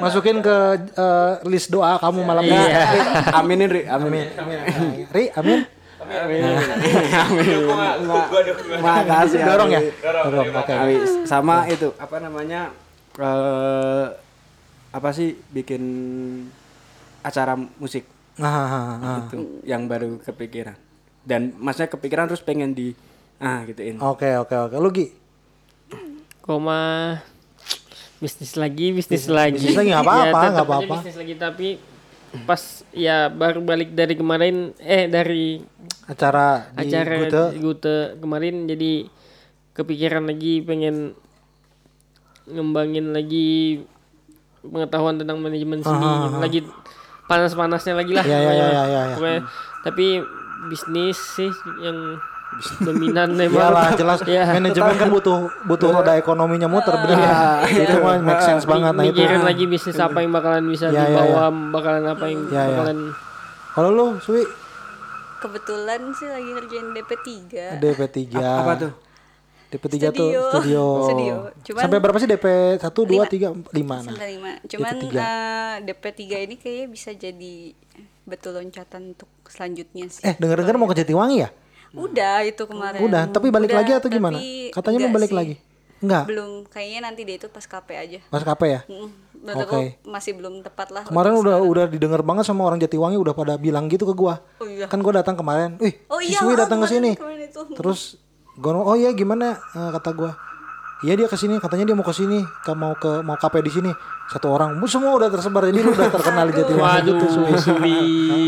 S3: Masukin ke eh, list doa kamu malam ini.
S4: Iya.
S2: Ri, aminin Ri, amin.
S3: amin. Ri amin?
S2: Makasih.
S3: dorong ya? Dorong oke.
S2: Sama itu apa namanya? eh apa sih bikin acara musik.
S3: Nah, ah, ah.
S2: itu yang baru kepikiran. Dan masnya kepikiran terus pengen di ah gituin.
S3: oke oke oke lu Gi
S4: koma bisnis lagi bisnis lagi
S3: bisnis lagi, nggak apa-apa,
S4: Ya,
S3: nggak apa-apa.
S4: bisnis lagi tapi pas ya baru balik dari kemarin eh dari
S3: acara di
S4: acara
S3: Gute.
S4: di Gute kemarin jadi kepikiran lagi pengen ngembangin lagi pengetahuan tentang manajemen seni lagi panas-panasnya lagi lah
S3: Iya, iya,
S4: pokoknya.
S3: iya, iya, iya.
S4: Pokoknya, tapi bisnis sih yang dominan memang
S3: Iyalah jelas
S4: ya
S3: manajemen kan butuh butuh roda ekonominya muter bener ya. Itu mah make sense banget nah itu.
S4: mikirin lagi bisnis apa yang bakalan bisa
S3: Ya, ya,
S4: dibawa bakalan apa yang
S3: Ya, ya.
S4: bakalan
S3: Kalau lu Sui
S5: Kebetulan sih lagi ngerjain DP3.
S3: DP3.
S2: Apa tuh?
S3: DP3 tuh
S5: Studio.
S3: studio.
S5: Studio. Cuman-
S3: Sampai berapa sih DP 1 2 3 4 5 nah.
S5: Sampai lima. Cuman
S3: DP3.
S5: eh, DP3 ini kayaknya bisa jadi betul loncatan untuk selanjutnya sih.
S3: Eh denger-denger mau ke Jatiwangi ya?
S5: Udah itu kemarin.
S3: Udah, tapi balik
S5: Udah,
S3: lagi atau gimana? Katanya mau balik
S5: sih.
S3: lagi. Enggak.
S5: Belum, kayaknya nanti dia itu pas KP aja.
S3: Pas KP ya?
S5: Mm,
S3: Oke.
S5: aku masih belum tepat lah.
S3: Kemarin udah udah didengar banget sama orang Jatiwangi udah pada bilang gitu ke gua.
S5: Oh iya.
S3: Kan gua datang kemarin. Wih,
S5: Oh
S3: si
S5: iya,
S3: Sui
S5: oh,
S3: datang ke sini. Terus gua "Oh iya gimana?" Eh, kata gua. Iya dia ke sini, katanya dia mau ke sini, ke mau ke mau KP di sini. Satu orang, semua udah tersebar jadi lu udah terkenal di Jatiwangi gitu, Sui.
S4: Sui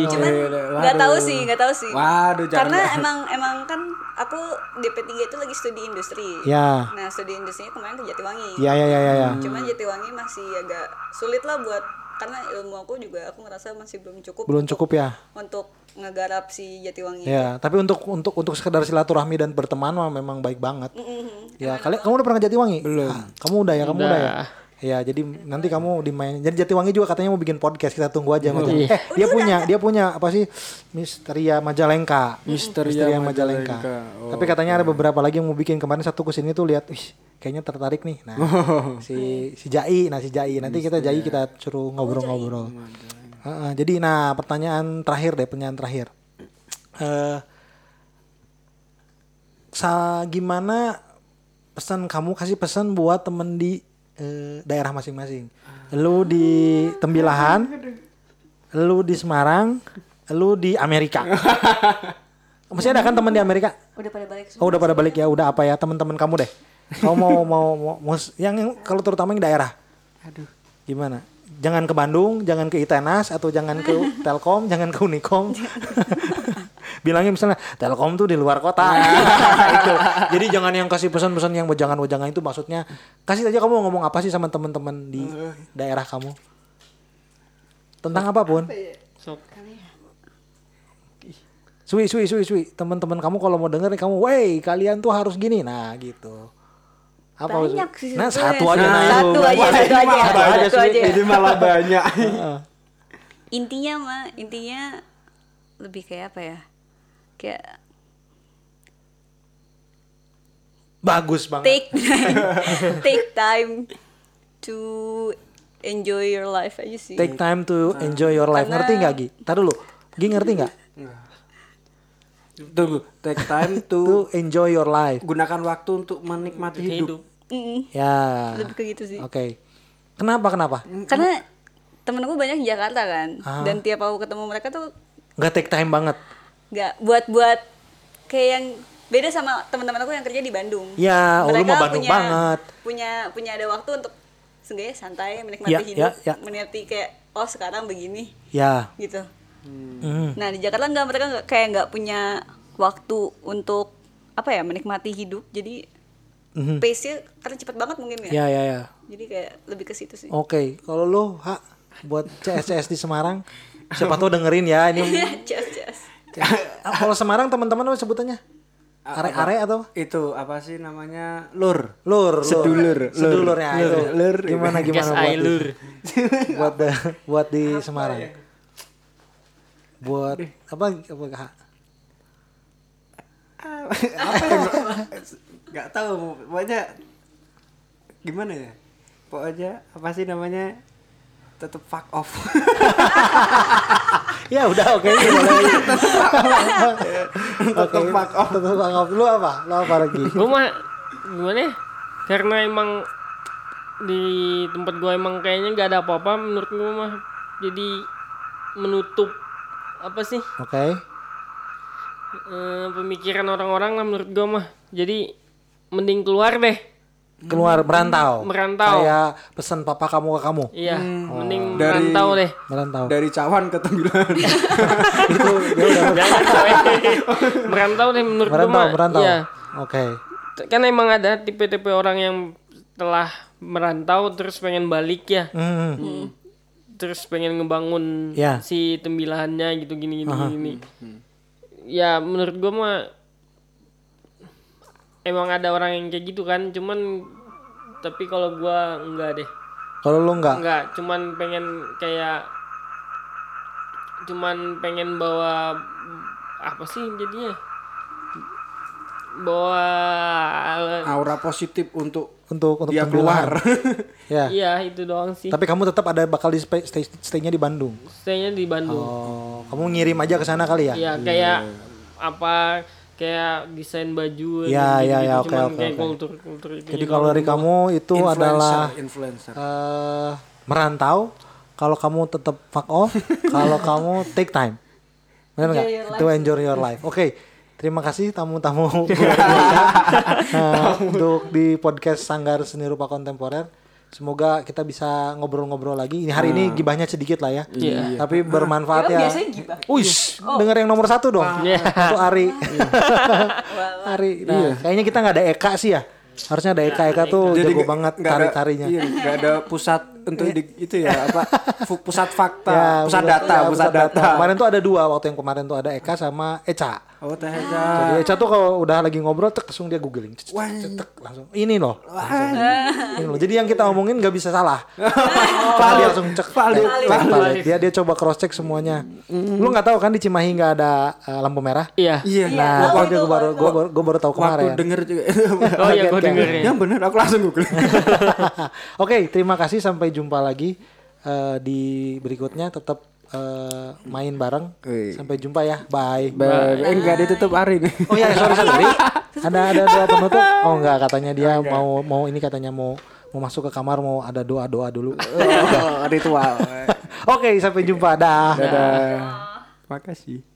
S5: Cuman nggak tahu sih, nggak tahu sih.
S2: Waduh, jangan-
S5: Karena emang emang kan aku DP3 itu lagi studi industri.
S3: Ya.
S5: Nah, studi industrinya kemarin ke Jatiwangi.
S3: Ya ya ya ya ya.
S5: Cuman Jatiwangi masih agak sulit lah buat karena ilmu aku juga aku ngerasa masih belum cukup
S3: Belum
S5: untuk-
S3: cukup ya.
S5: untuk ngegarap si Jatiwangi.
S3: Ya, tapi untuk untuk untuk sekedar silaturahmi dan berteman mah memang baik banget.
S5: Mhm.
S3: Ya, kalian kamu udah pernah ke Jatiwangi? Belum. kamu udah ya, kamu udah, ya. Ya, jadi nanti kamu dimain. Jadi Jatiwangi juga katanya mau bikin podcast, kita tunggu aja macam. Eh, dia punya, dia punya apa sih? Misteria Majalengka.
S2: Misteria
S3: Majalengka.
S2: Majalengka. Oh,
S3: Tapi katanya ada beberapa lagi yang mau bikin. Kemarin satu ke sini tuh lihat, wih, kayaknya tertarik nih. Nah, si si Jai, nah si Jai. Nanti kita Jai kita suruh ngobrol-ngobrol. Heeh, jadi nah pertanyaan terakhir deh, pertanyaan terakhir. Eh sa gimana pesan kamu kasih pesan buat temen di eh, daerah masing-masing. Lu di Tembilahan, lu di Semarang, lu di Amerika. Masih ada kan teman di Amerika?
S5: Udah pada balik semua.
S3: Oh udah pada balik ya, udah apa ya teman-teman kamu deh. Kamu mau mau mau, mau yang, yang kalau terutama yang daerah. Aduh. Gimana? Jangan ke Bandung, jangan ke Itenas atau jangan ke Telkom, jangan ke Unicom. Bilangnya misalnya Telkom tuh di luar kota. itu. Jadi jangan yang kasih pesan-pesan yang wejangan-wejangan itu maksudnya kasih aja kamu ngomong apa sih sama teman-teman di daerah kamu. Tentang apa pun.
S4: Sok.
S3: Sui, sui, sui, sui. Teman-teman kamu kalau mau denger nih kamu, wey kalian tuh harus gini. Nah gitu. Apa
S5: Banyak sih
S3: Nah
S5: sebetulnya.
S3: satu aja.
S5: Nah,
S3: nah,
S5: satu aja, satu aja, satu
S3: aja,
S5: aja.
S3: Sui.
S2: Jadi malah banyak.
S5: Intinya mah, intinya lebih kayak apa ya? Kayak
S3: Bagus banget.
S5: take time, take time to enjoy your life aja sih
S3: Take time to enjoy your life.
S5: Karena-
S3: Ngerti nggak Gi? Tar dulu. Gi ngerti nggak?
S2: Tunggu, take time to
S3: To enjoy your life.
S2: gunakan waktu untuk menikmati hidup.
S1: hidup
S5: Mm-mm,
S3: Ya.
S5: lebih ke gitu sih
S3: Oke. Kenapa kenapa?
S5: karena temen gue banyak di Jakarta kan
S3: Ah.
S5: dan tiap aku ketemu mereka tuh
S3: Nggak take time banget.
S5: nggak buat buat kayak yang beda sama teman-teman aku yang kerja di Bandung
S3: Ya, oh, lu
S5: mereka
S3: mah Bandung
S5: punya,
S3: banget.
S5: punya punya ada waktu untuk seenggaknya santai menikmati
S3: Ya,
S5: hidup
S3: ya, ya.
S5: menikmati kayak oh sekarang begini
S3: Ya.
S5: gitu
S3: Hmm.
S5: nah di Jakarta nggak mereka nggak kayak nggak punya waktu untuk apa ya menikmati hidup jadi
S3: Mhm.
S5: pace-nya karena cepet banget mungkin ya
S3: Ya ya ya.
S5: jadi kayak lebih ke situ sih
S3: Oke, kalau lu ha buat CSCS di Semarang, siapa tahu dengerin ya ini.
S5: Jas, jas.
S3: Ah, kalau Semarang teman-teman apa sebutannya? Are-are atau?
S2: Itu apa sih namanya? Lur.
S3: Lur, lur.
S2: Sedulur, lur.
S3: sedulurnya
S2: Lur,
S3: itu.
S2: lur.
S3: Gimana gimana buat
S1: lur.
S3: buat di- buat di Semarang. Buat apa apa Ha?
S2: Gak tahu pokoknya gimana ya? Pokoknya apa sih namanya? Tetep fuck off.
S3: Ya udah oke. Oke.
S2: Tetep fuck off.
S3: Tetep fuck off. Lu apa? Lu apa lagi?
S4: gue mah gimana ya karena emang di tempat gue emang kayaknya nggak ada apa-apa menurut gue mah jadi menutup apa sih
S3: Oke.
S4: eh, pemikiran orang-orang lah menurut gue mah jadi mending keluar deh
S3: Keluar merantau.
S4: Merantau.
S3: Kayak pesan papa kamu ke kamu.
S4: iya
S3: Hmm.
S4: mending
S2: Dari-
S4: merantau deh
S3: Merantau.
S2: Dari cawan ke tembilan.
S3: itu ya udah
S4: coy merantau deh menurut gue mah
S3: merantau.
S4: iya
S3: Oke.
S4: kan emang ada tipe-tipe orang yang telah merantau terus pengen balik ya
S3: Hmm.
S4: Terus pengen ngebangun
S3: Ya.
S4: si tembilahannya gitu gini gini gini. Ya menurut gua mah emang ada orang yang kayak gitu kan cuman tapi kalau gua enggak deh.
S3: Kalau lu enggak?
S4: enggak cuman pengen kayak cuman pengen bawa apa sih jadinya? Bawa
S2: Aura positif untuk
S3: Untuk untuk
S2: dia keluar.
S3: Ya.
S4: iya itu doang sih
S3: Tapi kamu tetap ada bakal di stay, stay, stay-nya di Bandung.
S4: stay-nya di Bandung
S3: Oh, kamu ngirim aja ke sana kali ya?
S4: Iya kayak apa kayak desain baju
S3: Iya,
S4: gitu-gitu,
S3: iya, iya, oke, oke,
S4: kayak
S3: oke.
S4: kultur kultur itu
S3: Jadi kalau dari kamu itu adalah
S2: influencer.
S3: eh merantau. Kalau kamu tetap fuck off, kalau kamu take time. Benar nggak? To enjoy your life. Oke. Terima kasih tamu-tamu eh, untuk di podcast Sanggar Seni Rupa Kontemporer. Semoga kita bisa ngobrol-ngobrol lagi. Ini hari ini gibahnya sedikit lah ya.
S4: Iya.
S3: Tapi bermanfaat ya.
S5: biasanya gibah.
S3: Uish, denger yang nomor satu dong. Itu Ari. Ari. Nah, kayaknya kita nggak ada Eka sih ya. Harusnya ada Eka. Eka tuh jago
S2: nggak-
S3: banget tarik-tarinya.
S2: Iya, nggak ada pusat untuk di- itu ya apa? fu- pusat fakta,
S3: Ya,
S2: pusat data,
S3: ya,
S2: pusat data.
S3: Kemarin tuh ada dua. Waktu yang kemarin tuh ada Eka sama Eca.
S2: Oh, teh
S3: Jadi Eca tuh kalau udah lagi ngobrol, tek, langsung dia googling.
S2: Wah.
S3: cek, cek, langsung. Ini loh. Langsung. Ini loh. Jadi yang kita omongin nggak bisa salah. Dia langsung cek. Valid. Dia dia coba cross check semuanya. Lu nggak tahu kan di Cimahi nggak ada eh, lampu merah?
S4: iya
S2: Iya,
S3: Nah,
S5: tahu
S3: gua
S5: itu,
S3: juga baru
S5: tahu.
S3: gua baru, gua baru tahu
S2: waktu
S3: kemarin.
S2: denger juga.
S4: oh iya gua
S3: Kaget,
S4: denger ya
S2: Yang bener, aku langsung google.
S3: Oke, terima kasih sampai jumpa lagi eh, di berikutnya tetap eh, main bareng.
S2: Wih.
S3: Sampai jumpa ya. Bye.
S2: Ba- eh, enggak ditutup hari ini.
S3: Oh ya, sorry sorry. ada ada doa penutup? Oh enggak, katanya dia mau mau ini katanya mau mau masuk ke kamar mau ada doa-doa dulu.
S2: Oh, ritual.
S3: Oke, sampai jumpa. Dah.
S2: Dadah. Makasih.